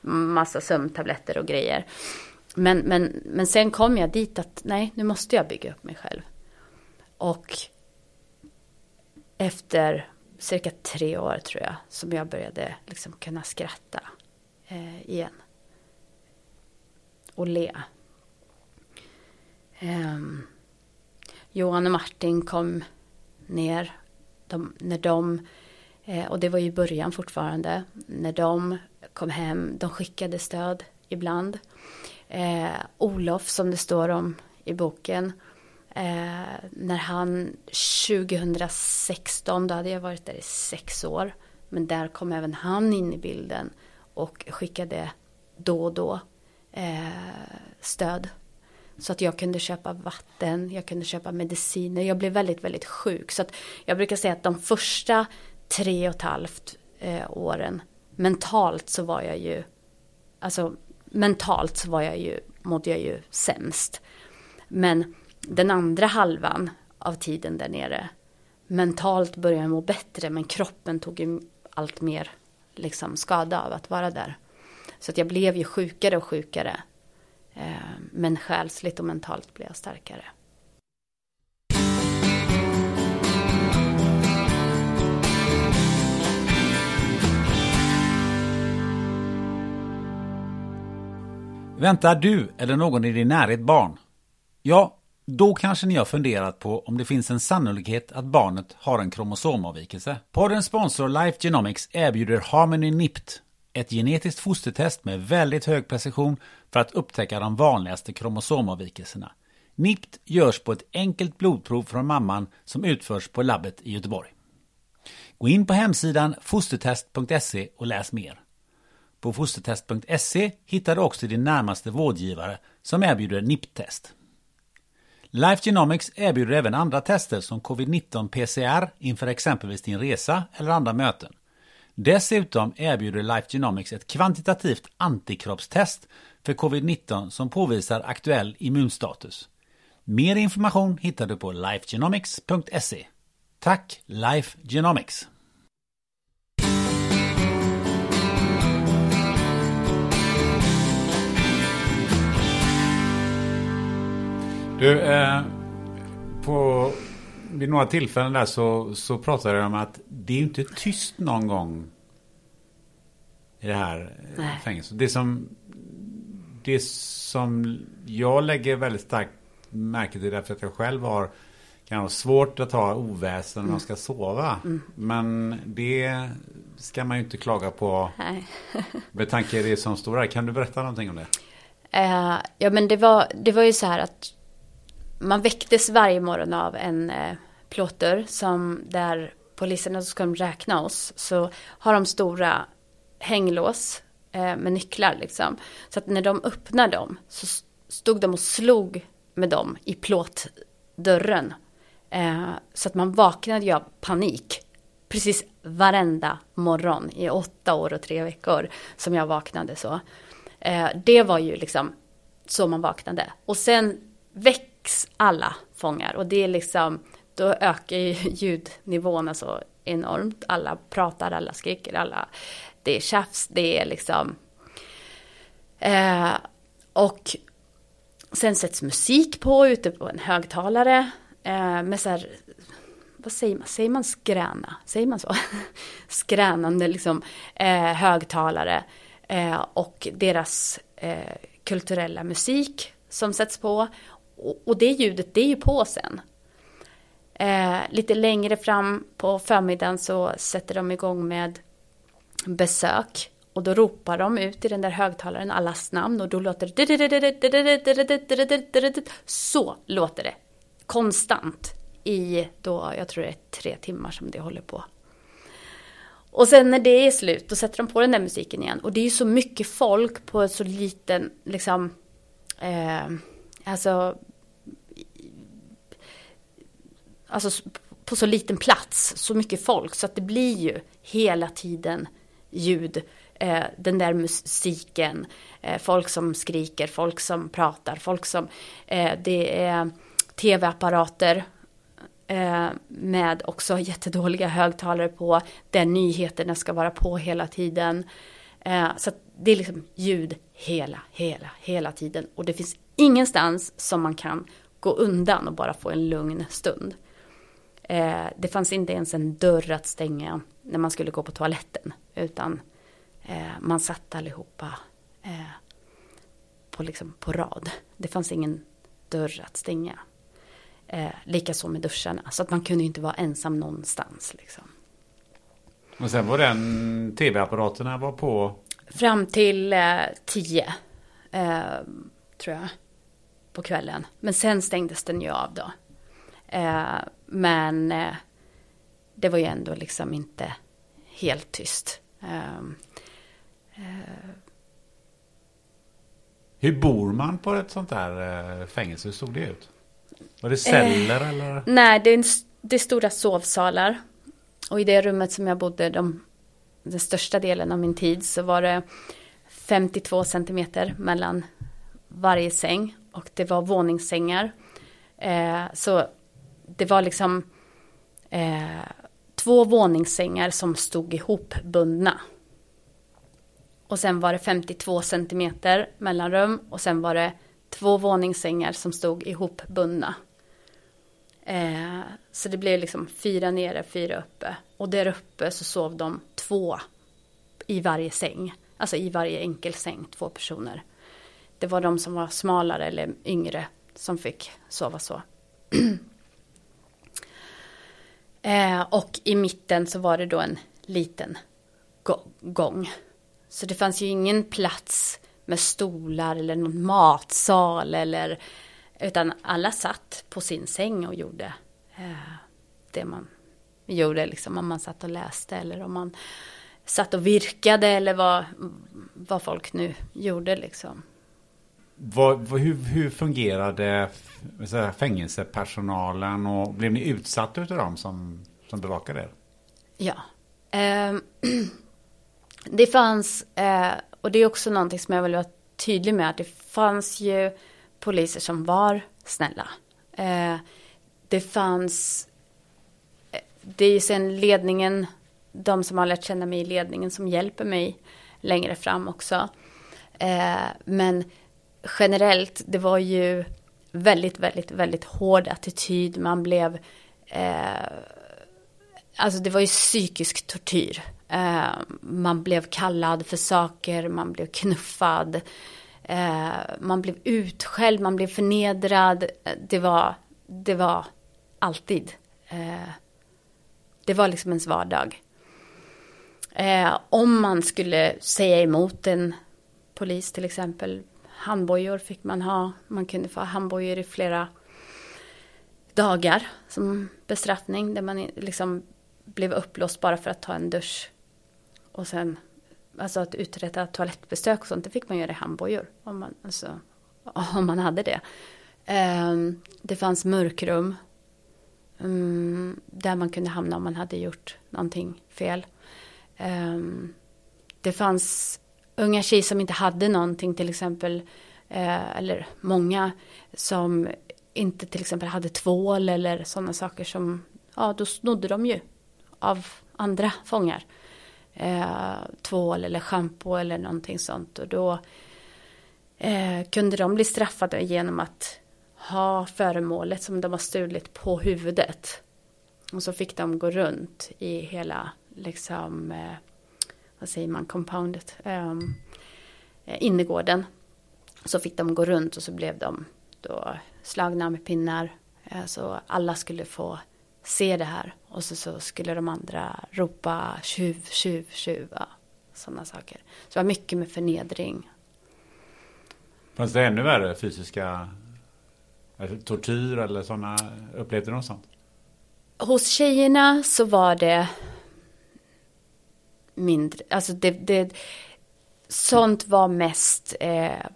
A: massa sömntabletter och grejer. Men, men, men sen kom jag dit att nej, nu måste jag bygga upp mig själv. Och efter cirka tre år tror jag som jag började liksom kunna skratta eh, igen. Och le. Eh, Johan och Martin kom ner de, när de, eh, och det var ju början fortfarande, när de kom hem, de skickade stöd ibland. Eh, Olof som det står om i boken, Eh, när han 2016, då hade jag varit där i sex år. Men där kom även han in i bilden och skickade då och då eh, stöd. Så att jag kunde köpa vatten, jag kunde köpa mediciner. Jag blev väldigt, väldigt sjuk. Så att jag brukar säga att de första tre och ett halvt eh, åren mentalt så var jag ju, alltså mentalt så var jag ju, mådde jag ju sämst. Men den andra halvan av tiden där nere mentalt började jag må bättre men kroppen tog allt mer liksom skada av att vara där. Så att jag blev ju sjukare och sjukare. Eh, men själsligt och mentalt blev jag starkare.
B: Väntar du eller någon i din närhet barn? Ja, då kanske ni har funderat på om det finns en sannolikhet att barnet har en kromosomavvikelse. Poddens sponsor Life Genomics erbjuder Harmony NIPT, ett genetiskt fostertest med väldigt hög precision för att upptäcka de vanligaste kromosomavvikelserna. NIPT görs på ett enkelt blodprov från mamman som utförs på labbet i Göteborg. Gå in på hemsidan fostertest.se och läs mer. På fostertest.se hittar du också din närmaste vårdgivare som erbjuder NIPT-test. Life Genomics erbjuder även andra tester som covid-19 PCR inför exempelvis din resa eller andra möten. Dessutom erbjuder Life Genomics ett kvantitativt antikroppstest för covid-19 som påvisar aktuell immunstatus. Mer information hittar du på lifegenomics.se. Tack Life Genomics! Du, eh, på, vid några tillfällen där så, så pratade de om att det är inte tyst någon gång i det här Nej. fängelset. Det som, det som jag lägger väldigt starkt märke till därför att jag själv har kan ha svårt att ha oväsen när man ska sova. Mm. Men det ska man ju inte klaga på. Nej. med tanke på det som står där. Kan du berätta någonting om det?
A: Uh, ja men det var, det var ju så här att man väcktes varje morgon av en eh, plåter som där poliserna ska räkna oss. Så har de stora hänglås eh, med nycklar liksom. Så att när de öppnar dem så stod de och slog med dem i plåtdörren. Eh, så att man vaknade ju av panik. Precis varenda morgon i åtta år och tre veckor som jag vaknade så. Eh, det var ju liksom så man vaknade. Och sen väcks alla fångar och det är liksom, då ökar ju ljudnivåerna så alltså enormt. Alla pratar, alla skriker, alla, det är tjafs, det är liksom. Eh, och Sen sätts musik på ute på en högtalare eh, med så här, vad säger man, säger man skräna? Säger man så? Skränande liksom eh, högtalare eh, och deras eh, kulturella musik som sätts på. Och, och det ljudet, det är ju på sen. Eh, lite längre fram på förmiddagen så sätter de igång med besök och då ropar de ut i den där högtalaren allas namn och då låter det Så låter det. Konstant. I då, jag tror det är tre timmar som det håller på. Och sen när det är slut, då sätter de på den där musiken igen. Och det är ju så mycket folk på så liten, liksom, eh, alltså, alltså på så liten plats, så mycket folk. Så att det blir ju hela tiden ljud eh, den där musiken, eh, folk som skriker, folk som pratar, folk som, eh, det är tv-apparater eh, med också jättedåliga högtalare på, där nyheterna ska vara på hela tiden. Eh, så det är liksom ljud hela, hela, hela tiden. Och det finns ingenstans som man kan gå undan och bara få en lugn stund. Eh, det fanns inte ens en dörr att stänga när man skulle gå på toaletten. Utan Eh, man satt allihopa eh, på, liksom, på rad. Det fanns ingen dörr att stänga. Eh, Likaså med duscharna. Så att man kunde inte vara ensam någonstans. Liksom.
B: Och sen var den tv-apparaterna var på?
A: Fram till eh, tio. Eh, tror jag. På kvällen. Men sen stängdes den ju av då. Eh, men eh, det var ju ändå liksom inte helt tyst. Um,
B: hur bor man på ett sånt där eh, fängelse? Hur såg det ut? Var det celler eh, eller?
A: Nej, det är, det är stora sovsalar. Och i det rummet som jag bodde de, den största delen av min tid så var det 52 centimeter mellan varje säng. Och det var våningssängar. Eh, så det var liksom eh, två våningssängar som stod ihop bundna. Och sen var det 52 centimeter mellanrum och sen var det två våningssängar som stod ihopbundna. Eh, så det blev liksom fyra nere, fyra uppe. Och där uppe så sov de två i varje säng. Alltså i varje enkel säng, två personer. Det var de som var smalare eller yngre som fick sova så. eh, och i mitten så var det då en liten gång. Så det fanns ju ingen plats med stolar eller någon matsal eller utan alla satt på sin säng och gjorde eh, det man gjorde liksom om man satt och läste eller om man satt och virkade eller vad, vad folk nu gjorde liksom.
B: Vad, hur, hur fungerade säga, fängelsepersonalen och blev ni utsatta av dem som, som bevakade er?
A: Ja. Eh, det fanns, eh, och det är också någonting som jag vill vara tydlig med, att det fanns ju poliser som var snälla. Eh, det fanns, eh, det är ju sen ledningen, de som har lärt känna mig i ledningen som hjälper mig längre fram också. Eh, men generellt, det var ju väldigt, väldigt, väldigt hård attityd. Man blev, eh, alltså det var ju psykisk tortyr. Eh, man blev kallad för saker, man blev knuffad. Eh, man blev utskälld, man blev förnedrad. Det var, det var alltid. Eh, det var liksom ens vardag. Eh, om man skulle säga emot en polis till exempel. Handbojor fick man ha. Man kunde få handbojor i flera dagar som bestraffning. Där man liksom blev upplåst bara för att ta en dusch. Och sen, alltså att uträtta toalettbesök och sånt, det fick man göra i handbojor. Om man, alltså, om man hade det. Um, det fanns mörkrum. Um, där man kunde hamna om man hade gjort någonting fel. Um, det fanns unga tjejer som inte hade någonting till exempel. eh, eller många som inte till exempel hade tvål eller sådana saker som, ja då snodde de ju av andra fångar. Eh, tvål eller schampo eller någonting sånt. Och då eh, kunde de bli straffade genom att ha föremålet som de har stulit på huvudet. Och så fick de gå runt i hela, liksom, eh, vad säger man, compoundet, ehm, eh, innergården. Så fick de gå runt och så blev de då slagna med pinnar. Eh, så alla skulle få se det här. Och så, så skulle de andra ropa tjuv, tjuv, tjuv. Ja, sådana saker. Så det var mycket med förnedring.
B: Fanns det ännu värre fysiska tortyr eller sådana? Upplevde något sånt?
A: Hos tjejerna så var det mindre, alltså det, det sånt var mest eh,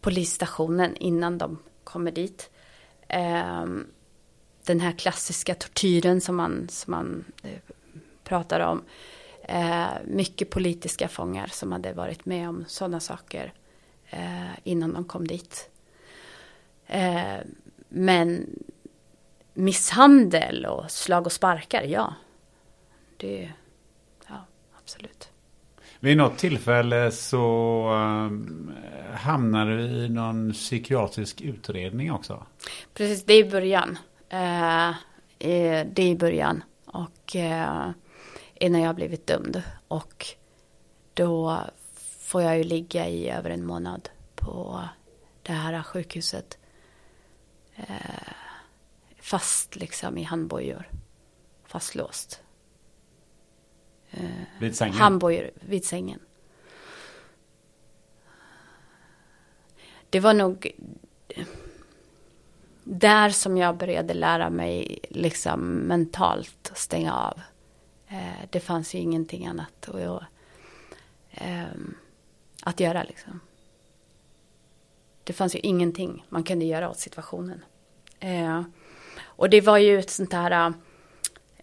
A: polisstationen innan de kommer dit. Eh, den här klassiska tortyren som man, som man eh, pratar om. Eh, mycket politiska fångar som hade varit med om sådana saker eh, innan de kom dit. Eh, men misshandel och slag och sparkar, ja. Det, ja, absolut.
B: Vid något tillfälle så um, hamnade du i någon psykiatrisk utredning också.
A: Precis, det är i början. Eh, det i början. Och eh, innan jag blivit dömd. Och då får jag ju ligga i över en månad på det här sjukhuset. Eh, fast liksom i handbojor. Fastlåst.
B: Eh, vid sängen?
A: Handbojor vid sängen. Det var nog där som jag började lära mig liksom mentalt stänga av. Eh, det fanns ju ingenting annat att, eh, att göra liksom. Det fanns ju ingenting man kunde göra åt situationen. Eh, och det var ju ett sånt här,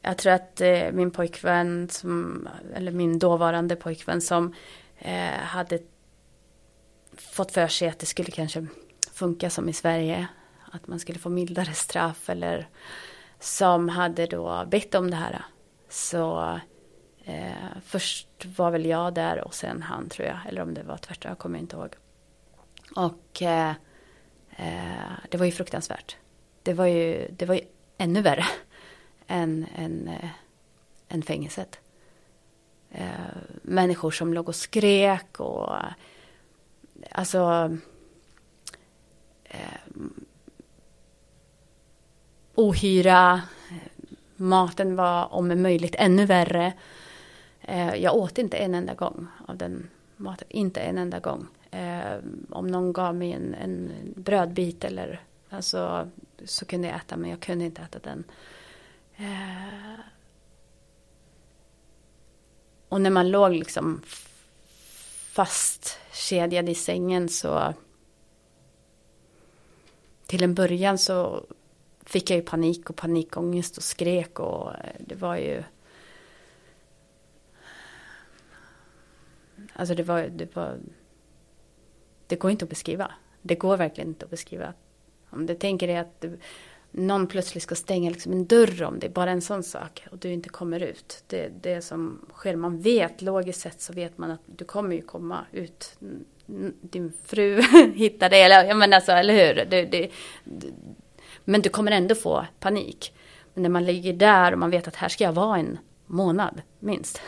A: jag tror att eh, min pojkvän, som, eller min dåvarande pojkvän som eh, hade fått för sig att det skulle kanske funka som i Sverige att man skulle få mildare straff eller som hade då bett om det här. Så eh, först var väl jag där och sen han tror jag, eller om det var tvärtom, jag kommer inte ihåg. Och eh, eh, det var ju fruktansvärt. Det var ju, det var ju ännu värre än, än, eh, än fängelset. Eh, människor som låg och skrek och eh, alltså eh, ohyra. Maten var om möjligt ännu värre. Eh, jag åt inte en enda gång av den maten. Inte en enda gång. Eh, om någon gav mig en, en brödbit eller alltså, så kunde jag äta men jag kunde inte äta den. Eh. Och när man låg liksom fastkedjad i sängen så till en början så fick jag ju panik och panikångest och skrek och eh, det var ju Alltså det var, det var Det går inte att beskriva. Det går verkligen inte att beskriva. Om du tänker dig att du, någon plötsligt ska stänga liksom en dörr om det, bara en sån sak och du inte kommer ut. Det, det som sker, man vet, logiskt sett så vet man att du kommer ju komma ut. Din fru hittar dig, eller, jag menar så, eller hur? Det, det, men du kommer ändå få panik. Men när man ligger där och man vet att här ska jag vara en månad, minst.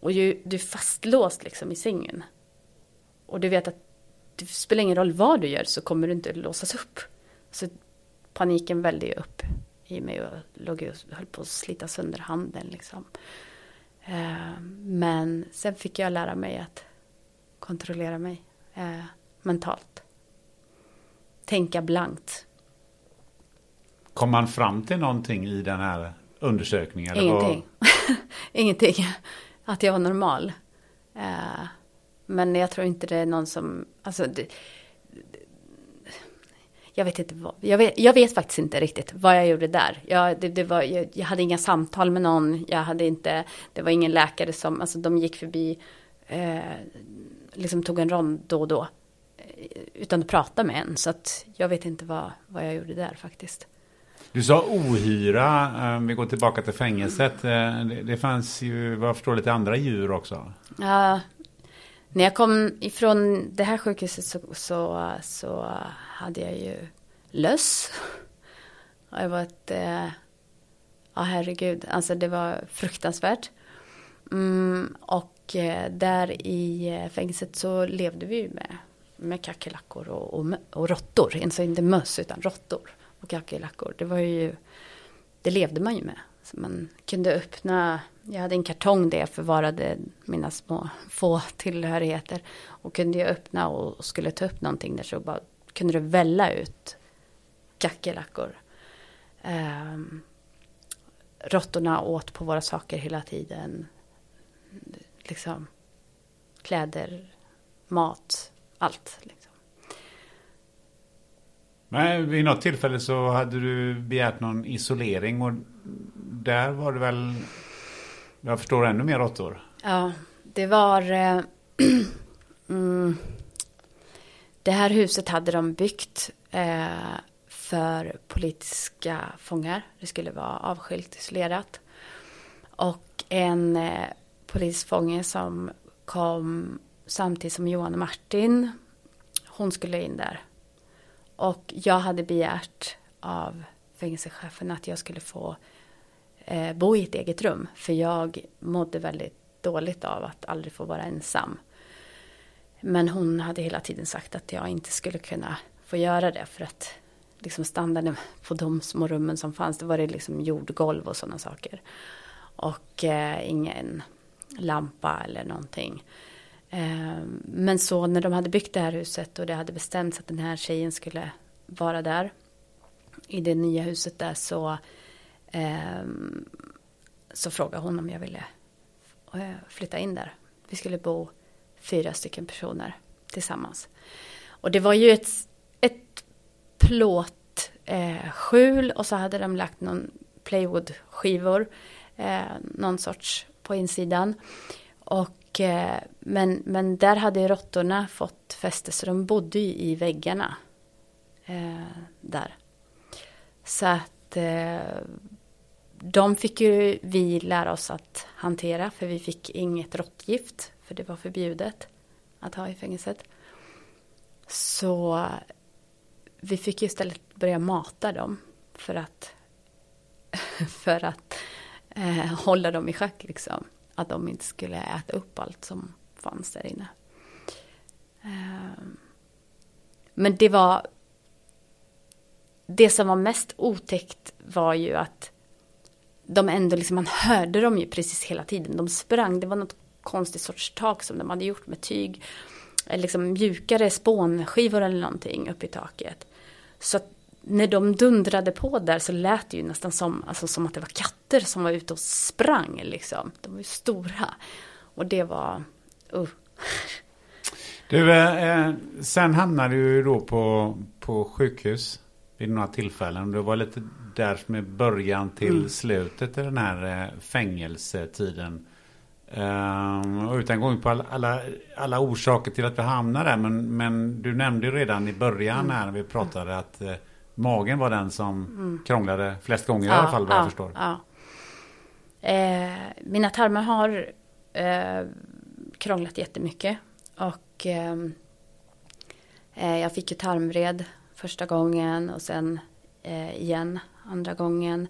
A: Och ju, du är fastlåst liksom i sängen. Och du vet att det spelar ingen roll vad du gör så kommer du inte låsas upp. Så paniken vällde ju upp i mig och låg och höll på att slita sönder handen liksom. Eh, men sen fick jag lära mig att kontrollera mig eh, mentalt. Tänka blankt.
B: Kom man fram till någonting i den här undersökningen?
A: Ingenting. Ingenting. Att jag var normal. Eh, men jag tror inte det är någon som, alltså det, jag vet inte vad, jag vet, jag vet, faktiskt inte riktigt vad jag gjorde där. Jag, det, det var, jag, jag, hade inga samtal med någon, jag hade inte, det var ingen läkare som, alltså de gick förbi, eh, liksom tog en rond då och då. Eh, utan att prata med en, så att jag vet inte vad, vad jag gjorde där faktiskt.
B: Du sa ohyra, eh, vi går tillbaka till fängelset. Eh, det, det fanns ju, vad jag förstår, lite andra djur också.
A: Ja, när jag kom ifrån det här sjukhuset så, så, så hade jag ju löss. Och det var ett, eh, ja herregud, alltså det var fruktansvärt. Mm, och eh, där i eh, fängelset så levde vi med, med kackerlackor och, och, och råttor. Alltså inte möss utan råttor och kackerlackor. Det var ju, det levde man ju med. Så man kunde öppna, jag hade en kartong där jag förvarade mina små få tillhörigheter. Och kunde jag öppna och skulle ta upp någonting där så bara kunde det välla ut kackerlackor. Um, råttorna åt på våra saker hela tiden. Liksom kläder, mat, allt. Liksom.
B: Men vid något tillfälle så hade du begärt någon isolering och där var det väl, jag förstår ännu mer råttor.
A: Ja, det var, eh, mm, det här huset hade de byggt eh, för politiska fångar. Det skulle vara avskilt, isolerat. Och en eh, polisfånge som kom samtidigt som Johan och Martin, hon skulle in där. Och jag hade begärt av fängelsechefen att jag skulle få eh, bo i ett eget rum. För jag mådde väldigt dåligt av att aldrig få vara ensam. Men hon hade hela tiden sagt att jag inte skulle kunna få göra det för att liksom standarden på de små rummen som fanns, det var det liksom jordgolv och sådana saker. Och eh, ingen lampa eller någonting. Eh, men så när de hade byggt det här huset och det hade bestämts att den här tjejen skulle vara där i det nya huset där så eh, Ehm, så frågade hon om jag ville eh, flytta in där. Vi skulle bo fyra stycken personer tillsammans. Och det var ju ett, ett plåtskjul eh, och så hade de lagt någon Playwoodskivor, eh, någon sorts på insidan. Och, eh, men, men där hade råttorna fått fäste så de bodde ju i väggarna eh, där. Så att eh, de fick ju vi lära oss att hantera för vi fick inget råttgift för det var förbjudet att ha i fängelset. Så vi fick ju istället börja mata dem för att, för att eh, hålla dem i schack liksom. Att de inte skulle äta upp allt som fanns där inne. Eh, men det var det som var mest otäckt var ju att de ändå liksom, man hörde dem ju precis hela tiden. De sprang, det var något konstigt sorts tak som de hade gjort med tyg. Eh, liksom mjukare spånskivor eller någonting uppe i taket. Så att när de dundrade på där så lät det ju nästan som, alltså som att det var katter som var ute och sprang liksom. De var ju stora. Och det var, uh.
B: Du, eh, eh, sen hamnade du ju då på, på sjukhus vid några tillfällen. Det var lite där med början till mm. slutet i den här eh, fängelsetiden. Um, utan gå in på alla, alla, alla, orsaker till att vi hamnar där. Men, men du nämnde ju redan i början mm. här när vi pratade att eh, magen var den som mm. krånglade flest gånger ja, i alla fall vad ja, jag förstår. Ja.
A: Eh, mina tarmar har eh, krånglat jättemycket. Och ehm, eh, jag fick ju tarmvred första gången och sen eh, igen andra gången.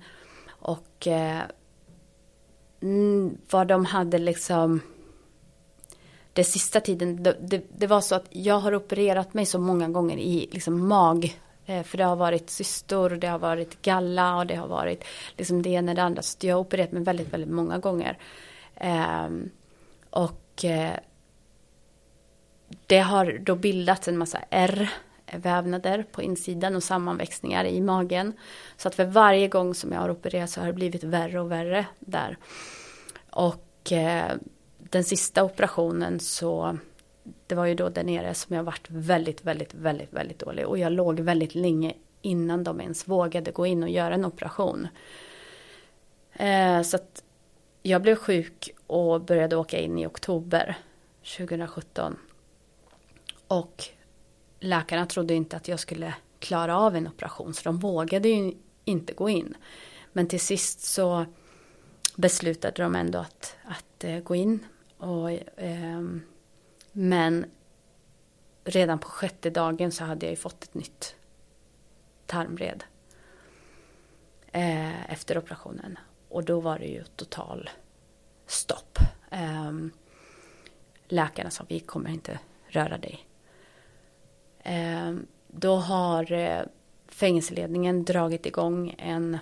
A: Och eh, mm, vad de hade liksom det sista tiden, det, det, det, var så att jag har opererat mig så många gånger i liksom mag. Eh, för det har varit cystor, det har varit galla och det har varit liksom det ena och det andra. Så jag har opererat mig väldigt, väldigt många gånger. Eh, och eh, det har då bildats en massa R vävnader på insidan och sammanväxningar i magen. Så att för varje gång som jag har opererat så har det blivit värre och värre där. Och eh, den sista operationen så det var ju då där nere som jag varit väldigt, väldigt, väldigt, väldigt dålig. Och jag låg väldigt länge innan de ens vågade gå in och göra en operation. Eh, så att jag blev sjuk och började åka in i oktober 2017. Och läkarna trodde inte att jag skulle klara av en operation så de vågade ju inte gå in. Men till sist så beslutade de ändå att, att eh, gå in. Och, eh, men redan på sjätte dagen så hade jag ju fått ett nytt tarmvred. Eh, efter operationen. Och då var det ju total stopp. Eh, läkarna sa vi kommer inte röra dig Ehm, då har eh, fängelseledningen dragit igång en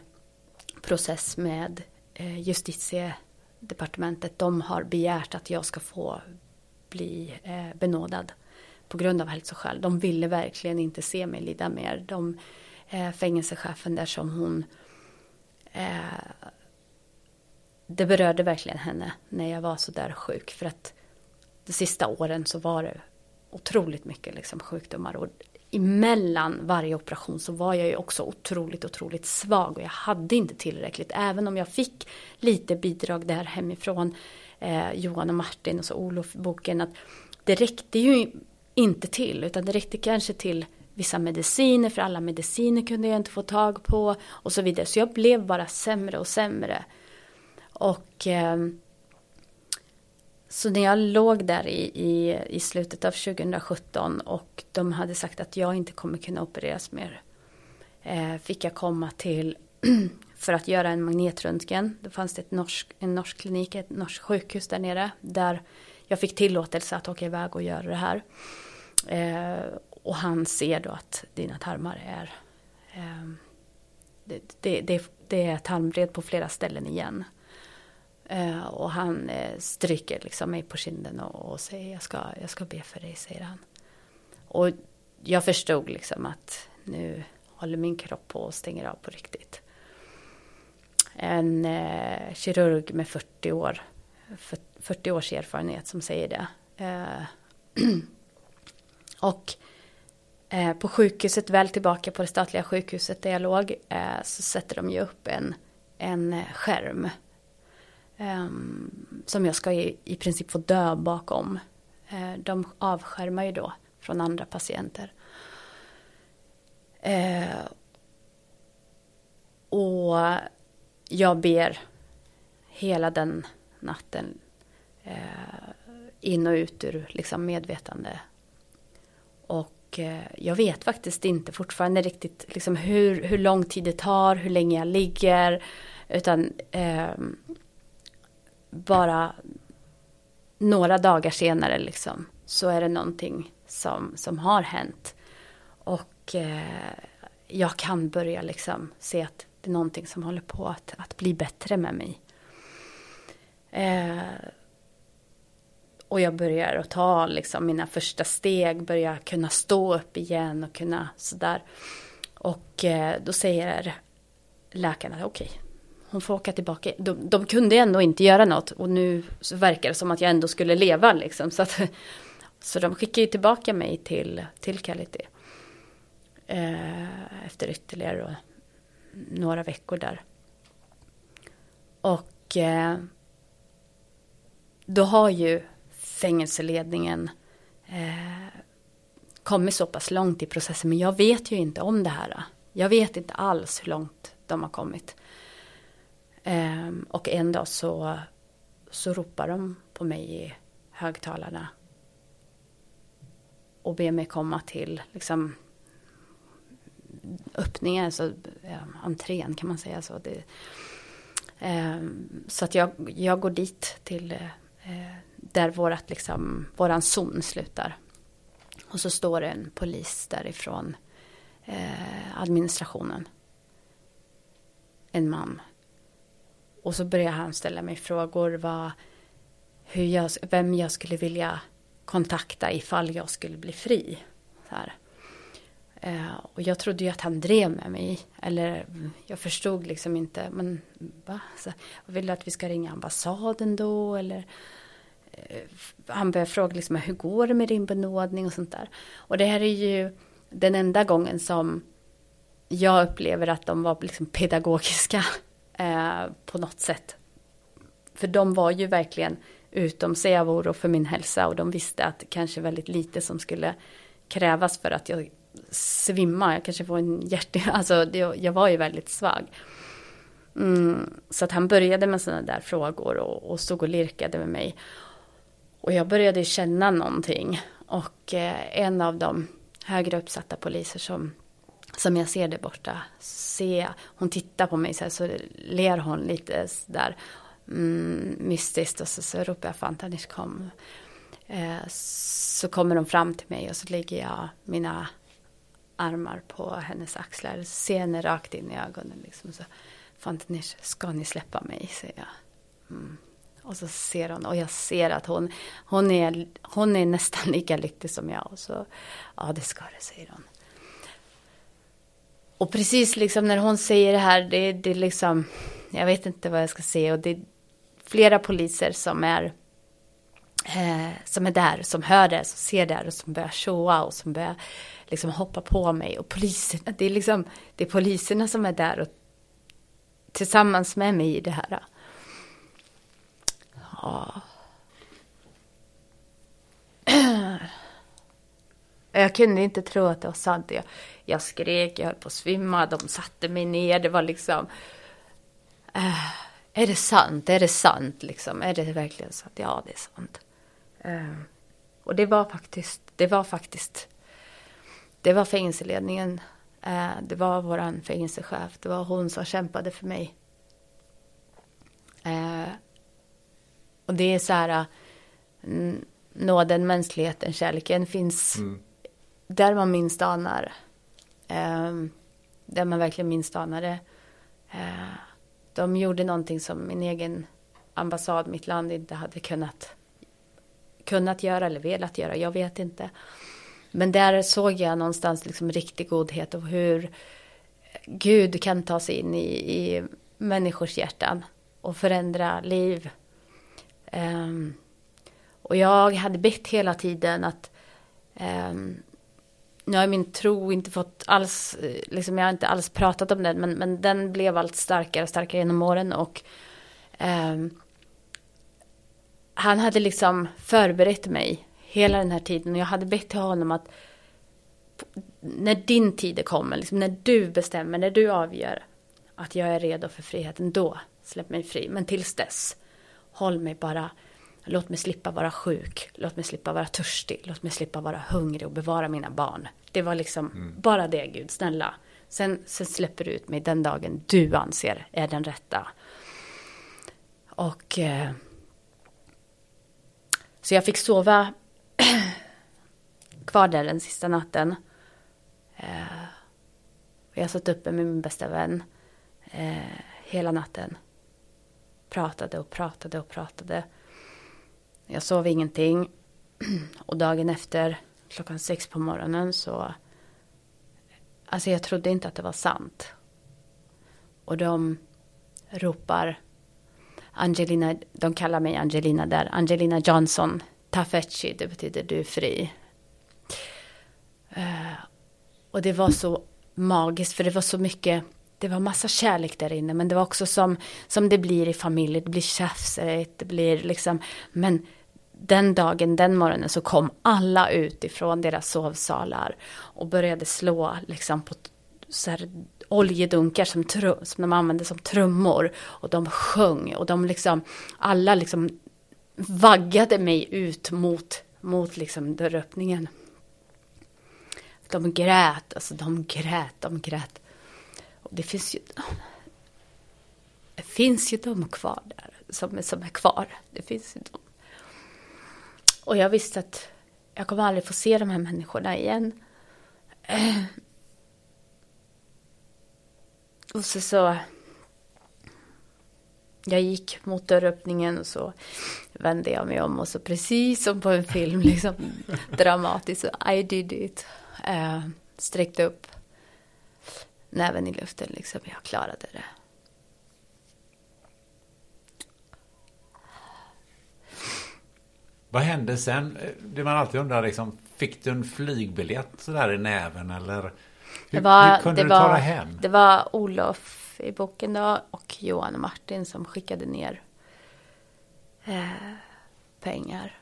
A: process med eh, justitiedepartementet. De har begärt att jag ska få bli eh, benådad på grund av hälsoskäl. De ville verkligen inte se mig lida mer. De, fängelsechefen där som hon det berörde verkligen henne när jag var så där sjuk. För att de sista åren så var det otroligt mycket liksom sjukdomar. Och emellan varje operation så var jag ju också otroligt, otroligt svag och jag hade inte tillräckligt. Även om jag fick lite bidrag där hemifrån, eh, Johan och Martin och så Olof-boken, att det räckte ju inte till, utan det räckte kanske till vissa mediciner, för alla mediciner kunde jag inte få tag på och så vidare. Så jag blev bara sämre och sämre. Och eh, så när jag låg där i, i, i slutet av 2017 och de hade sagt att jag inte kommer kunna opereras mer. Eh, fick jag komma till för att göra en magnetröntgen. Då fanns det ett norsk, en norsk klinik, ett norskt sjukhus där nere. Där jag fick tillåtelse att åka iväg och göra det här. Eh, och han ser då att dina tarmar är eh, det, det, det, det är tarmvred på flera ställen igen. Eh, och han eh, stryker liksom mig på kinden och, och, säger jag ska, jag ska be för dig, säger han. Och jag förstod liksom att nu håller min kropp på och stänger av på riktigt. En eh, kirurg med 40 år, 40 års erfarenhet som säger det. Eh, och eh, på sjukhuset, väl tillbaka på det statliga sjukhuset där jag låg, eh, så sätter de ju upp en, en skärm Ehm, som jag ska i, i princip få dö bakom. Eh, de avskärmar ju då från andra patienter. Eh, och jag ber hela den natten eh, in och ut ur liksom medvetande. Och jag vet faktiskt inte fortfarande riktigt liksom hur, hur lång tid det tar, hur länge jag ligger. Utan eh, bara några dagar senare liksom, så är det någonting som, som har hänt. Och eh, jag kan börja liksom se att det är någonting som håller på att, att bli bättre med mig. Eh, och jag börjar att ta liksom mina första steg, börjar kunna stå upp igen och kunna sådär. Och eh, då säger läkarna, okej, okay, hon får åka tillbaka. De, de kunde ändå inte göra något och nu så verkar det som att jag ändå skulle leva liksom. Så, att, så de skickar ju tillbaka mig till, till Kality. Eh, efter ytterligare några veckor där. Och eh, då har ju fängelseledningen eh, kommit så pass långt i processen. Men jag vet ju inte om det här. Jag vet inte alls hur långt de har kommit. Ehm, och en dag så, så ropar de på mig i högtalarna. Och ber mig komma till liksom, öppningen, alltså, ja, entrén kan man säga så. Det, ehm, så att jag, jag går dit till eh, där vårat, liksom, våran zon slutar. Och så står det en polis därifrån eh, administrationen. En man. Och så började han ställa mig frågor vad, hur jag, vem jag skulle vilja kontakta ifall jag skulle bli fri. Så här. Eh, och jag trodde ju att han drev med mig. Eller jag förstod liksom inte. Men va? Så, vill du att vi ska ringa ambassaden då? Eller eh, han började fråga liksom, hur går det med din benådning och sånt där. Och det här är ju den enda gången som jag upplever att de var liksom pedagogiska eh, på något sätt. För de var ju verkligen utom sig av oro för min hälsa och de visste att kanske väldigt lite som skulle krävas för att jag svimma, jag kanske får en hjärt... Alltså det, jag var ju väldigt svag. Mm, så att han började med sådana där frågor och, och stod och lirkade med mig. Och jag började känna någonting. Och eh, en av de högre uppsatta poliser som, som jag ser där borta, se, hon tittar på mig så här, så ler hon lite där mm, mystiskt och så, så ropar jag Fantanish kom. Eh, så kommer de fram till mig och så lägger jag mina armar på hennes axlar, ser henne rakt in i ögonen. Liksom, så, Fantanish, ska ni släppa mig? säger jag. Mm. Och så ser hon, och jag ser att hon, hon, är, hon är nästan lika lycklig som jag. Och så, ja det ska det, säger hon. Och precis liksom när hon säger det här, det, det är liksom, jag vet inte vad jag ska säga. Och det är flera poliser som är, eh, som är där, som hör det, som ser det här och som börjar showa och som börjar liksom hoppa på mig. Och poliserna, det är liksom, det är poliserna som är där och tillsammans med mig i det här. Ja. Eh, jag kunde inte tro att det var sant. Jag, jag skrek, jag höll på att svimma, de satte mig ner. Det var liksom... Uh, är det sant? Är det sant? Liksom? Är det verkligen sant? Ja, det är sant. Uh, och det var faktiskt, det var faktiskt det var fängelseledningen. Uh, det var vår fängelsechef. Det var hon som kämpade för mig. Och det är så här, nåden, mänskligheten, kärleken finns mm där man minst anar. Eh, där man verkligen minst anade. Eh, De gjorde någonting som min egen ambassad, mitt land inte hade kunnat, kunnat göra eller velat göra. Jag vet inte. Men där såg jag någonstans liksom riktig godhet och hur Gud kan ta sig in i, i människors hjärtan och förändra liv. Um, och jag hade bett hela tiden att um, nu har min tro inte fått alls, eh, liksom jag har inte alls pratat om den, men, men den blev allt starkare och starkare genom åren och eh, han hade liksom förberett mig hela den här tiden. Och jag hade bett till honom att när din tid kommer, liksom när du bestämmer, när du avgör att jag är redo för friheten, då släpp mig fri. Men tills dess, håll mig bara, låt mig slippa vara sjuk, låt mig slippa vara törstig, låt mig slippa vara hungrig och bevara mina barn. Det var liksom mm. bara det, Gud, snälla. Sen, sen släpper du ut mig den dagen du anser är den rätta. Och eh, så jag fick sova kvar där den sista natten. Eh, jag satt uppe med min bästa vän eh, hela natten. Pratade och pratade och pratade. Jag sov ingenting. Och dagen efter, klockan sex på morgonen så... Alltså jag trodde inte att det var sant. Och de ropar Angelina, de kallar mig Angelina där, Angelina Johnson, Tafetchi, det betyder du är fri. Uh, och det var så magiskt för det var så mycket, det var massa kärlek där inne men det var också som, som det blir i familjer, det blir tjafsigt, det blir liksom, men den dagen, den morgonen så kom alla ut ifrån deras sovsalar och började slå liksom på så här, oljedunkar som, som de använde som trummor. Och de sjöng och de liksom, alla liksom vaggade mig ut mot, mot liksom dörröppningen. De grät, alltså de grät, de grät. Och det finns ju, det finns ju de kvar där som, som är kvar. Det finns ju de. Och jag visste att jag kommer aldrig få se de här människorna igen. Och så, så jag gick mot dörröppningen och så vände jag mig om och så precis som på en film, liksom dramatiskt, I did it. Uh, sträckte upp näven i luften, liksom, jag klarade det.
B: Vad hände sen? Det man alltid undrar, liksom, fick du en flygbiljett sådär i näven eller? Hur, var, hur kunde du var, ta dig hem?
A: Det var Olof i boken då och Johan och Martin som skickade ner eh, pengar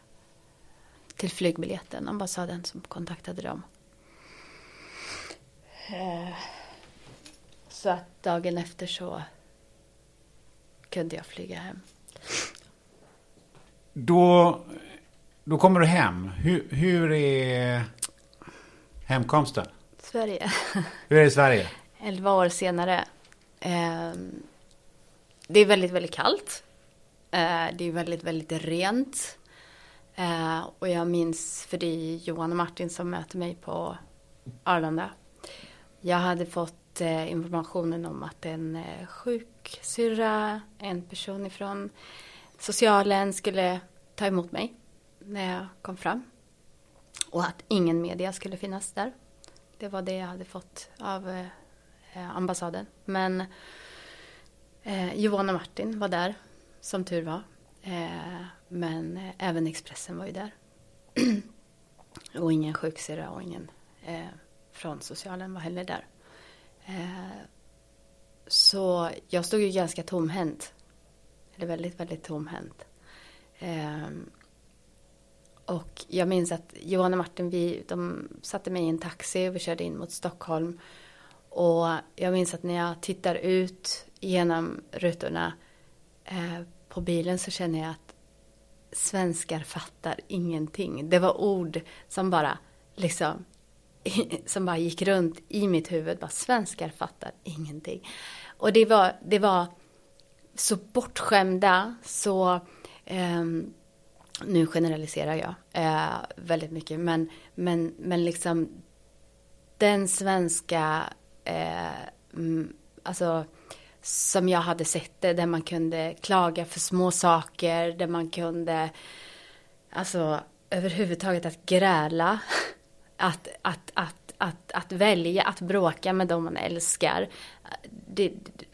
A: till flygbiljetten. Ambassaden som kontaktade dem. Eh, så att dagen efter så kunde jag flyga hem.
B: Då, då kommer du hem. Hur, hur är hemkomsten?
A: Sverige.
B: Hur är det i Sverige?
A: Elva år senare. Eh, det är väldigt, väldigt kallt. Eh, det är väldigt, väldigt rent. Eh, och jag minns, för det är Johan och Martin som möter mig på Arlanda. Jag hade fått eh, informationen om att en sjuksyrra, en person ifrån socialen skulle ta emot mig när jag kom fram. Och att ingen media skulle finnas där. Det var det jag hade fått av eh, eh, ambassaden. Men eh, Johan och Martin var där, som tur var. Eh, men eh, även Expressen var ju där. och ingen sjuksyrra och ingen eh, från socialen var heller där. Eh, så jag stod ju ganska tomhänt. Eller väldigt, väldigt tomhänt. Ehm, och jag minns att Johan och Martin, vi, de satte mig i en taxi och vi körde in mot Stockholm. Och jag minns att när jag tittar ut genom rutorna eh, på bilen så känner jag att svenskar fattar ingenting. Det var ord som bara liksom som bara gick runt i mitt huvud. Bara, svenskar fattar ingenting. Och det var, det var så bortskämda, så um, nu generaliserar jag eh, väldigt mycket, men, men, men liksom den svenska, eh, mm, alltså som jag hade sett det, där man kunde klaga för små saker, där man kunde, alltså överhuvudtaget att gräla, att, att, att, att, att välja att bråka med dem man älskar. Det, det,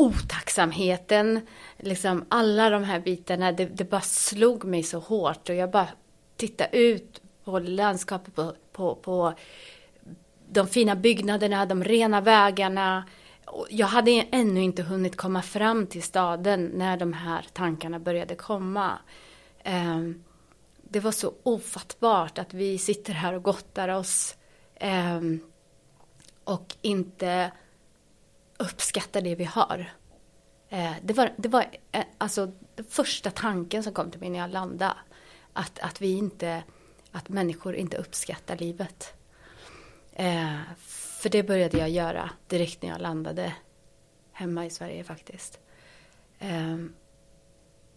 A: otacksamheten, liksom alla de här bitarna, det, det, bara slog mig så hårt och jag bara tittade ut på landskapet, på, på, på de fina byggnaderna, de rena vägarna. Jag hade ännu inte hunnit komma fram till staden när de här tankarna började komma. Ehm, det var så ofattbart att vi sitter här och gottar oss ehm, och inte uppskatta det vi har. Eh, det var, det var eh, alltså den första tanken som kom till mig när jag landade. Att, att vi inte, att människor inte uppskattar livet. Eh, för det började jag göra direkt när jag landade hemma i Sverige faktiskt.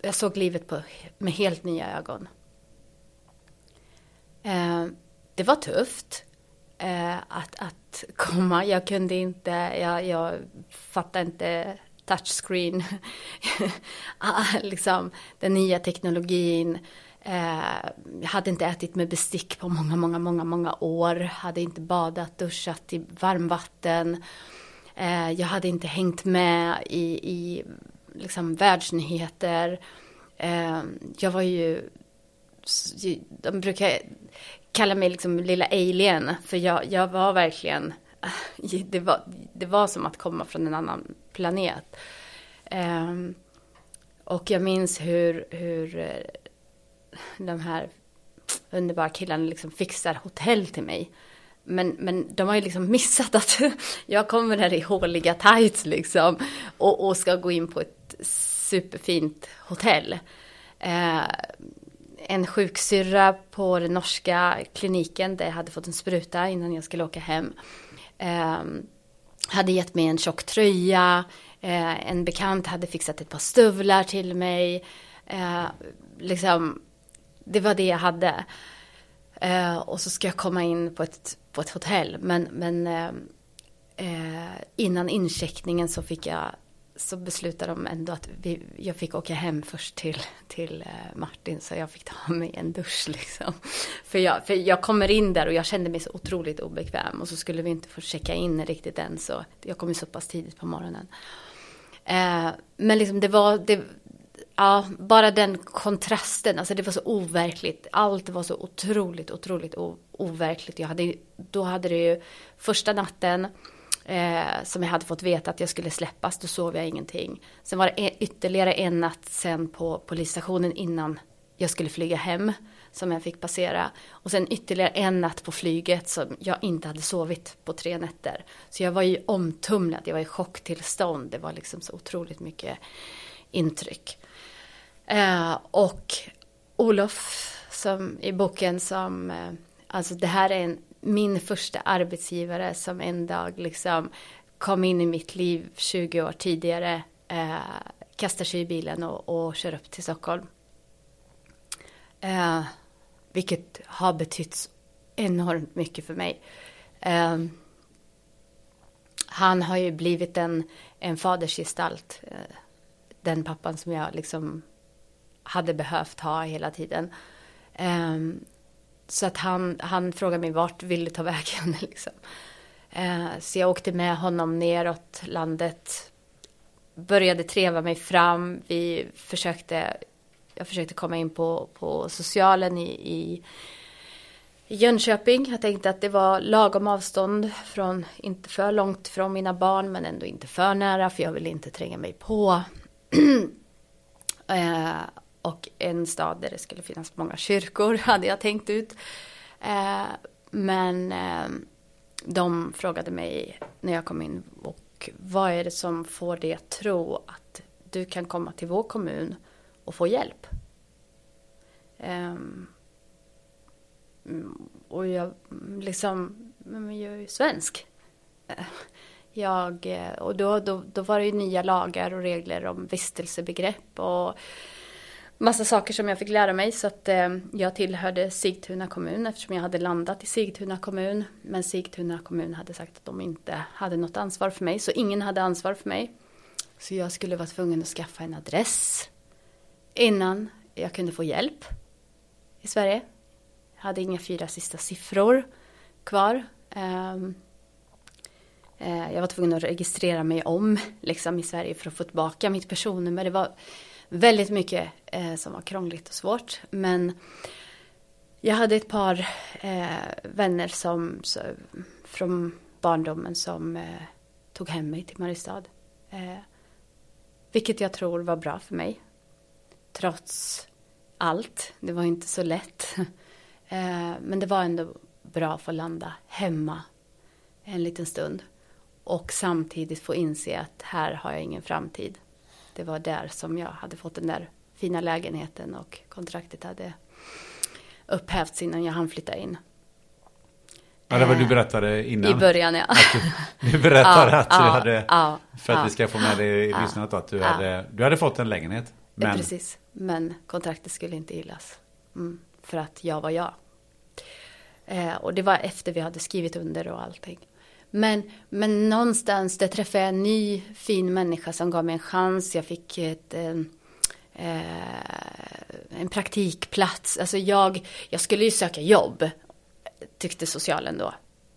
A: Jag såg livet på, med helt nya ögon. Det var tufft att, att komma. Jag kunde inte, jag, jag fattade inte touchscreen, ah, liksom den nya teknologin. Eh, jag hade inte ätit med bestick på många, många, många, många år. Hade inte badat, duschat i varmvatten. Eh, jag hade inte hängt med i, i liksom världsnyheter. Eh, jag var ju, de brukar kalla mig liksom lilla alien, för jag, jag var verkligen, det var, det var som att komma från en annan planet. Um, och jag minns hur, hur eh, de här underbara killarna liksom fixar hotell till mig. Men, men de har ju liksom missat att jag kommer där i håliga tights liksom och, och ska gå in på ett superfint hotell. Uh, en sjuksyrra på den norska kliniken där jag hade fått en spruta innan jag skulle åka hem. Eh, hade gett mig en tjock tröja, eh, en bekant hade fixat ett par stövlar till mig. Eh, liksom, det var det jag hade. Eh, och så ska jag komma in på ett, på ett hotell. Men, men eh, eh, innan incheckningen så fick jag så beslutade de ändå att vi, jag fick åka hem först till, till eh, Martin så jag fick ta mig en dusch liksom. För jag, för jag kommer in där och jag kände mig så otroligt obekväm och så skulle vi inte få checka in riktigt än så jag kom ju så pass tidigt på morgonen. Eh, men liksom det var, det, ja, bara den kontrasten, alltså det var så overkligt. Allt var så otroligt, otroligt overkligt. Jag hade, då hade det ju första natten eh, som jag hade fått veta att jag skulle släppas, då sov jag ingenting. Sen var det ytterligare en natt sen på polisstationen innan jag skulle flyga hem som jag fick passera. Och sen ytterligare en natt på flyget som jag inte hade sovit på tre nätter. Så jag var ju omtumlad, jag var i chocktillstånd. Det var liksom så otroligt mycket intryck. Eh, och Olof som i boken som, eh, alltså det här är en min första arbetsgivare som en dag liksom kom in i mitt liv 20 år tidigare, eh, kastar sig i bilen och, och kör upp till Stockholm. Eh, vilket har betytt enormt mycket för mig. Eh, han har ju blivit en, en fadersgestalt. Eh, den pappan som jag liksom hade behövt ha hela tiden. Um, så att han, han frågade mig vart vill du ta vägen liksom. Eh, så jag åkte med honom neråt landet. Började treva mig fram. Vi försökte, jag försökte komma in på, på socialen i, i Jönköping. Jag tänkte att det var lagom avstånd från, inte för långt från mina barn men ändå inte för nära för jag ville inte tränga mig på. eh, och en stad där det skulle finnas många kyrkor hade jag tänkt ut. Eh, men eh, de frågade mig när jag kom in och vad är det som får dig att tro att du kan komma till vår kommun och få hjälp? Eh, och jag liksom, men jag är ju svensk. Eh, jag, eh, och då, då, då var det ju nya lagar och regler om vistelsebegrepp och massa saker som jag fick lära mig. Så att eh, jag tillhörde Sigtuna kommun eftersom jag hade landat i Sigtuna kommun. Men Sigtuna kommun hade sagt att de inte hade något ansvar för mig. Så ingen hade ansvar för mig. Så jag skulle vara tvungen att skaffa en adress innan jag kunde få hjälp i Sverige. Jag hade inga fyra sista siffror kvar. Ehm, eh, jag var tvungen att registrera mig om liksom, i Sverige för att få tillbaka mitt personnummer. Det var väldigt mycket eh, som var krångligt och svårt. Men jag hade ett par eh, vänner som, så, från barndomen som eh, tog hem mig till Mariestad. Eh, vilket jag tror var bra för mig. Trots allt. Det var inte så lätt. Eh, men det var ändå bra att få landa hemma en liten stund. Och samtidigt få inse att här har jag ingen framtid det var där som jag hade fått den där fina lägenheten och kontraktet hade upphävts innan jag hann flytta in.
B: Ja, det var du berättade innan.
A: I början, ja.
B: Du, du, berättade
A: ja,
B: att du
A: ja,
B: hade,
A: ja,
B: för att vi ska få med det i lyssnandet, att du, hade, du hade fått en lägenhet.
A: Men... Precis, men kontraktet skulle inte gillas. Mm, för att jag var jag. Eh, och det var efter vi hade skrivit under och allting. Men, men någonstans där träffade jag en ny fin människa som gav mig en chans. Jag fick ett, en, en praktikplats. Alltså jag, jag skulle ju söka jobb, tyckte socialen då,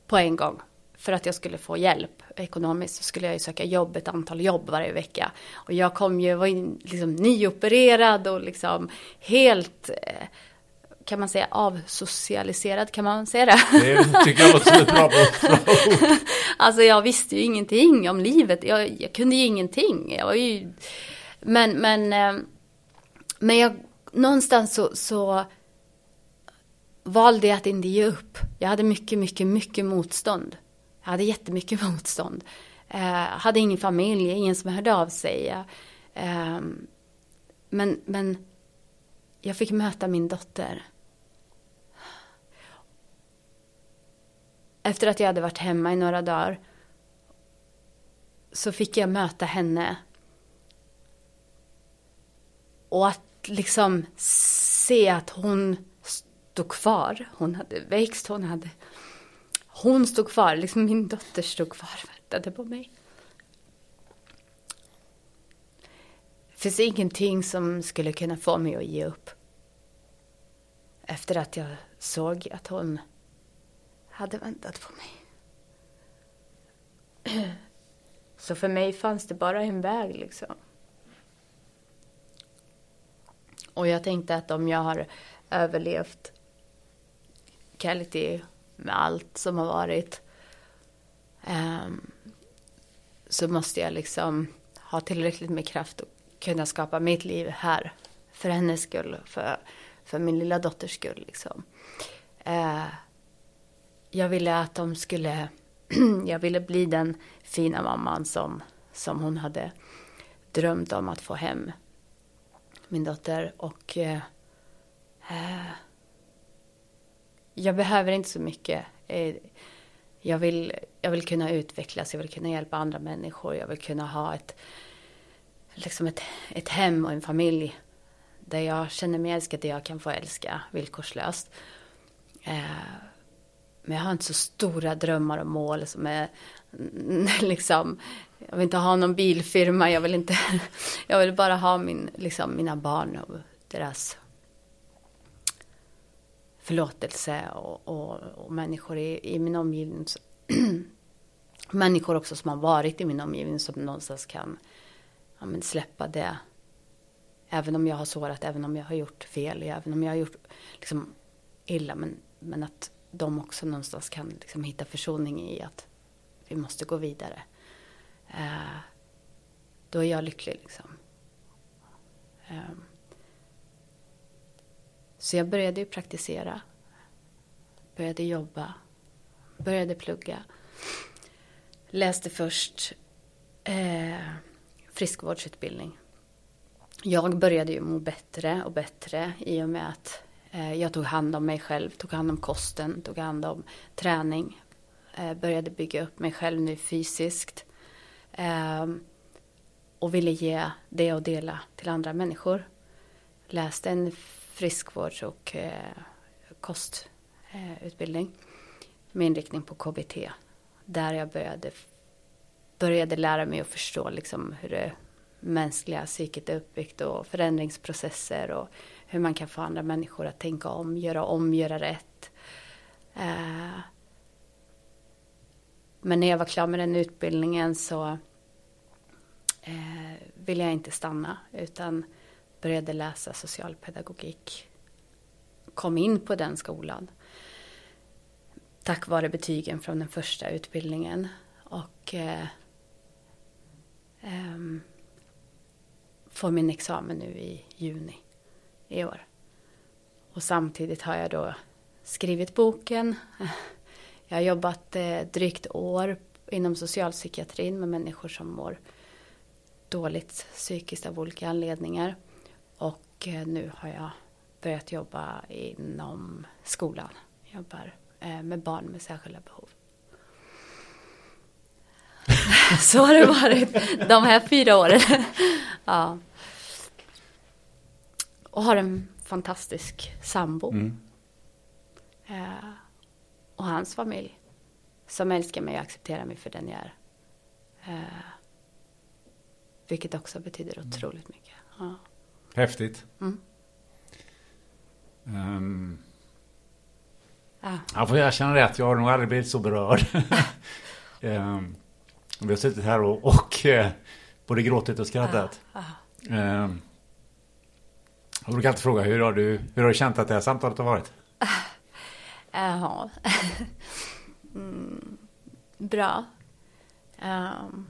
A: på en gång. För att jag skulle få hjälp ekonomiskt så skulle jag ju söka jobb, ett antal jobb varje vecka. Och jag kom ju, var ju liksom nyopererad och liksom helt eh, kan man säga avsocialiserad, kan man säga det?
B: Det tycker jag låter som ett bra, ord.
A: Alltså jag visste ju ingenting om livet, jag, jag kunde ju ingenting. Jag var ju... Men, men, eh, men jag, någonstans så, så valde jag att inte ge upp. Jag hade mycket, mycket, mycket motstånd. Jag hade jättemycket motstånd. Jag eh, hade ingen familj, ingen som hörde av sig. Eh, men, men jag fick möta min dotter. Efter att jag hade varit hemma i några dagar så fick jag möta henne. Och att liksom se att hon stod kvar. Hon hade växt, hon hade... Hon stod kvar, liksom min dotter stod kvar och väntade på mig. Det finns ingenting som skulle kunna få mig att ge upp. Efter att jag såg att hon hade väntat på mig. Så för mig fanns det bara en väg liksom. Och jag tänkte att om jag har överlevt Kality med allt som har varit um, så måste jag liksom ha tillräckligt med kraft att kunna skapa mitt liv här. För hennes skull, för, för min lilla dotters skull. Liksom. Uh, jag ville att de skulle, jag ville bli den fina mamman som, som hon hade drömt om att få hem min dotter. Och eh, eh jag behöver inte så mycket. Eh, jag vill, jag vill kunna utvecklas, jag vill kunna hjälpa andra människor, jag vill kunna ha ett, liksom ett, ett hem och en familj där jag känner mig älskad, där jag kan få älska villkorslöst. Eh, men jag har inte så stora drömmar och mål som är liksom, jag vill inte ha någon bilfirma, jag vill inte, jag vill bara ha min, liksom, mina barn och deras förlåtelse och, och, och människor i, i, min omgivning. människor också som har varit i min omgivning som någonstans kan ja, men släppa det. Även om jag har sårat, även om jag har gjort fel, även om jag har gjort liksom, illa. Men, men att de också någonstans kan liksom, hitta försoning i att vi måste gå vidare. Eh, då är jag lycklig liksom. Eh, så jag började ju praktisera. Började jobba. Började plugga. Läste först eh, friskvårdsutbildning. Jag började ju må bättre och bättre i och med att Eh, jag tog hand om mig själv, tog hand om kosten, tog hand om träning. Eh, började bygga upp mig själv nu fysiskt. Ehm, och ville ge det och dela till andra människor. Läste en friskvårds och eh, kostutbildning med inriktning på KBT. Där jag började, började lära mig att förstå liksom hur det mänskliga psyket är uppbyggt och förändringsprocesser och hur man kan få andra människor att tänka om, göra om, göra rätt. Eh, men när jag var klar med den utbildningen så eh, ville jag inte stanna utan började läsa socialpedagogik. Kom in på den skolan. Tack vare betygen från den första utbildningen. Och eh, eh, får min examen nu i juni i år. Och samtidigt har jag då skrivit boken. Jag har jobbat eh, drygt år inom socialpsykiatrin med människor som mår dåligt psykiskt av olika anledningar. Och eh, nu har jag börjat jobba inom skolan. Jag jobbar eh, med barn med särskilda behov. Så har det varit de här fyra åren. Ja. Och har en fantastisk sambo. Mm. Eh, och hans familj. som älskar mig och accepterar mig för den jag är. Eh, vilket också betyder otroligt mycket. Ja.
B: Häftigt.
A: Mm.
B: Um,
A: Ja.
B: jag får erkänna det att jag har nog aldrig blivit så berörd. um, vi har suttit här och, och eh, både gråtit och skrattat. Um, jag brukar alltid fråga hur har, du, hur har du känt att det här samtalet har varit? Ah.
A: Eh, Jaha. mm, bra. Um,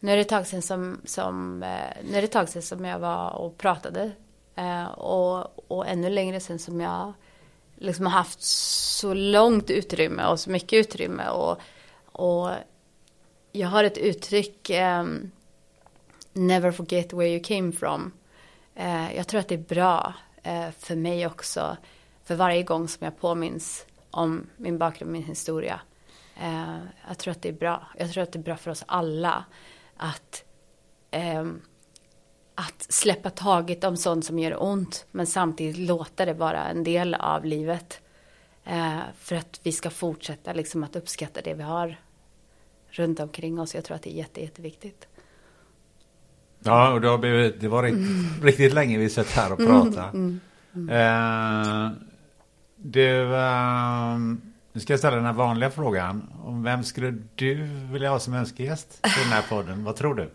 A: nu är det ett tag sedan som, som, eh, nu är det ett tag sedan som jag var och pratade. Uh, och, och ännu längre sedan som jag liksom har haft så långt utrymme och så mycket utrymme. Och, och jag har ett uttryck, um, never forget where you came from. Eh, jag tror att det är bra eh, för mig också. För varje gång som jag påminns om min bakgrund, min historia. Eh, jag tror att det är bra. Jag tror att det är bra för oss alla. Att, ehm, att släppa taget om sånt som gör ont. Men samtidigt låta det vara en del av livet. För att vi ska fortsätta liksom att uppskatta det vi har runt omkring oss. Jag tror att det är jätte, jätteviktigt.
B: Ja, och det har blivit, det var riktigt, riktigt länge vi suttit här och pratat. Eh, du, eh, nu ska jag ställa den här vanliga frågan. Om vem skulle du vilja ha som önskegäst i den här podden? Vad tror du?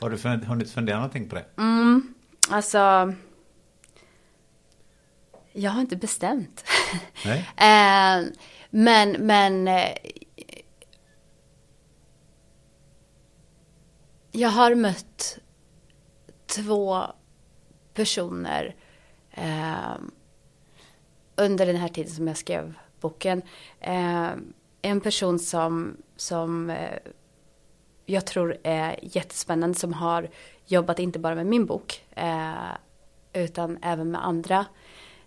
B: Har du hunnit fundera någonting på det?
A: Alltså, jag har inte bestämt.
B: Nej?
A: Eh, men, men jag har mött två personer eh, under den här tiden som jag skrev boken. Eh, en person som, som eh, jag tror är jättespännande som har jobbat inte bara med min bok eh, utan även med andra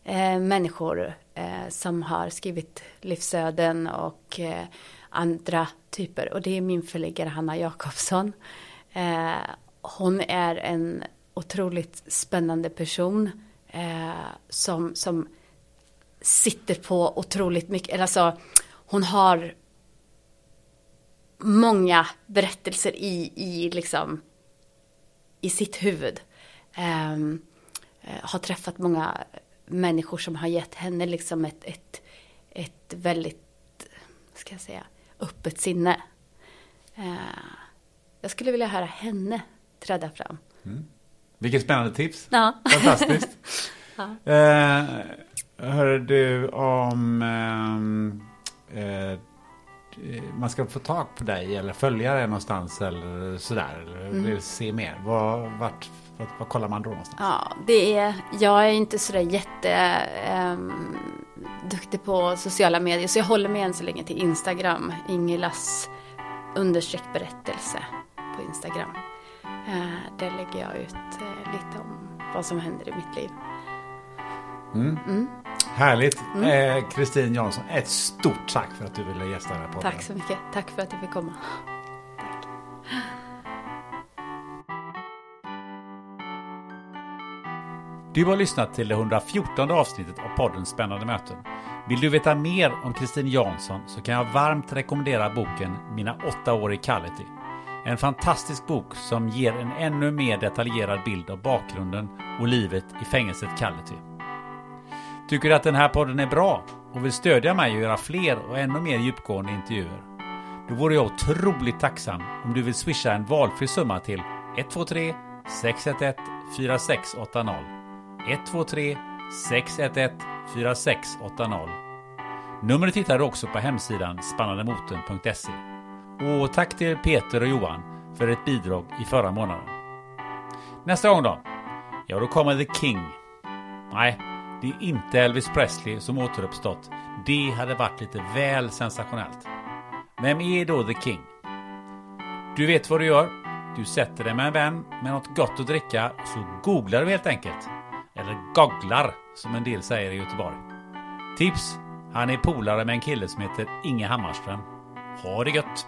A: eh, människor eh, som har skrivit livsöden och eh, andra typer. Och det är min förläggare Hanna Jakobsson. Eh, hon är en otroligt spännande person eh, som, som sitter på otroligt mycket, eller alltså hon har många berättelser i, i liksom i sitt huvud. Ehm, eh, har träffat många människor som har gett henne liksom ett, ett, ett väldigt, vad ska jag säga, öppet sinne. Eh, jag skulle vilja höra henne träda fram.
B: Vilket spännande tips.
A: Ja.
B: Fantastiskt. eh, hör du om ehm, eh, man ska få tag på dig eller följa dig någonstans eller sådär. Eller vill se mer. Var, vart, vart, var kollar man då någonstans?
A: Ja, det är, jag är inte sådär jätte ehm, duktig på sociala medier så jag håller mig än så länge till Instagram. Ingelas understreck berättelse på Instagram. Eh, där lägger jag ut eh, lite om vad som händer i mitt liv.
B: Härligt. Eh, Kristin Jansson, ett stort tack för att du ville gästa den här podden.
A: Tack så mycket. Tack för att jag fick komma.
B: Du har lyssnat till det 114 avsnittet av podden Spännande möten. Vill du veta mer om Kristin Jansson så kan jag varmt rekommendera boken Mina åtta år i Callity. En fantastisk bok som ger en ännu mer detaljerad bild av bakgrunden och livet i fängelset Kality. Tycker du att den här podden är bra och vill stödja mig och göra fler och ännu mer djupgående intervjuer? Då vore jag otroligt tacksam om du vill swisha en valfri summa till 123 611 4680 123 611 4680 Numret hittar du också på hemsidan spannandemoten.se. Och tack till Peter och Johan för ett bidrag i förra månaden. Nästa gång då? Ja, då kommer The King. Nej, det är inte Elvis Presley som återuppstått. Det hade varit lite väl sensationellt. Vem är då The King? Du vet vad du gör. Du sätter dig med en vän med något gott att dricka så googlar du helt enkelt. Eller gogglar som en del säger i Göteborg. Tips! Han är polare med en kille som heter Inge Hammarström. Ha det gött!